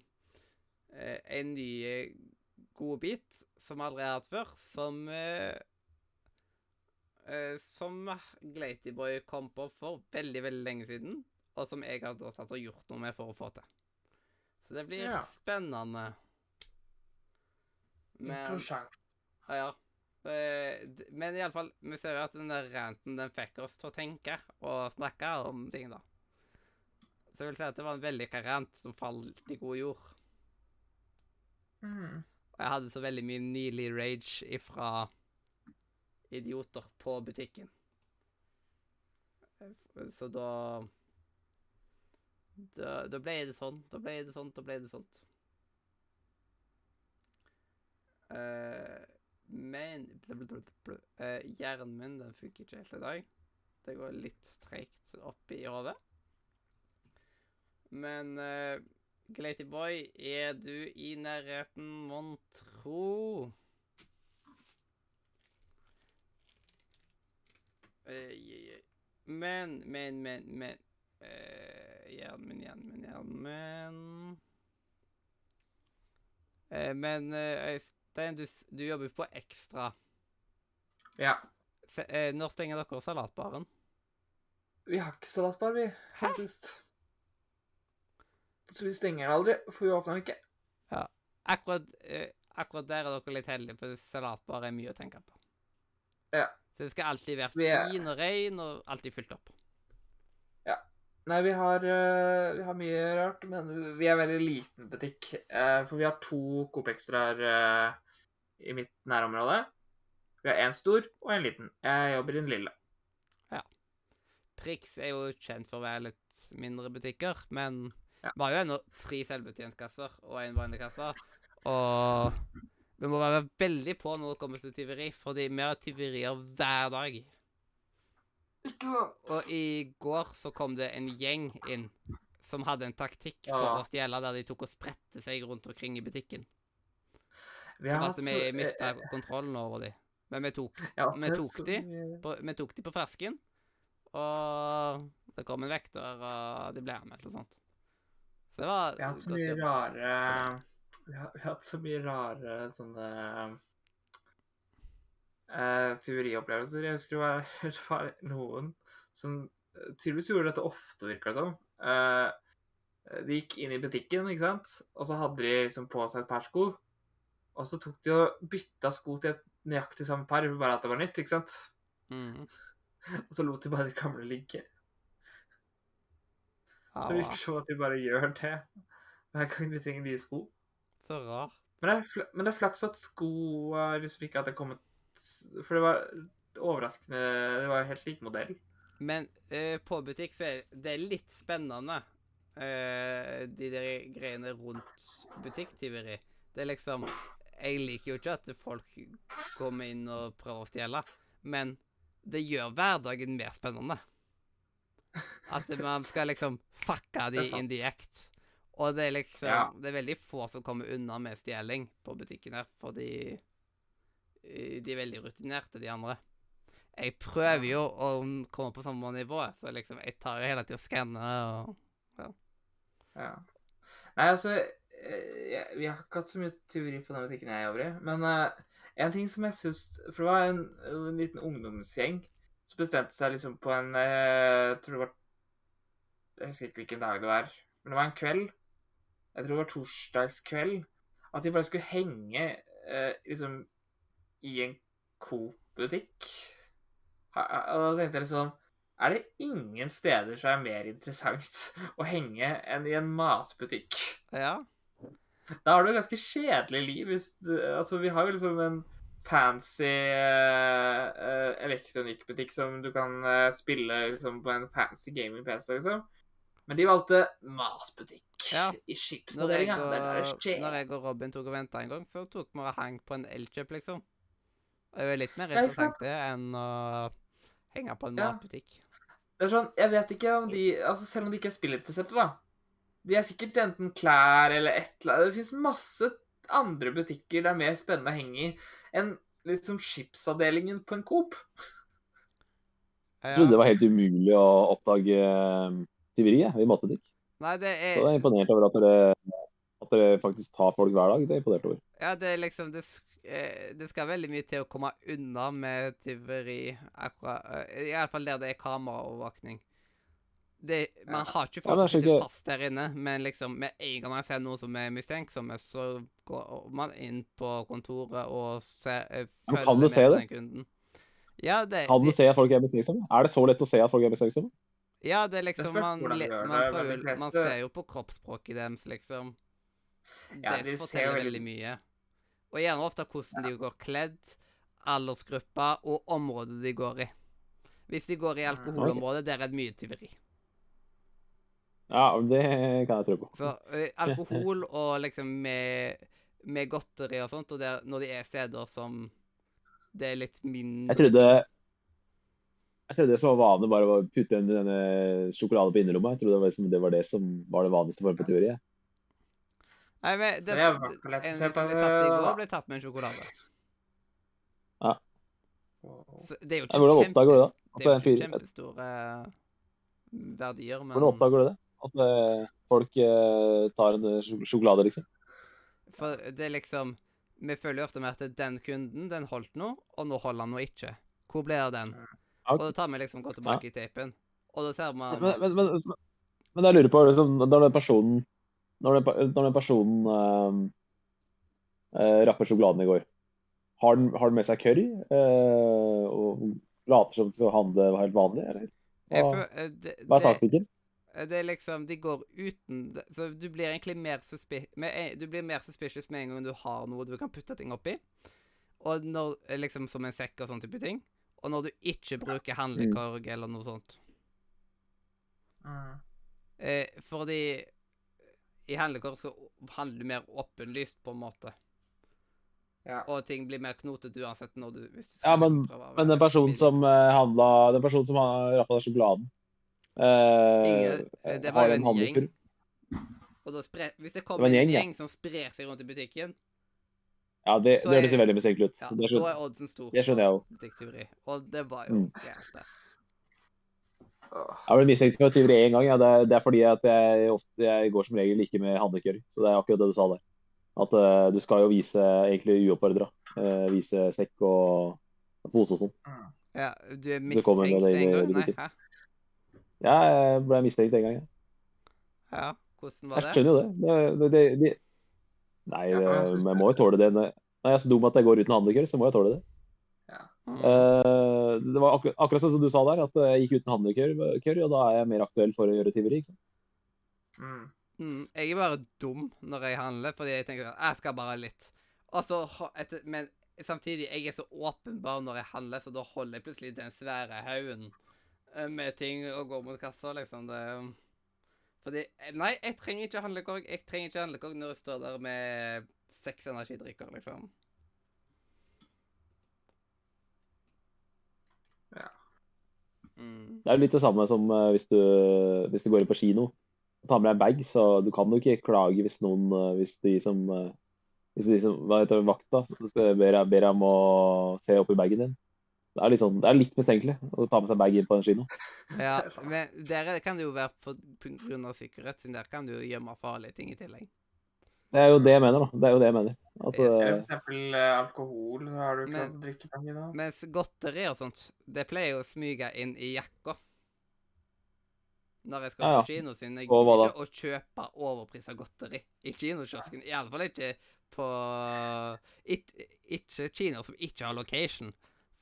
eh, en ny godbit god bit som vi aldri har hatt før, som eh, Som Glatyboy kom på for veldig, veldig lenge siden, og som jeg har da tatt og gjort noe med for å få til. Så det blir Ja. spennende. Men Interessant. ja, ja. D- men iallfall, vi ser jo at den der ranten den fikk oss til å tenke og snakke om ting, da. Så jeg vil si at det var en vellykka rant som falt i god jord. Mm. Og jeg hadde så veldig mye nylig rage ifra idioter på butikken. Så da Da, da ble det sånn. Da ble det sånn, da ble det sånt. Uh, men uh. Eh, Hjernen min den funker ikke helt i dag. Det går litt treigt opp i hodet. Men uh, Glatyboy, er du i nærheten, mon tro? Men, men, men, men eh, Hjernen min, hjernen min, hjernen min Eh, Men eh, Øystein, du, du jobber på Ekstra. Ja. Se, eh, når stenger dere salatbaren? Vi har ikke salatbar, vi, faktisk. Så vi stenger den aldri, for vi åpner den ikke. Akkurat, eh, akkurat der er dere litt heldige, for salatbar er mye å tenke på. Ja. Så det skal alltid være fin og rein og alltid fylt opp. Ja. Nei, vi har, eh, vi har mye rart, men vi er veldig liten butikk. eh, For vi har to Coop Extraer eh, i mitt nærområde. Vi har én stor og en liten. Jeg jobber i den lille. Ja. Prix er jo kjent for å være litt mindre butikker, men Ja. vi har jo ennå tre selvbetjentkasser og en vanlig kasse. Og vi må være veldig på når det kommer til tyveri, fordi vi har tyverier hver dag. Og i går så kom det en gjeng inn som hadde en taktikk for å stjele, der de tok og spredte seg rundt omkring i butikken. Vi har at vi så- mista eh, kontrollen over dem. Men vi tok, ja, vi tok så de. på, vi tok de på fersken, og det kom en vekter, og de ble anmeldt og sånt. Så det var Vi har hatt så mye rare Vi har, vi har hatt så mye rare sånne uh, teoriopplevelser. Jeg husker det var, [laughs] det var noen som tydeligvis gjorde dette ofte, virker det som. Uh, de gikk inn i butikken, ikke sant, og så hadde de liksom på seg et par sko. Og så tok de og bytta sko til et nøyaktig samme par, bare at det var nytt, ikke sant. Mhm. Og så lot de bare de gamle ligge. Så det virker som at de bare gjør det hver gang de trenger nye sko. Så rart. Men det er, men det er flaks at skoa liksom ikke hadde kommet For det var overraskende Det var jo helt lik modell. Men uh, på butikk så er det litt spennende, uh, de der greiene rundt butikktyveri. Det er liksom Jeg liker jo ikke at folk kommer inn og prøver å stjele, men det gjør hverdagen mer spennende. [laughs] At man skal liksom fucke de Det in the act. Og det er liksom Ja. Det er veldig få som kommer unna med stjeling på butikken her, fordi eh, de er veldig rutinerte, de andre. Jeg prøver jo å komme på samme nivå, så liksom jeg tar jo hele tida og skanner og Ja. Nei, altså eh, jeg, Vi har ikke hatt så mye tyveri på den butikken jeg jobber i. Men uh, en ting som jeg syns For det var en, en liten ungdomsgjeng som bestemte seg liksom på en Jeg tror det var Jeg husker ikke hvilken dag det var, men det var en kveld. Jeg tror det var torsdagskveld. At de bare skulle henge eh, liksom i en Coop-butikk. Og da tenkte jeg liksom er det ingen steder som er mer interessant [laughs] å henge enn i en matbutikk? Ja. Da har du et ganske kjedelig liv. Hvis, du- altså, vi har jo liksom en fancy uh, elektronikkbutikk som du kan uh, spille liksom, på en fancy gaming-PC, liksom. Men de valgte matbutikk Ja. i Når er skjer. når jeg og Robin tok og venta en gang, så tok vi og hang på en Elkjøp, liksom. Det er jo litt mer interessant det enn å henge på en Ja. matbutikk. Det er sånn, Jeg vet ikke om de altså Selv om de ikke er spillinteresserte, da. De er sikkert enten klær eller et eller annet. Det fins masse andre butikker det er mer spennende å henge i enn liksom skipsavdelingen på en Coop. Jeg trodde det var helt umulig å oppdage eh, tyveri i matbutikk. Nei, det Så er jeg er imponert over at dere, at dere faktisk tar folk hver dag. Det er imponert over. Ja, det er liksom det, sk eh, det skal veldig mye til å komme unna med tyveri, akkurat hvert fall der det er kameraovervåkning. Det, man har ikke folk ja, som sitter fast der inne, men liksom med en gang man ser noen som er mistenksomme, så går man inn på kontoret og ser, eh, følger kan du med se på den kunden. Ja, det, Kan du de, se at folk er mistenksomme? Er det så lett å se at folk er mistenksomme? Ja, det er liksom spørs man, le- man, det, de man ser jo på kroppsspråket deres, liksom. Ja, det de forteller veldig- veldig mye. Og gjerne ofte hvordan de går kledd, aldersgruppa og området de går i. Hvis de går i Mm, alkoholområdet, der er det mye tyveri. Ja, det kan jeg tro på. Så ø, alkohol [laughs] og liksom med, med godteri og sånt, og der, når de er steder som det er litt mindre Jeg trodde jeg trodde det som var vanlig bare å putte en denne sjokolade på innerlomma. Jeg trodde det var, liksom, det var det som var det vanligste formen på teori. jeg. Nei, men det, Det er en som ble tatt i går, ble tatt med en sjokolade. Så det er jo ikke hvordan oppdager du det? Det er jo en ikke kjempestore verdier, men Hvordan oppdager du det? At eh, folk eh, tar en eh, sjokolade, liksom? For det er liksom Vi føler jo ofte med at den kunden, den holdt nå, og nå holder han nå ikke. Hvor av den? Ja, Og da tar vi liksom gå tilbake i teipen, og da ser man Men, men, men, men, jeg lurer på liksom, Når den personen Når den, når den personen eh, eh, rapper sjokoladen i går, har den, har den med seg curry? eh, og later som den skal handle helt vanlig, eller? Hva, hva er det, taktikken? det er liksom De går uten Så du blir egentlig mer suspi med, Du blir mer suspicious med en gang du har noe du kan putte ting oppi. Og når Liksom som en sekk og sånn type ting. Og når du ikke bruker handlekorg eller noe sånt. Mm. Eh, fordi i handlekorg så handler du mer åpenlyst, på en måte. Ja. Og ting blir mer knotete uansett når du hvis du Ja, men, liksom prøve men den personen som uh, handla Den personen som har rappa den sjokoladen eh, Ingen- eh, det var jo en en gjeng. Og da spre, Hvis det Det kommer var en en gjeng, ja. gjeng som sprer seg rundt i butikken, Ja, det, det høres jo veldig mistenkelig ut. ja, det, da skjønner, er oddsen stor. det skjønner jeg òg. Og det var jo Mm. gærent, det. Jeg ble mistenkt for tyveri én gang. Ja. Det, er, det er fordi at jeg, ofte, jeg går som regel ikke med handlekørr. Så det er akkurat det du sa der. At uh, du skal jo vise egentlig uoppfordra. Uh, vise sekk og pose og sånn. Ja, du er mistenkt en gang? Nei, hæ? Ja, Jeg ble mistenkt en gang. ja. Ja, hvordan var det? Jeg skjønner jo det. det, det, det, det. Nei, Ja, men jeg må jo tåle det. Når jeg er så dum at jeg går uten handlekøy, så må jeg tåle det. Mm. Eh, det var akkurat, akkurat sånn som du sa der, at jeg gikk uten handlekøy, og da er jeg mer aktuell for å gjøre tyveri. ikke sant? Mm. Mm, jeg er bare dum når jeg handler, fordi jeg tenker at jeg skal bare ha litt. Og etter, men samtidig, jeg er så åpenbar når jeg handler, så da holder jeg plutselig den svære haugen eh, med ting og går mot kassa, liksom. Det, fordi Nei, jeg trenger ikke handlekorg. Jeg trenger ikke handlekorg når jeg står der med seks energidrikker, liksom. Ja. Mm. Det er jo litt det samme som eh, hvis, du, hvis du går inn på kino og tar med deg en bag, så du kan jo ikke klage hvis noen eh, Hvis de som eh, hvis de som hva heter det, vakta så ber jeg ber deg om å se oppi bagen din. Det er litt, sånn, det er litt mistenkelig å ta med seg bag inn på en kino. Ja, men der er- kan det jo være på grunn av sikkerhet, siden der kan du jo gjemme farlige ting i tillegg. Det er jo det jeg mener, da. Det er jo det jeg mener. At, Yes. eh, for eksempel eh, alkohol, så har du ikke Men- lov til å drikke på kino. Mens godteri og sånt, det pleier jo å smyge inn i jakka. Når jeg skal Ja, ja. på kino, siden jeg gidder ikke å kjøpe overprisa godteri i kinokiosken. Iallfall ikke på ikke, ikke kinoer som ikke har location.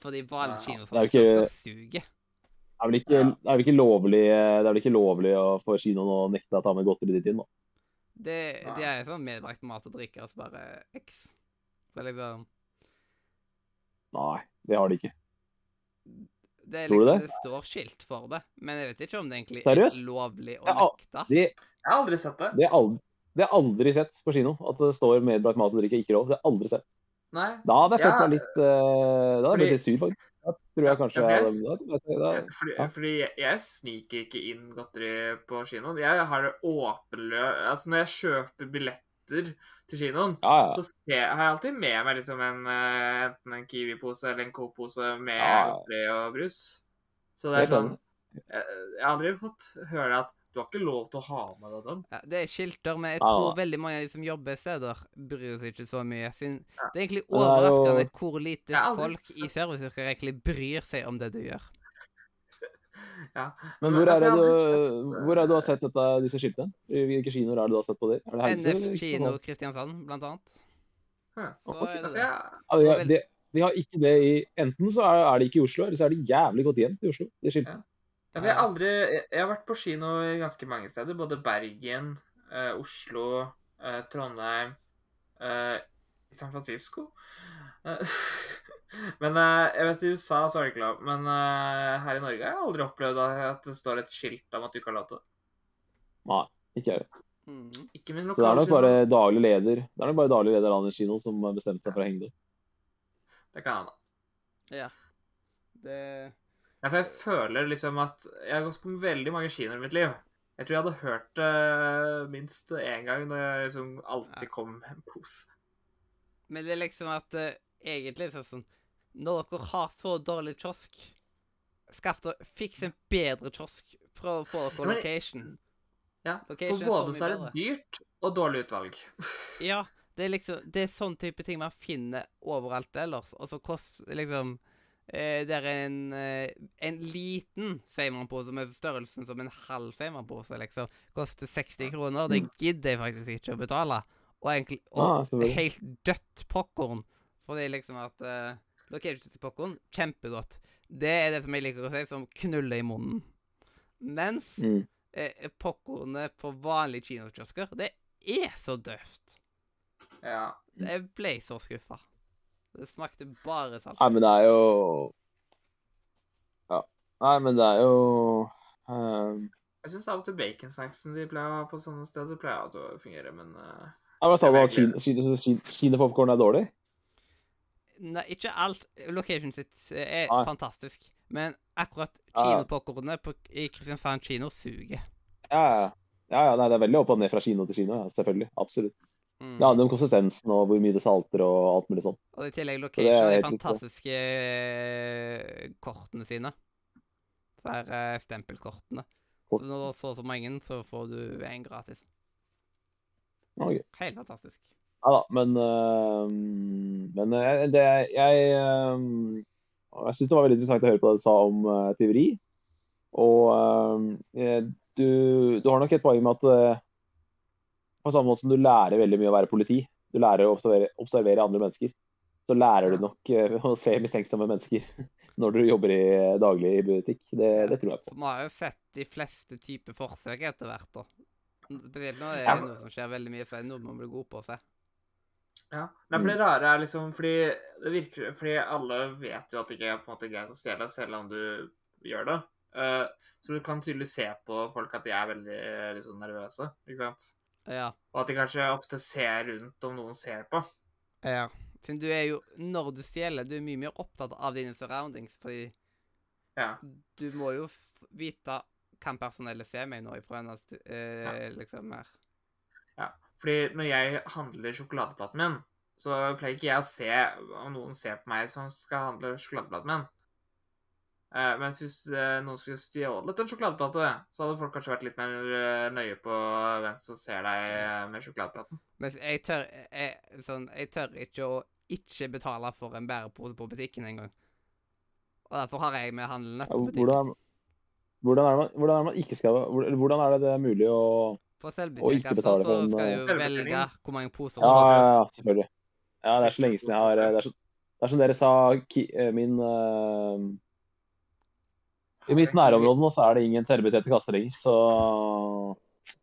Fordi vanlige Ja. er ikke- skal suge. det er vel ikke, ja. er vel ikke lovlig Det er vel ikke lovlig å få kinoen å nekte å ta med godteri ditt inn, da. Det, Ja. det er sånn medbrakt mat og drikke, altså bare X. Så liksom Nei, det har de ikke. Det er Tror du liksom, det? det står skilt for det, men jeg vet ikke om det egentlig Seriøst? er lovlig å nekte. De, Jeg har aldri sett det. det, har aldri, aldri sett på kino at det står medbrakt mat og drikke ikke lov. Det har aldri sett. Nei. Da hadde jeg følt Ja. meg litt uh, Da hadde jeg blitt litt sur, faktisk. Da tror jeg kanskje Ja, jeg da, Fordi, Ja. fordi jeg, sniker ikke inn godteri på kinoen. Jeg har det åpenlø... Altså, når jeg kjøper billetter til kinoen, Ja, så ser, har jeg alltid med meg liksom en, eh, enten en Kiwi-pose eller en Coop-pose med godteri og brus. Så det er sånn jeg, jeg har aldri fått høre at du har ikke lov til å ha med deg dem. Ja, det er skilter, men jeg tror ja. veldig mange av de som jobber steder, bryr seg ikke så mye. Siden Ja. det er egentlig er overraskende hvor lite folk i serviceyrker egentlig bryr seg om det du gjør. Ja. Men hvor er altså, det du, hvor er det du har sett dette, disse skiltene? I hvilke kinoer er det du har sett på det? NF kino Kristiansand, blant annet. Ja. Så er det Altså, det. Ja, vi, har, det, vi har ikke det i Enten så er, er det ikke i Oslo, eller så er det jævlig godt igjen i Oslo. De skiltene. Ja, jeg, har aldri, jeg har vært på kino i ganske mange steder. Både Bergen, eh, Oslo, eh, Trondheim, eh, San Francisco. Eh, [laughs] men eh, jeg vet i USA så er det ikke lov. Men eh, her i Norge har jeg aldri opplevd at det står et skilt om at du ikke har lov til det. Nei, ikke jeg. Mm. Ikke min Så det er lokale nok bare daglig leder Det er nok bare daglig leder av landets kino som bestemte seg for å henge det. Det kan hende. Ja. Det Ja, for jeg føler liksom at Jeg har gått på veldig mange kinoer i mitt liv. Jeg tror jeg hadde hørt det minst én gang når jeg liksom alltid kom med en pose. Men det er liksom at uh, egentlig så er det sånn Når dere har så dårlig kiosk, skaff dere Fiks en bedre kiosk. Prøv å få dere location. Ja, Location For så både så er det dyrt og dårlig utvalg. [laughs] Ja, det er liksom Det er sånn type ting man finner overalt ellers. Og så koster liksom eh, Det er en, eh, en liten Seimann-pose med størrelsen som en halv Seimann-pose, liksom. Koster 60 kroner. Det gidder jeg faktisk ikke å betale. Og egentlig og ah, helt dødt popkorn. Fordi liksom at eh, Location til popkorn, kjempegodt. Det er det som jeg liker å si, som knuller i munnen. Mens Mm. eh, popkornet på vanlige kinokiosker, det er så døvt. Ja. Jeg ble så skuffa. Det smakte bare salt. Nei, men det er jo Ja. Nei, men det er jo um... Jeg syns av og til baconsnacksen de pleier å ha på sånne steder, pleier å fungere, men uh... ja, Hva sa du? At kino- er dårlig? Nei, ikke alt. Location sitt er Nei. fantastisk. Men akkurat kinopopkornet i Kristiansand kino suger. Ja, ja. ja, ja nei, det er veldig opp og ned fra kino til kino. Ja, selvfølgelig. Absolutt. Mm. Det handler om konsistensen og hvor mye det salter og alt mulig sånn. Og i tillegg location er er helt riktig. fantastiske eh, kortene sine. Så er stempelkortene. Kort. Så når du har så og så mange, så får du en gratis. Okay. Helt fantastisk. Ja da, men uh, Men uh, det Jeg uh, Jeg syns det var veldig interessant å høre på det du sa om tyveri. Og du, du har nok et poeng med at på samme måte som du lærer veldig mye å være politi, du lærer å observere, observere andre mennesker, så lærer du nok eh, å se mistenksomme mennesker [laughs] når du jobber i, daglig i butikk. Det, det tror jeg på. Vi har jo sett de fleste typer forsøk etter hvert, da. Spesielt er det er noe som skjer veldig mye, så er noe man blir god på å se. Ja. Nei, for det rare er liksom fordi det virker Fordi alle vet jo at det ikke er på en måte greit å stjele, selv om du gjør det. Eh, så du kan tydelig se på folk at de er veldig liksom, nervøse, ikke sant? Ja. Og at de kanskje ofte ser rundt om noen ser på. ja. Siden du er jo, når du stjeler, du er mye mer opptatt av dine surroundings, fordi Ja. du må jo vite kan personellet se meg nå ifra en eh, liksom her? Ja. Fordi når jeg handler sjokoladeplaten min, så pleier ikke jeg å se om noen ser på meg som skal handle sjokoladeplaten min. Eh, mens hvis eh, noen skulle stjålet en sjokoladeplate, så hadde folk kanskje vært litt mer eh, nøye på hvem som ser deg med sjokoladeplaten. Men jeg tør, jeg, sånn, jeg tør ikke å ikke betale for en bærepose på butikken engang. Og derfor har jeg med handlene Ja, på butikken. Hvordan, hvordan, er man, hvordan er man ikke skal Hvordan er det det er mulig å På Og ikke selvbetjeningskassa betale så for en, skal du eh, jo velge hvor mange poser Ja, du har. ja, ja, selvfølgelig. Ja, det er så lenge siden jeg har Det er, så, det er som dere sa, ki, min eh, I mitt nærområde nå så er det ingen selvbetjente kasser lenger, så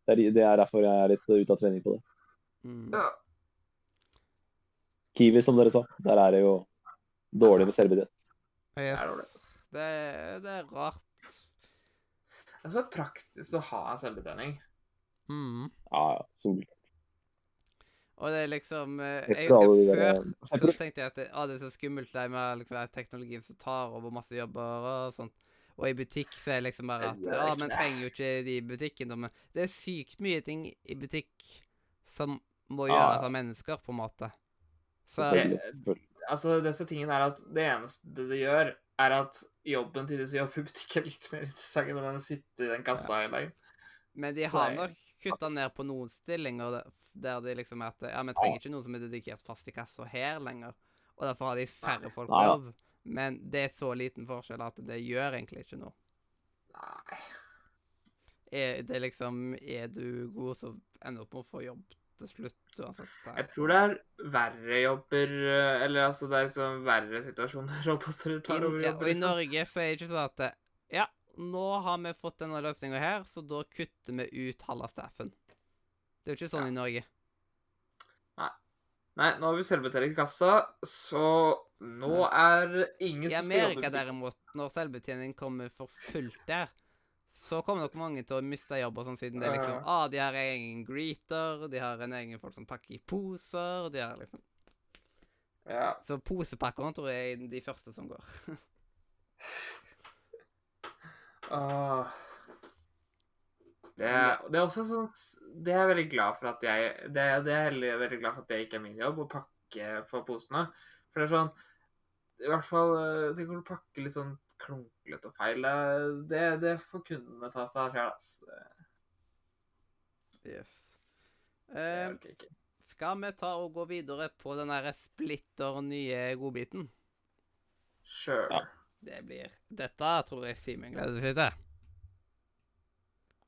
det er, det er derfor jeg er litt ute av trening på det. Mm. Ja. Kiwi, som dere sa, der er det jo dårlig med selvbetjent. Det Yes. altså. Det, det er rart. Det er så praktisk å ha en selvbetjening. Mm. Ja, ja, solklart. Og det er liksom eh, Jeg husker før så tenkte jeg at det, ah, det er så skummelt det med liksom, teknologien som tar over masse jobber og sånt. Og i butikk så er det liksom bare at ja, men trenger jo ikke de i butikken. da, Men det er sykt mye ting i butikk som må gjøres av mennesker, på en måte. Så selvfølgelig. Altså, disse tingene er at det eneste det gjør, er at jobben til de som jobber i butikk, er litt mer interessant enn å sitte i den kassa hele dagen. Men de har nok kutta ned på noen stillinger der, de liksom er at ja, vi trenger ikke noen som er dedikert fast i kassa her lenger. Og derfor har de færre folk på jobb. ja. Men det er så liten forskjell at det gjør egentlig ikke noe. Nei. Er det liksom Er du god, så ender du opp med å få jobb til slutt. uansett. Jeg tror det er verre jobber eh, Eller altså, det er liksom verre situasjoner [laughs] roboter tar over jobber. og i Liksom. Norge så er det ikke sånn at det- Ja, nå har vi fått denne løsninga her, så da kutter vi ut halve staffen. Det er jo ikke sånn Ja. i Norge. Nei, nå har vi selvbetjening i kassa, så nå er ingen I som skal jobbe i Amerika derimot, når selvbetjening kommer for fullt der, så kommer nok mange til å miste jobber, sånn siden det er liksom Ah, de har egen greeter, de har en egen folk som pakker i poser, de har liksom Ja. Så posepakkerne tror jeg er de første som går. Åh. [laughs] Det det er også sånn Det er jeg veldig glad for at jeg Det, det er jeg veldig glad for at det ikke er min jobb å pakke for posene. For det er sånn I hvert fall eh, Tenk om du pakker litt sånn klunklete og feil. Det, det får kundene ta seg av sjøl. Yes. Ikke. skal vi ta og gå videre på den derre splitter nye godbiten? Sure. Ja. Det blir Dette tror jeg Simen gleder seg til.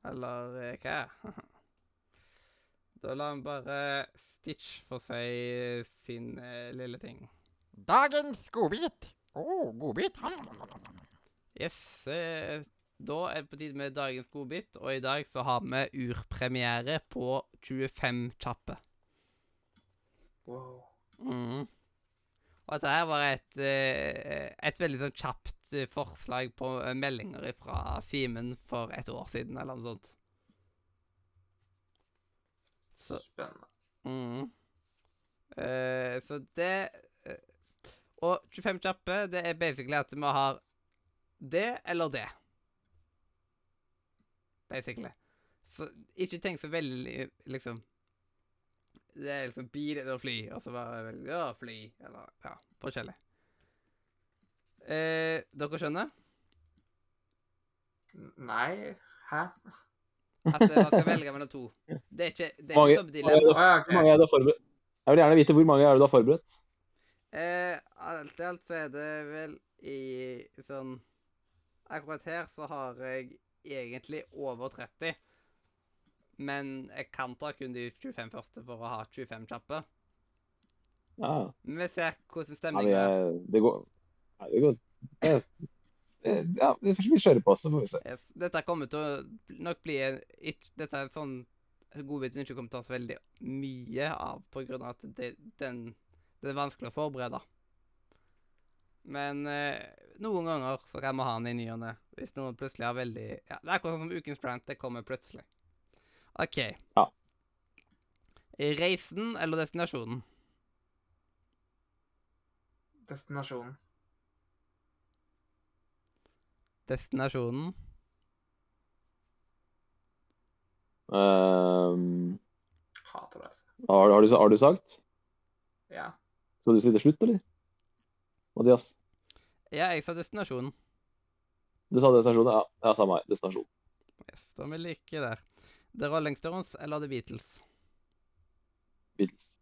Eller eh, hva? [laughs] Da lar han bare Stitch få si sin eh, lille ting. Dagens godbit. Å, oh, godbit. Yes. Eh, da er det på tide med dagens godbit, og i dag så har vi urpremiere på 25 kjappe. Wow. Mhm. Og dette her var et, eh, et veldig sånn kjapt eh, forslag på eh, meldinger fra Simen for et år siden, eller noe sånt. Så, Spennende. Mm. Uh, så det uh, Og 25 kjappe, det er basically at vi har det eller det. Basically. Så ikke tenk så veldig liksom Det er liksom bil eller fly, og så bare veldig, Ja, fly, eller Ja, forskjellig. Eh, dere skjønner? Nei Hæ? At eh, man skal velge mellom to. Det er ikke det er Mange- som dilemma. Hvor mange er det du forberedt? Jeg vil gjerne vite hvor mange er det du har forberedt. Eh, alt i alt så er det vel i sånn Akkurat her så har jeg egentlig over 30. Men jeg kan ta kun de 25 første for å ha 25 kjappe. Ja, vi ser hvordan ja stemninga vi, er. det går Nei, det går det, det, Ja, vi kjører på, så får vi se. Yes. Dette kommer til å nok bli en Dette er en sånn godbit vi ikke kommer til å ta så veldig mye av, av at det, den, det er vanskelig å forberede. Men eh, noen ganger så kan vi ha den i ny og ne. Hvis noen plutselig har veldig Ja, det er akkurat som ukens plant, Det kommer plutselig. OK. Ja. Reisen eller destinasjonen? Destinasjonen. Destinasjonen. Um, Hater det, altså. har, har, du, har du sagt? Ja. Skal du si til slutt, eller? Mathias? Ja, jeg sa destinasjonen. Du sa destinasjonen? Ja, ja samme her. Destinasjon. Yes, da er vi like der. The Rolling Stones eller The Beatles? Beatles.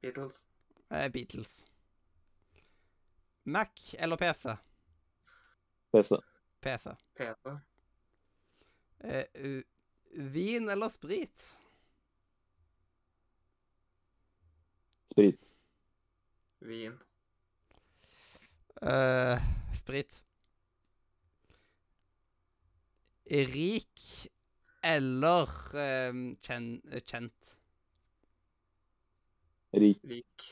Beatles. Eh, Beatles. Mac eller PC? PC. PC. PC. Eh, vin eller sprit? Sprit. Vin. Eh, sprit. Rik eller eh, kjen, kjent? Rik. Rik.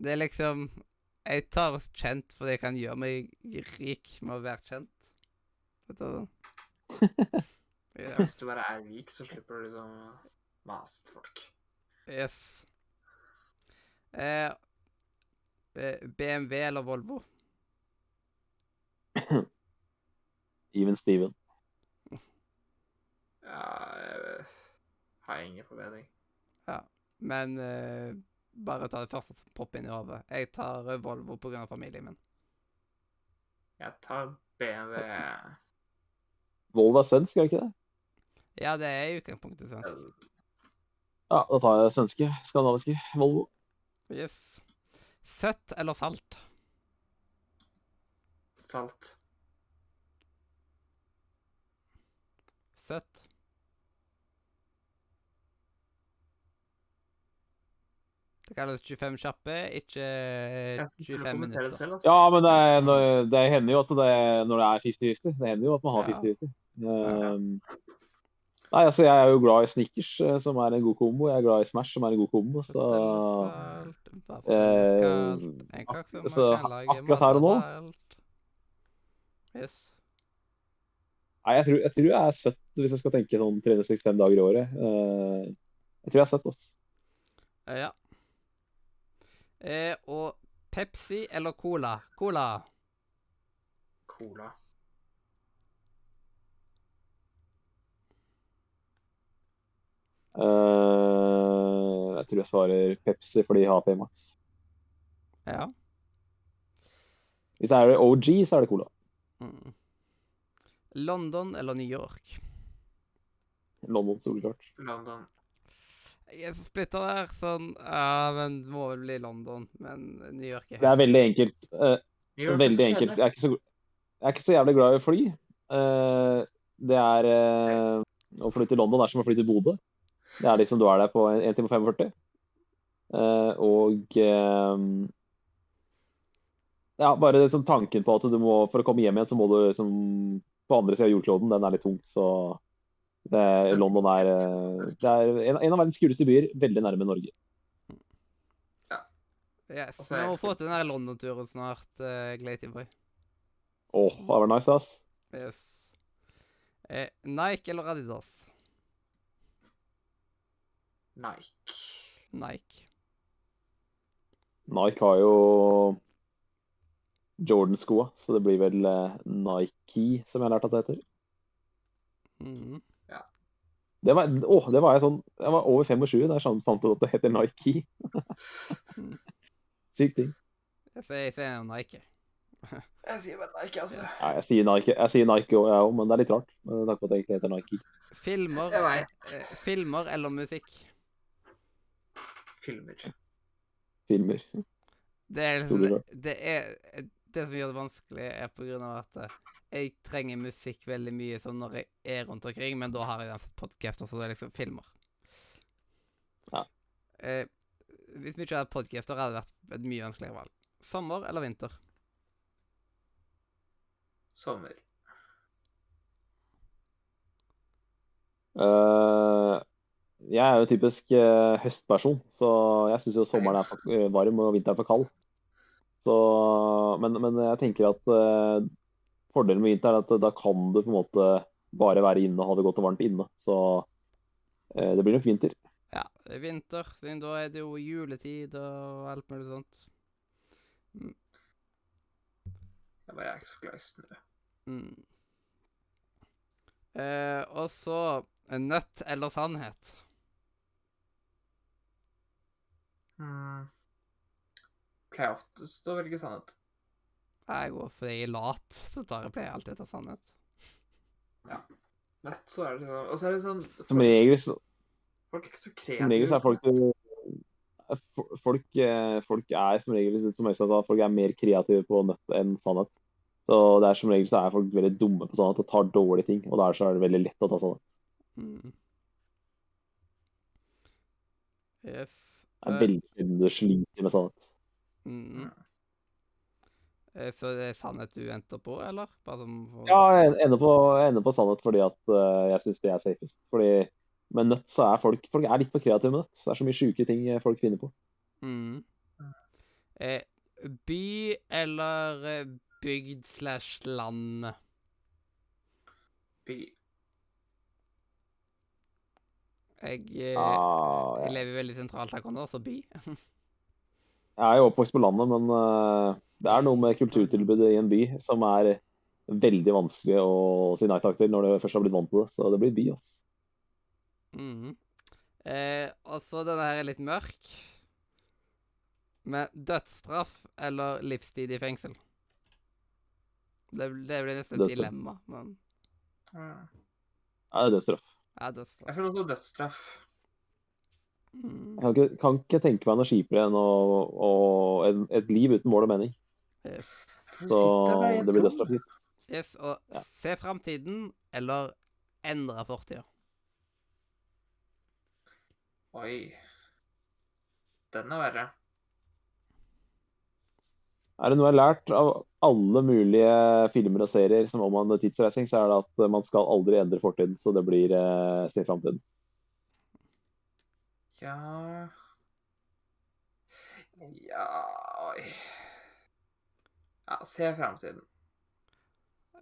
Det er liksom Jeg tar kjent fordi jeg kan gjøre meg rik med å være kjent. Vet du det? [laughs] Ja. Hvis du bare er rik, så slipper du liksom mase til folk. Yes. Eh, eh, BMW eller Volvo? [laughs] Even Steven. Ja, jeg har ingen forbedring. Men uh, bare ta det første som popper inn i hodet. Jeg tar eh, Volvo pga. familien min. Jeg tar BMW. Volvo er svensk, er det ikke det? Ja, det er i utgangspunktet svensk. Ja, da tar jeg svenske. Skandinaviske. Volvo. Yes. Søtt eller salt? Salt. Søtt. Det kalles 25 kjappe, ikke 25 minutter. selv, altså. Ja, men det, er, når- det hender jo at det når det er 50-50. Det hender jo at man har Ja. 50-50. Um, nei, altså jeg er jo glad i Snickers, eh, som er en god kombo. Jeg er glad i Smash, som er en god kombo. Så eh, så akkurat her og nå? Yes. Nei, jeg tror, jeg tror jeg er søtt hvis jeg skal tenke sånn 365 dager i året. Uh, jeg tror jeg er søtt, altså. Eh, Ja. Eh, og Pepsi eller Cola? Cola. Cola. Eh, jeg tror jeg svarer Pepsi fordi de har P-Max. Ja. Hvis det er OG, så er det Cola. Mm. London eller New York? London, soleklart. London. Jeg er så splitta der. Sånn Ja, men det må vel bli London. Men New York er Det er veldig enkelt. Uh, York er veldig enkelt. Jeg er ikke så, jeg er ikke så jævlig glad i å fly. Uh, det er uh, Å fly til London er som å fly til Bodø. Det er liksom du er der på 1 time og 45. Eh, og Ja, bare liksom tanken på at du må For å komme hjem igjen, så må du liksom På andre sida av jordkloden, den er litt tung, så det, London er, eh, det er en, en av verdens kuleste byer, veldig nærme Norge. Ja. Yes. Vi er må få til den her London-turen snart, uh, Glatyboy. Åh, det var nice, ass. Yes. Eh, Nike eller Adidas? Nike. Nike. Nike har jo Jordan-skoa, så det blir vel eh, Nike, som jeg har lært at det heter. Mhm. Det var, åh, det var jeg sånn Jeg var over 25 da jeg fant ut at det heter Nike. [laughs] Sykt ting. Jeg sier Nike. Jeg sier bare Nike, altså. Ja, jeg sier Nike jeg sier Nike òg, jeg òg, men det er litt rart. Men takk på at det egentlig heter Nike. Filmer, Jeg vet. eh, filmer eller musikk? Filmer. Filmer. Det er, det er det som gjør det vanskelig, er på grunn av at eh, jeg trenger musikk veldig mye sånn når jeg er rundt omkring, men da har jeg den podkast også, det er liksom filmer. Ja. Eh, hvis vi ikke hadde podcaster, hadde det vært et mye vanskeligere valg. Sommer eller vinter? Sommer. Uh, jeg er jo typisk uh, høstperson, så jeg syns jo sommeren er for varm og vinteren for kald. Så, men, men jeg tenker at uh, fordelen med vinter er at da kan du på en måte bare være inne og ha det godt og varmt inne. Så uh, det blir nok vinter. Ja, det er vinter, siden da er det jo juletid og alt mulig sånt. Jeg bare er ikke så glad i snø. Mm. Eh, og så nødt eller sannhet. Mm. Pleier oftest å velge sannhet. Jeg går for jeg er lat, så tar jeg pleier alltid å ta sannhet. Nødt, så er det sånn. Og så er det sånn Som regel, så, Folk er ikke så kreative. som regel så er folk folk, eh, folk er som regel, som Øystein sa, folk er mer kreative på nøtt enn sannhet. Så det er som regel så er folk veldig dumme på sannhet og tar dårlige ting. Og der så er det veldig lett å ta sannhet. Mm. Yes. Det er Eh, veldig sjelden du sliter med sannhet. Mm. Eh, Så det er sannhet du endte på, eller? Bare for... Ja, jeg ender på, jeg ender på sannhet fordi at uh, jeg syns det er safest. Fordi med nøtt så er folk Folk er litt for kreative med nøtt. Det er så mye sjuke ting eh, folk finner på. Mm. Eh, by eller eh, bygd slash land? By. Jeg, eh, Ah, ja. jeg lever veldig sentralt her, Kondor, så by. [laughs] jeg er jo oppvokst på landet, men eh, det er noe med kulturtilbudet i en by som er veldig vanskelig å si nei takk til når du først har blitt vant til det. Så det blir by, ass. -hmm. eh, og så denne her er litt mørk. Med dødsstraff eller livstid i fengsel? Det, det blir nesten et dilemma, men Mm. Ja, det er dødsstraff. ja, Jeg dødsstraff. føler også dødsstraff. Mm. Jeg kan ikke, kan ikke tenke meg noe kjipere enn å, å, en, et liv uten mål og mening. Yes. Så det blir dødsstraff, yes. Og Ja. se framtiden eller endre fortida. Oi. Den er verre. Er det noe jeg har lært av alle mulige filmer og serier som omhandler tidsreising, så er det at man skal aldri endre fortiden, så det blir eh, se framtiden. Ja Ja Oi. Ja, se framtiden.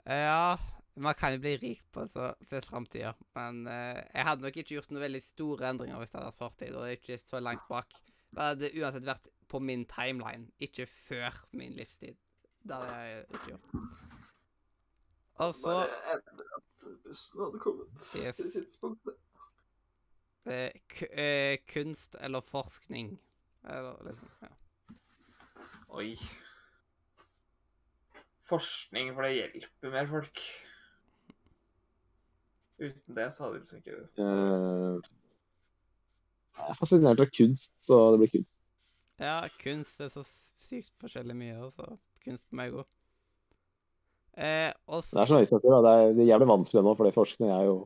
Ja, man kan jo bli rik på å se framtida, men eh, jeg hadde nok ikke gjort noen veldig store endringer hvis det hadde vært fortid, og ikke så langt bak. Det hadde uansett vært på min timeline, ikke før min livstid. Det hadde jeg ikke gjort. Og så endre at bussen hadde kommet Yes. til tidspunktet. Eh, k eh, kunst eller forskning. Eller liksom Ja. Oi. Forskning, for det hjelper mer folk. Uten det så hadde vi liksom ikke uh, jeg er fascinert av kunst, så det blir kunst. ja, kunst er så sykt forskjellig mye, og så kunst på meg òg. Eh, også... Det er så som jeg sier, da, det er, det er jævlig vanskelig nå, for forskning er jo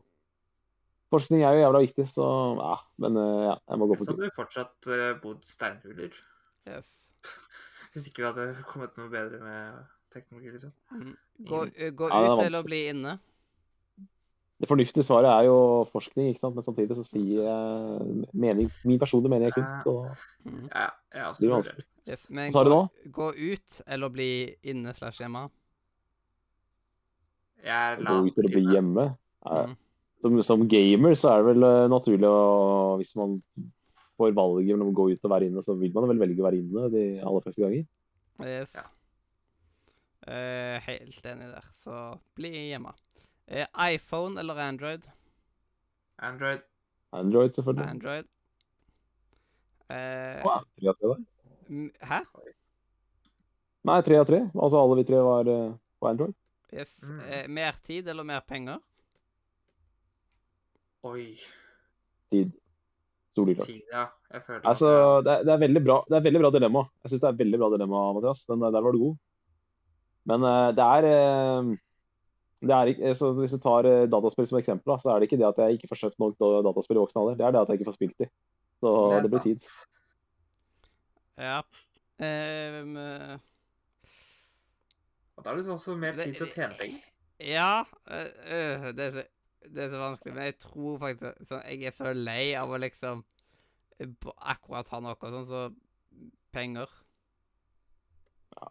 Forskning er jo jævla viktig, så ja. Men eh, ja, jeg må gå Så hadde vi fortsatt eh, bodd steinhuler. yes. [laughs] Hvis ikke vi hadde [laughs] kommet noe bedre med teknologi, liksom. Mm. Gå, eh, gå Ja, ut eller bli inne. Det fornuftige svaret er jo forskning, ikke sant? men samtidig så sier jeg mening, min personlige mening er kunst. Og Mm. Ja, jeg også Det blir. Yes. Men gå, gå ut eller bli inne slash hjemme. Jeg er gå ut eller bli hjemme. Ja, Mm. Som, som gamer så er det vel eh, naturlig å Hvis man får valget mellom å gå ut og være inne, så vil man vel velge å være inne de aller fleste ganger. Yes. Ja. Uh, helt enig der, så bli hjemme. Uh, iPhone eller Android? Android. Android, selvfølgelig. Android. Eh, Wow, tre av tre der. hæ? Nei, tre av tre. Altså alle vi tre var på Android. Yes. Mm. Mer tid eller mer penger? Oi. Tid. Soleklart. Tid, ja. Jeg føler Altså, at det er, det er veldig bra Det er veldig bra dilemma. Jeg syns det er veldig bra dilemma, Mathias. Den der, var du god. Men uh, det er uh, det er ikke, så Hvis du tar uh, dataspill som eksempel, da, så er det ikke det at jeg ikke får kjøpt nok dataspill i voksen alder. Det er det at jeg ikke får spilt de. Så det blir tid. Ja. Um, eh, Og da er det liksom også mer tid til å tjene penger. ja øh, det, er det er så vanskelig, men jeg tror faktisk sånn, Jeg er så lei av å liksom eh, akkurat ha noe sånn som penger. Ja.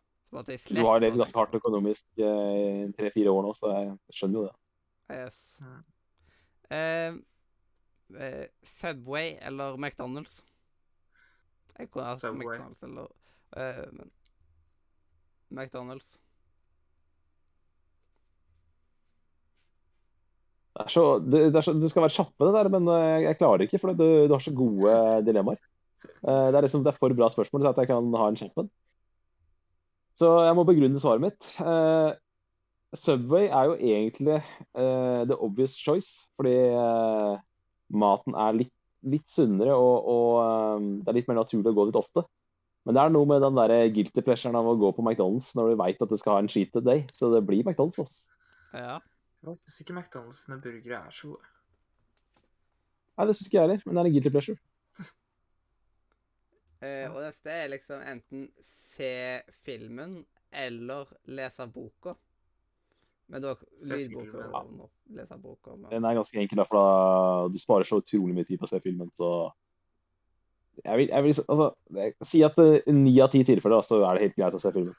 Jeg Du har levd ganske hardt økonomisk eh, i tre-fire år nå, så jeg skjønner jo det. Yes. Mm. Ehm, eh, Subway eller McDonald's? Jeg kunne hatt Subway. McDonald's eller eh, men McDonald's. Det, så, det, det, så, det skal være kjappe, det der, men eh, jeg, klarer ikke, for du, du har så gode dilemmaer. Eh, Det er liksom, det er for bra spørsmål til at jeg kan ha en kjapp en. Så jeg må begrunne svaret mitt. Uh, Subway er jo egentlig uh, the obvious choice, fordi uh, maten er litt, litt sunnere, og, og eh, det er litt mer naturlig å gå dit ofte. Men det er noe med den der guilty pleasuren av å gå på McDonald's når du veit at du skal ha en cheated day. Så det blir McDonald's. Også. Ja. Jeg syns ikke McDonald's sine burgere er så gode. Nei, det syns ikke jeg heller, men det er en guilty pleasure. uh, [laughs] og neste er liksom enten se filmen eller lese boka. Men da lydboka og lese boka. Men, Den er ganske enkel, da, for da du sparer så utrolig mye tid på å se filmen, så jeg vil, jeg vil altså, jeg, si at eh, ni av ti tilfeller så er det helt greit å se filmen.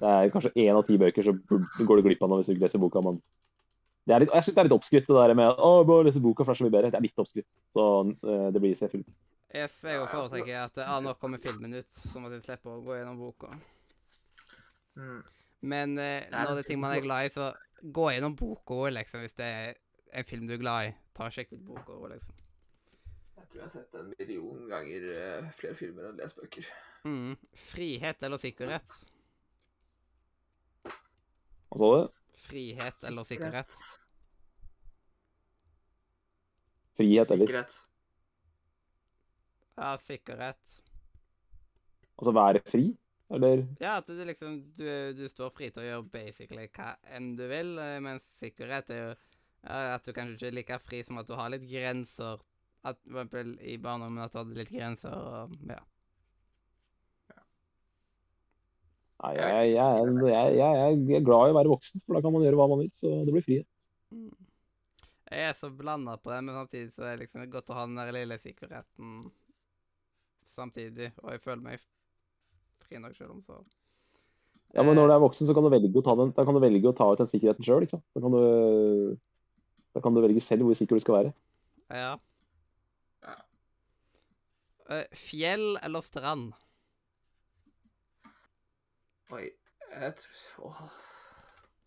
Det er kanskje én av ti bøker så går du glipp av noe hvis du ikke leser boka, men litt, jeg syns det er litt oppskrytt det der med å, bare lese boka, for det er så mye bedre. Det er litt oppskrytt. Så uh, det blir se film. jeg får Ja, jo jeg foretrekke at ah, nå kommer filmen ut, så må jeg slippe å gå gjennom boka. Mm. Men eh, Det når det er ting man er glad i, så gå gjennom boka også, liksom, hvis det er en film du er glad i. Ta og Sjekk ut boka også, liksom. Jeg tror jeg har sett en million ganger eh, flere filmer enn lest bøker. Mm. Frihet eller sikkerhet? Hva sa du? Frihet eller sikkerhet? Frihet eller Sikkerhet. Ja, sikkerhet. Altså være fri? Eller Ja, at det liksom du, du står fri til å gjøre basically hva enn du vil, eh, mens sikkerhet er jo at du kanskje ikke er like fri som at du har litt grenser. At for eksempel i barndommen at du hadde litt grenser og ja. Nei, jeg, jeg, jeg, jeg, er glad i å være voksen, for da kan man gjøre hva man vil. Så det blir frihet. Mm. Jeg er så blanda på det, men samtidig så er det liksom godt å ha den der lille sikkerheten samtidig. Og jeg føler meg fri nok selv om så Ja, men når du er voksen, så kan du velge å ta, den, kan du velge å ta ut den sikkerheten sjøl. Da, kan du- da kan du velge selv hvor sikker du skal være. Ja. Ja. Eh, fjell eller strand? Oi, jeg tror Åh.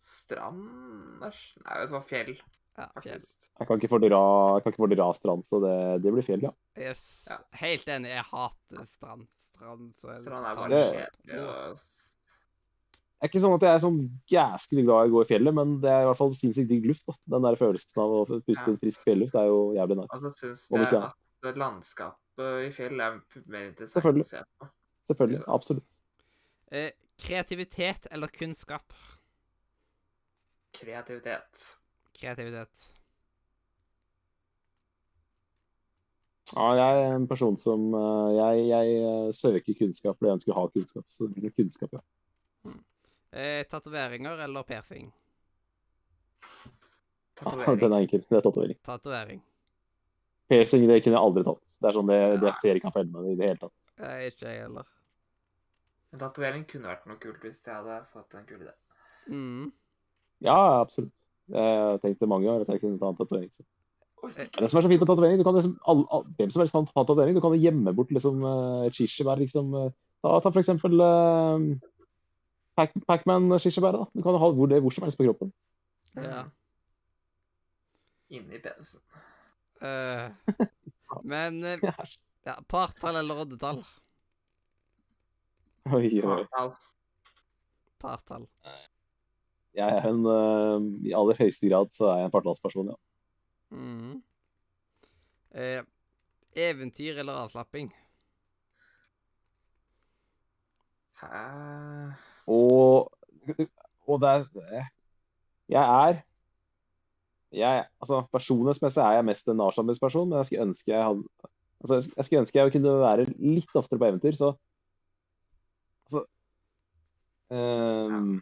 Strand Æsj. Nei, vet du hva, fjell, Ja, fjell. Jeg kan ikke fordra, jeg kan ikke fordra strand, så det, det blir fjell, ja. Yes. Ja. Helt enig. Jeg hater strand. Strand, så er Strand er bare Det- kjedelig. og- Det er ikke sånn at jeg er sånn jæsklig glad i å gå i fjellet, men det er i hvert fall sinnssykt digg luft. da. Den der følelsen av å puste Ja. frisk fjelluft er jo jævlig nice. Og så syns jeg at landskapet i fjell er mer interessant å se på. Selvfølgelig. Absolutt. Eh, kreativitet eller kunnskap? Kreativitet. Kreativitet. Ja, jeg er en person som eh, Jeg, jeg eh, søker kunnskap fordi jeg ønsker å ha kunnskap. Så det blir kunnskap, ja. Eh, Tatoveringer eller piercing? Den Tatovering. er enkel. Det er tatovering. Tatovering. Persing det kunne jeg aldri tatt. Det er sånn, det, det ser ikke kan felle med i det hele tatt. Eh, ikke jeg heller. En tatovering kunne vært noe kult hvis jeg hadde fått en kul idé. Mm. Ja, absolutt. Jeg har tenkt det mange ganger at jeg kunne ta en tatovering. Det som er så fint med tatovering. Du kan liksom, all, all, hvem som helst kan ta tatovering. Du kan gjemme bort liksom eh, et kirsebær. liksom. eh, Ta, ta for eksempel uh, Pac Pacman-kirsebæret. da. Du kan ha hvor, det, hvor som helst på kroppen. Ja. Inni penisen. Uh, [laughs] men uh, ja, partall eller oddetall? Oi, oi. Partall. Partall. Jeg er en uh, I aller høyeste grad så er jeg en partallsperson, ja. Mm. Eh, eventyr eller avslapping? Hæ? Og, og det er Jeg er jeg, altså Personlighetsmessig er jeg mest en Arsamis-person, men jeg skulle ønske jeg hadde altså, jeg- jeg skulle ønske jeg kunne være litt oftere på eventyr, så ehm,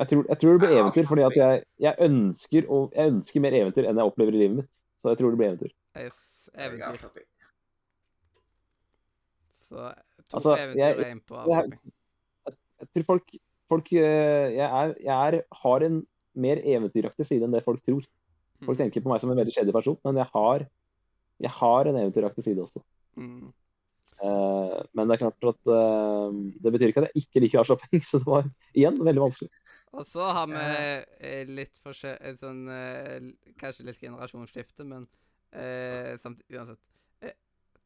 jeg, tror, jeg tror det blir eventyr fordi at jeg, jeg, ønsker, å- jeg ønsker mer eventyr enn jeg opplever i livet mitt. Så jeg tror det blir eventyr. Yes, eventyr. Så to Altså, eventyr er og én på jeg- avslutning. Jeg tror folk, folk eh, jeg, er, jeg er, har en mer eventyraktig side enn det folk tror. Folk Mm. tenker på meg som en veldig kjedelig person, men jeg har, jeg har en eventyraktig side også. Mm. Eh, men det er klart at eh, det betyr ikke at jeg ikke liker avslapping, så det var igjen veldig vanskelig. Og så har vi eh, litt forskjell... Sånn, kanskje litt generasjonsskifte, men eh, samt, uansett. Eh,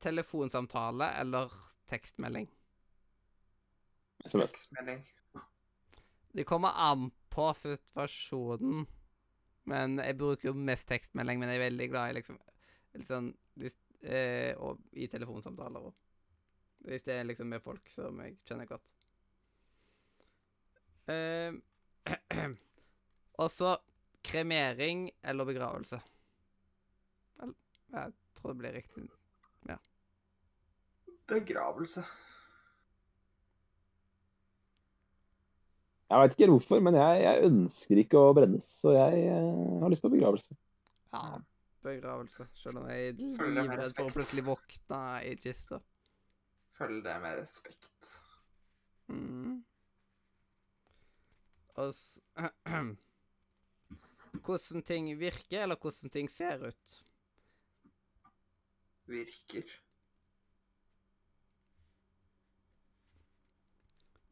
telefonsamtale eller tekstmelding? SMS. Tekstmelding. Det kommer an på situasjonen. Men jeg bruker jo mest tekstmelding, men jeg er veldig glad i liksom liksom eh, og, i telefonsamtaler òg. Hvis det er liksom med folk som jeg kjenner godt. Eh, [clears throat] og så kremering eller begravelse. Vel, jeg tror det blir riktig. Begravelse. Jeg veit ikke hvorfor, men jeg, jeg ønsker ikke å brennes. Så jeg jeg har lyst på begravelse. Ja, begravelse. Selv om jeg er livredd for å plutselig våkne i kista. Følg det med respekt. Mm. Og s [clears throat] Hvordan ting virker, eller hvordan ting ser ut. Virker.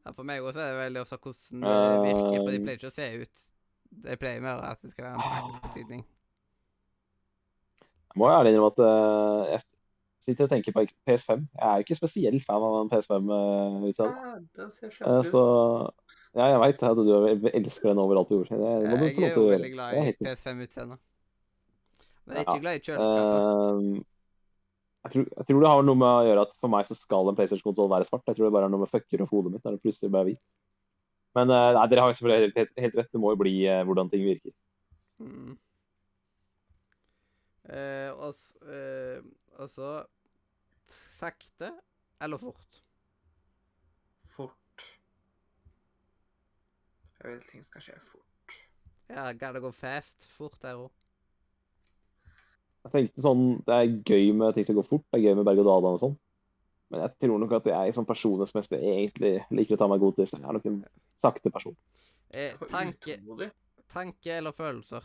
Ja, for meg også er det veldig ofte hvordan det virker, for de pleier ikke å se ut. De pleier mer at det skal være en praktisk betydning. Jeg må ærlig innrømme at eh, jeg sitter og tenker på PS5. Jeg er jo ikke spesielt fan av en PS5-utseende. Ja, den ser Eh, så ja, jeg veit at du er- elsker den overalt på jord. Det må du få Jeg er jo veldig glad i helt. PS5-utseendet. Men jeg er Ja, ikke glad i kjøleskapet. Eh, jeg, tror, jeg tror det har noe med å gjøre at for meg så skal en PlayStation-konsoll være svart. Jeg tror det bare er noe med fucker og hodet mitt når det plutselig blir hvit. Men eh, nei, dere har jo selvfølgelig helt, helt, helt rett. Det må jo bli eh, hvordan ting virker. Mm. Eh, og, eh, og så sakte eller fort. Fort. Jeg vil ting skal skje fort. Ja, gotta go fast. Fort der òg. Jeg tenkte sånn, Det er gøy med ting som går fort. Det er gøy med berg-og-dal-bane og sånn. Men jeg tror nok at jeg som personlighetsmessig egentlig liker å ta meg god tid. Jeg er nok en sakte person. Eh, tanke, tanke eller følelser?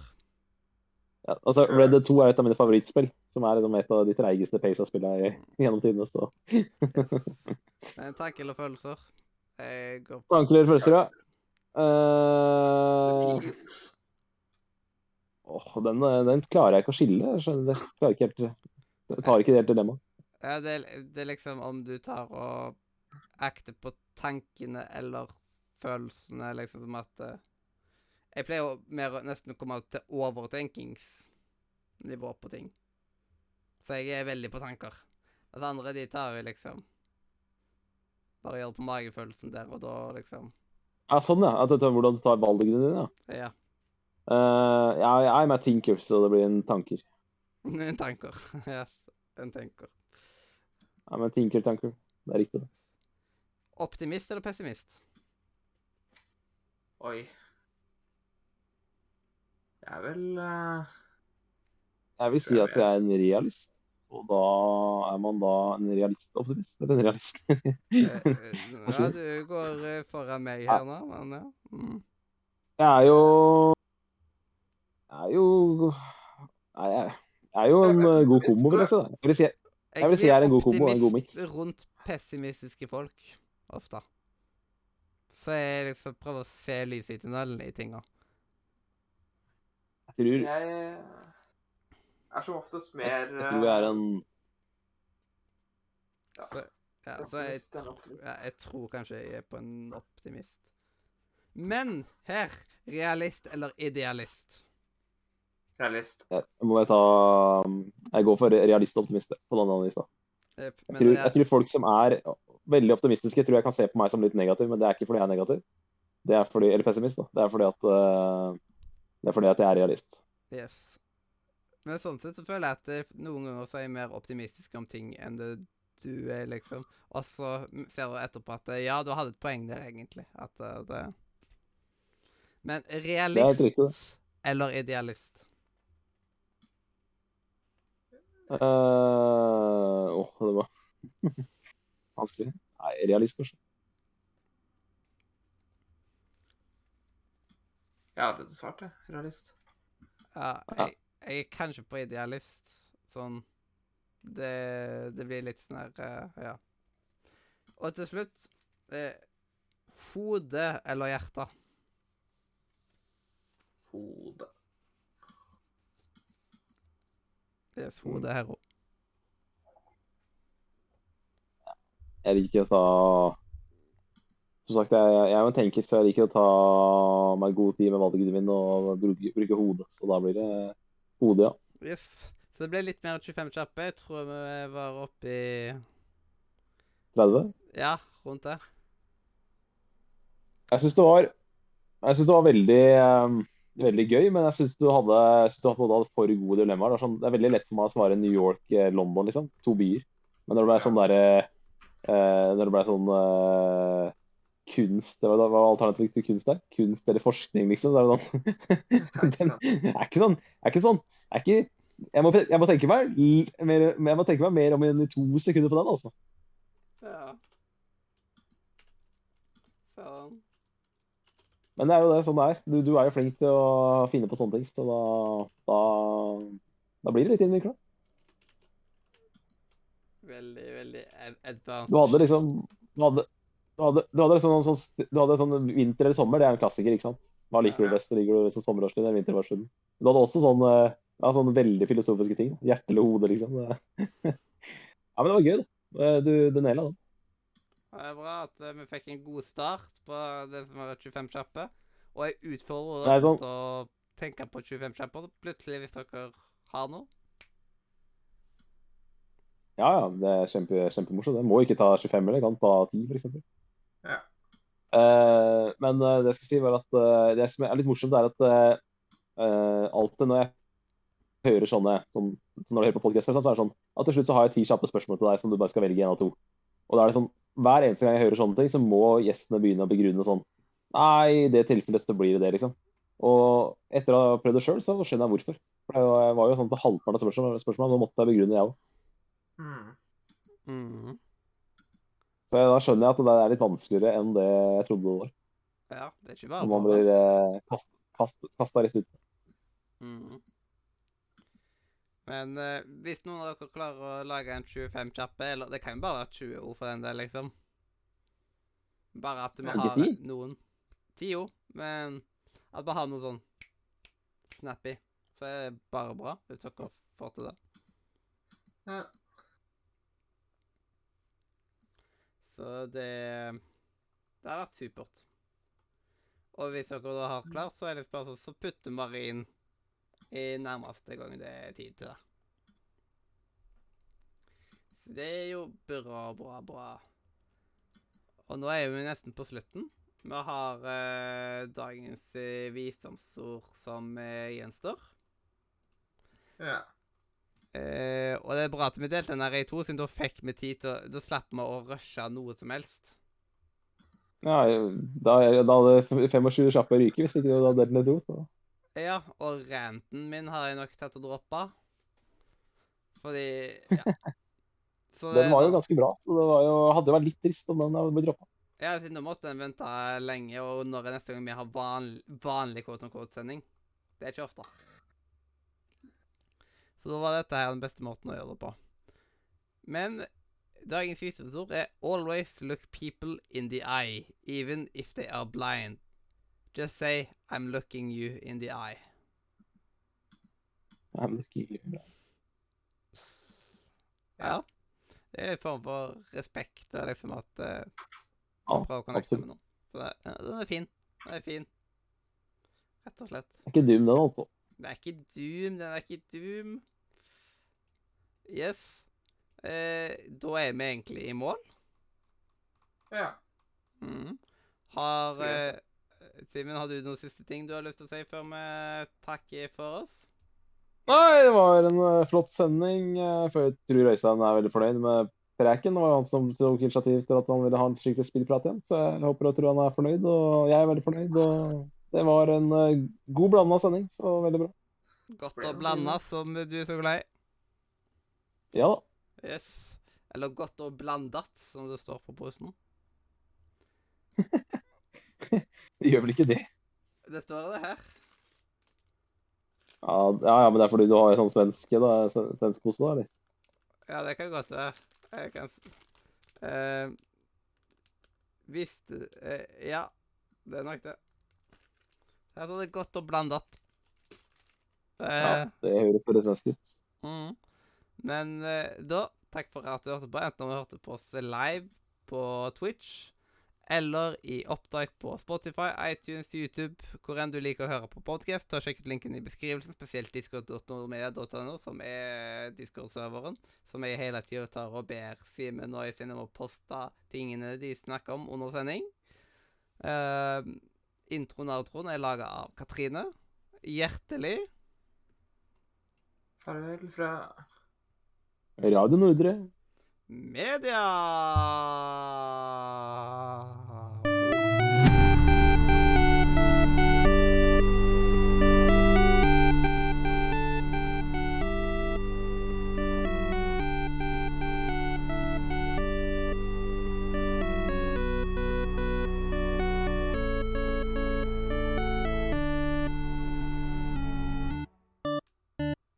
Ja, altså, Red Dead 2 er et av mine favorittspill, som er liksom et av de treigeste pace spillene gjennom tidene. så Eh, tanke eller følelser? Jeg går Tanker eller følelser, ja. Uh... Oh, den, den klarer jeg ikke å skille. Jeg klarer ikke helt, jeg tar ikke det helt dilemmaet. Ja, det, det er liksom om du tar og akter på tankene eller følelsene, liksom som at eh, Jeg pleier jo mer å nesten å komme til overtenkingsnivå på ting. Så jeg er veldig på tanker. Altså andre, de tar jo liksom Bare gjør det på magefølelsen der og da, liksom. Ja, sånn, ja. At dette, er hvordan du tar valgene dine, ja. Ja. Uh, ja, jeg er med tinker, så det blir en tanker. [laughs] En tanker. Yes, en tenker. Ja, men tinker, tanker. Det er riktig, det. Optimist eller pessimist? Oi. Jeg er vel eh, Jeg vil si at jeg er en realist. Og da er man da en realist-optimist. Eller en realist. [laughs] Eh, eh, Ja, du går foran meg her nå, men ja. Mm. Jeg er jo Jeg er jo Nei, jeg jeg er jo en god kombo, vil jeg si. Jeg vil si Jeg vil si jeg er en god kombo, en god optimist miks. rundt pessimistiske folk, ofte. Så jeg liksom prøver å se lyset i tunnelen i tinga. Jeg tror, Jeg er som oftest mer jeg tror jeg er en Ja, så ja, så jeg, ja, jeg tror kanskje jeg er på en optimist. Men her realist eller idealist? realist. jeg, Må jeg ta Jeg går for realist og optimist på den andre lista. Eh, Jeg tror, jeg tror folk som er veldig optimistiske, jeg tror jeg kan se på meg som litt negativ, men det er ikke fordi jeg er negativ. Det er fordi, eller pessimist, da. Det er fordi at eh, det er fordi at jeg er realist. Yes. Men sånn sett så føler jeg at det, noen ganger så er jeg mer optimistisk om ting enn det du er, liksom. Og så ser du etterpå at ja, du hadde et poeng der, egentlig. At eh, det Men realist riktig, eller idealist? Eh, Åh, det var [laughs] vanskelig. Nei, realist, kanskje. Jeg det svart det. Realist. Ja, Ja. jeg, jeg er kanskje på idealist. Sånn Det, det blir litt sånn her eh, Ja. Og til slutt eh, Hode eller hjerte? Hode. Yes, hode her òg. Jeg liker å ta Som sagt, jeg, jeg er jo en tenker, så jeg liker å ta meg god tid med valgene mine og bruke, bruke hodet. Så da blir det hodet, ja. Yes. Så det ble litt mer enn 25 kjappe. Jeg tror vi var oppe i 30. Ja, rundt der. Jeg syns det var Jeg synes det var veldig um, veldig gøy, men jeg syns du hadde synes du hadde, hadde for gode dilemmaer. Det er, sånn, det er veldig lett for meg å svare New York, eh, London, liksom. To byer. Men når det ble sånn derre eh, Når det ble sånn eh, kunst det var, det var alternativet til kunst der? Kunst eller forskning, liksom. det er det sånn [laughs] Det Den er ikke sånn. Er ikke sånn. Er ikke, jeg, må, jeg, må tenke meg, mer, jeg må tenke meg mer om enn i to sekunder på den, altså. Ja. Sånn. Men det er jo det, sånn det er. Du, du er jo flink til å finne på sånne ting, så da, da, da blir det litt innvikla. Veldig, veldig advanced. Du hadde liksom Du hadde, du hadde, du hadde, sånn, sånn, du hadde sånn vinter eller sommer, det er en klassiker, ikke sant? Hva liker du best? Liker du som sommerårstid eller vinterårstid? Du hadde også sånn, eh, ja, sånn veldig filosofiske ting. Hjerte eller hode, liksom. [laughs] Ja, men det var gøy, da. Du, du naila den. Det er bra at eh, vi fikk en god start på det som var 25 kjappe. Og jeg utfordrer dere sånn- til å tenke på 25 kjappe plutselig hvis dere har noe. Ja, ja, det er kjempe, kjempemorsomt. Jeg må ikke ta 25 eller kan ta 10, f.eks. Ja. Eh, men uh, det jeg skal si var at uh, det som er litt morsomt, er at alltid når jeg hører sånne sånn, så Når du hører på podcaster, så er det sånn at til slutt så har jeg ti kjappe spørsmål til deg som du bare skal velge en av to. Og da er det sånn, Hver eneste gang jeg hører sånne ting, så må gjestene begynne å begrunne sånn Nei, i det tilfellet så blir det det, liksom. Og etter å ha prøvd det sjøl, så skjønner jeg hvorfor. For det var- jo sånn på halvparten av spørsmålene, spørsmål, nå måtte jeg begrunne, jeg òg. Mm. Mhm. Så da skjønner jeg at det er litt vanskeligere enn det jeg trodde det var. Ja, det er ikke bare Når man blir eh, kast, kast, kasta rett ut. Mhm. Men eh, hvis noen av dere klarer å lage en 25 kjappe, eller det kan jo bare være 20 ord for den del, liksom. Bare at vi har noen... ti? noen 10 ord, men at vi har noe sånn snappy. Så er det bare bra, hvis dere får til det. Ja. Så det Det har vært supert. Og hvis dere da har klart, så er det sånn, så putter inn i nærmeste gang det er tid til det. Så det er jo bra, bra, bra. Og nå er vi nesten på slutten. Vi har eh, dagens eh, visdomsord som eh, gjenstår. ja. Eh, og det er bra at vi delte den her i to, siden da fikk vi tid til å Da slapp vi å rushe noe som helst. Ja, da, da hadde 25 kjappe ryket hvis ikke du hadde delt den i to. Så. Ja, og ranten min har jeg nok tatt og droppa. Fordi Ja. [laughs] Så Den var jo ganske bra. så det var jo, hadde vært litt trist om den hadde blitt droppa. Ja, da måtte den vente lenge, og når er neste gang vi har vanlig, vanlig quote-sending? Det er ikke ofte. Så da var dette her den beste måten å gjøre det på. Men dagens visdomsord er 'always look people in the eye, even if they are blind'. Just say 'I'm looking you in the eye'. I'm looking you in the eye. Ja. Det er en form for respekt og liksom at uh, Ja, Prøve å connecte med noen. Så det, ja, den er fin. Den er fin. Rett og slett. Det er ikke Doom, den, altså. Det er ikke Doom, den er ikke Doom. Yes. Eh, da er vi egentlig i mål. ja. Mm. Har eh, Simen, har du noen siste ting du har lyst til å si før vi takker for oss? Nei, det var en uh, flott sending. Uh, For jeg tror Øystein er veldig fornøyd med preken. Det var jo han som tok initiativ til at han ville ha en skikkelig spillprat igjen. Så jeg håper og tror han er fornøyd, og jeg er veldig fornøyd. Og det var en uh, god blanda sending, så veldig bra. Godt å blande, som du er så glad i. Ja da. Yes. Eller godt og blandet, som det står på brusen. [laughs] Det gjør vel ikke det? Det står det her. Ja, ja, ja, men det er fordi du har sånn svenske, da. Svensk kose, da, eller? Ja, det kan godt være. Jeg kan eh, Visste eh, Ja, det er nok det. Her står det godt og blandet. Ja, Eh, det høres veldig svensk ut. mm. Men eh, da, takk for at du hørte på. Enten om du hørte på oss live på Twitch, eller i opptak på Spotify, iTunes, YouTube, hvor enn du liker å høre på podkast. Ta Sjekk ut linken i beskrivelsen, spesielt discord.nordmedia.no, som er Discord-serveren. Som jeg hele tida tar og ber Simen og Øystein om å poste tingene de snakker om under sending. Uh, introen og outroen er laga av Katrine. Hjertelig. Farvel fra Radio Nordre. Media!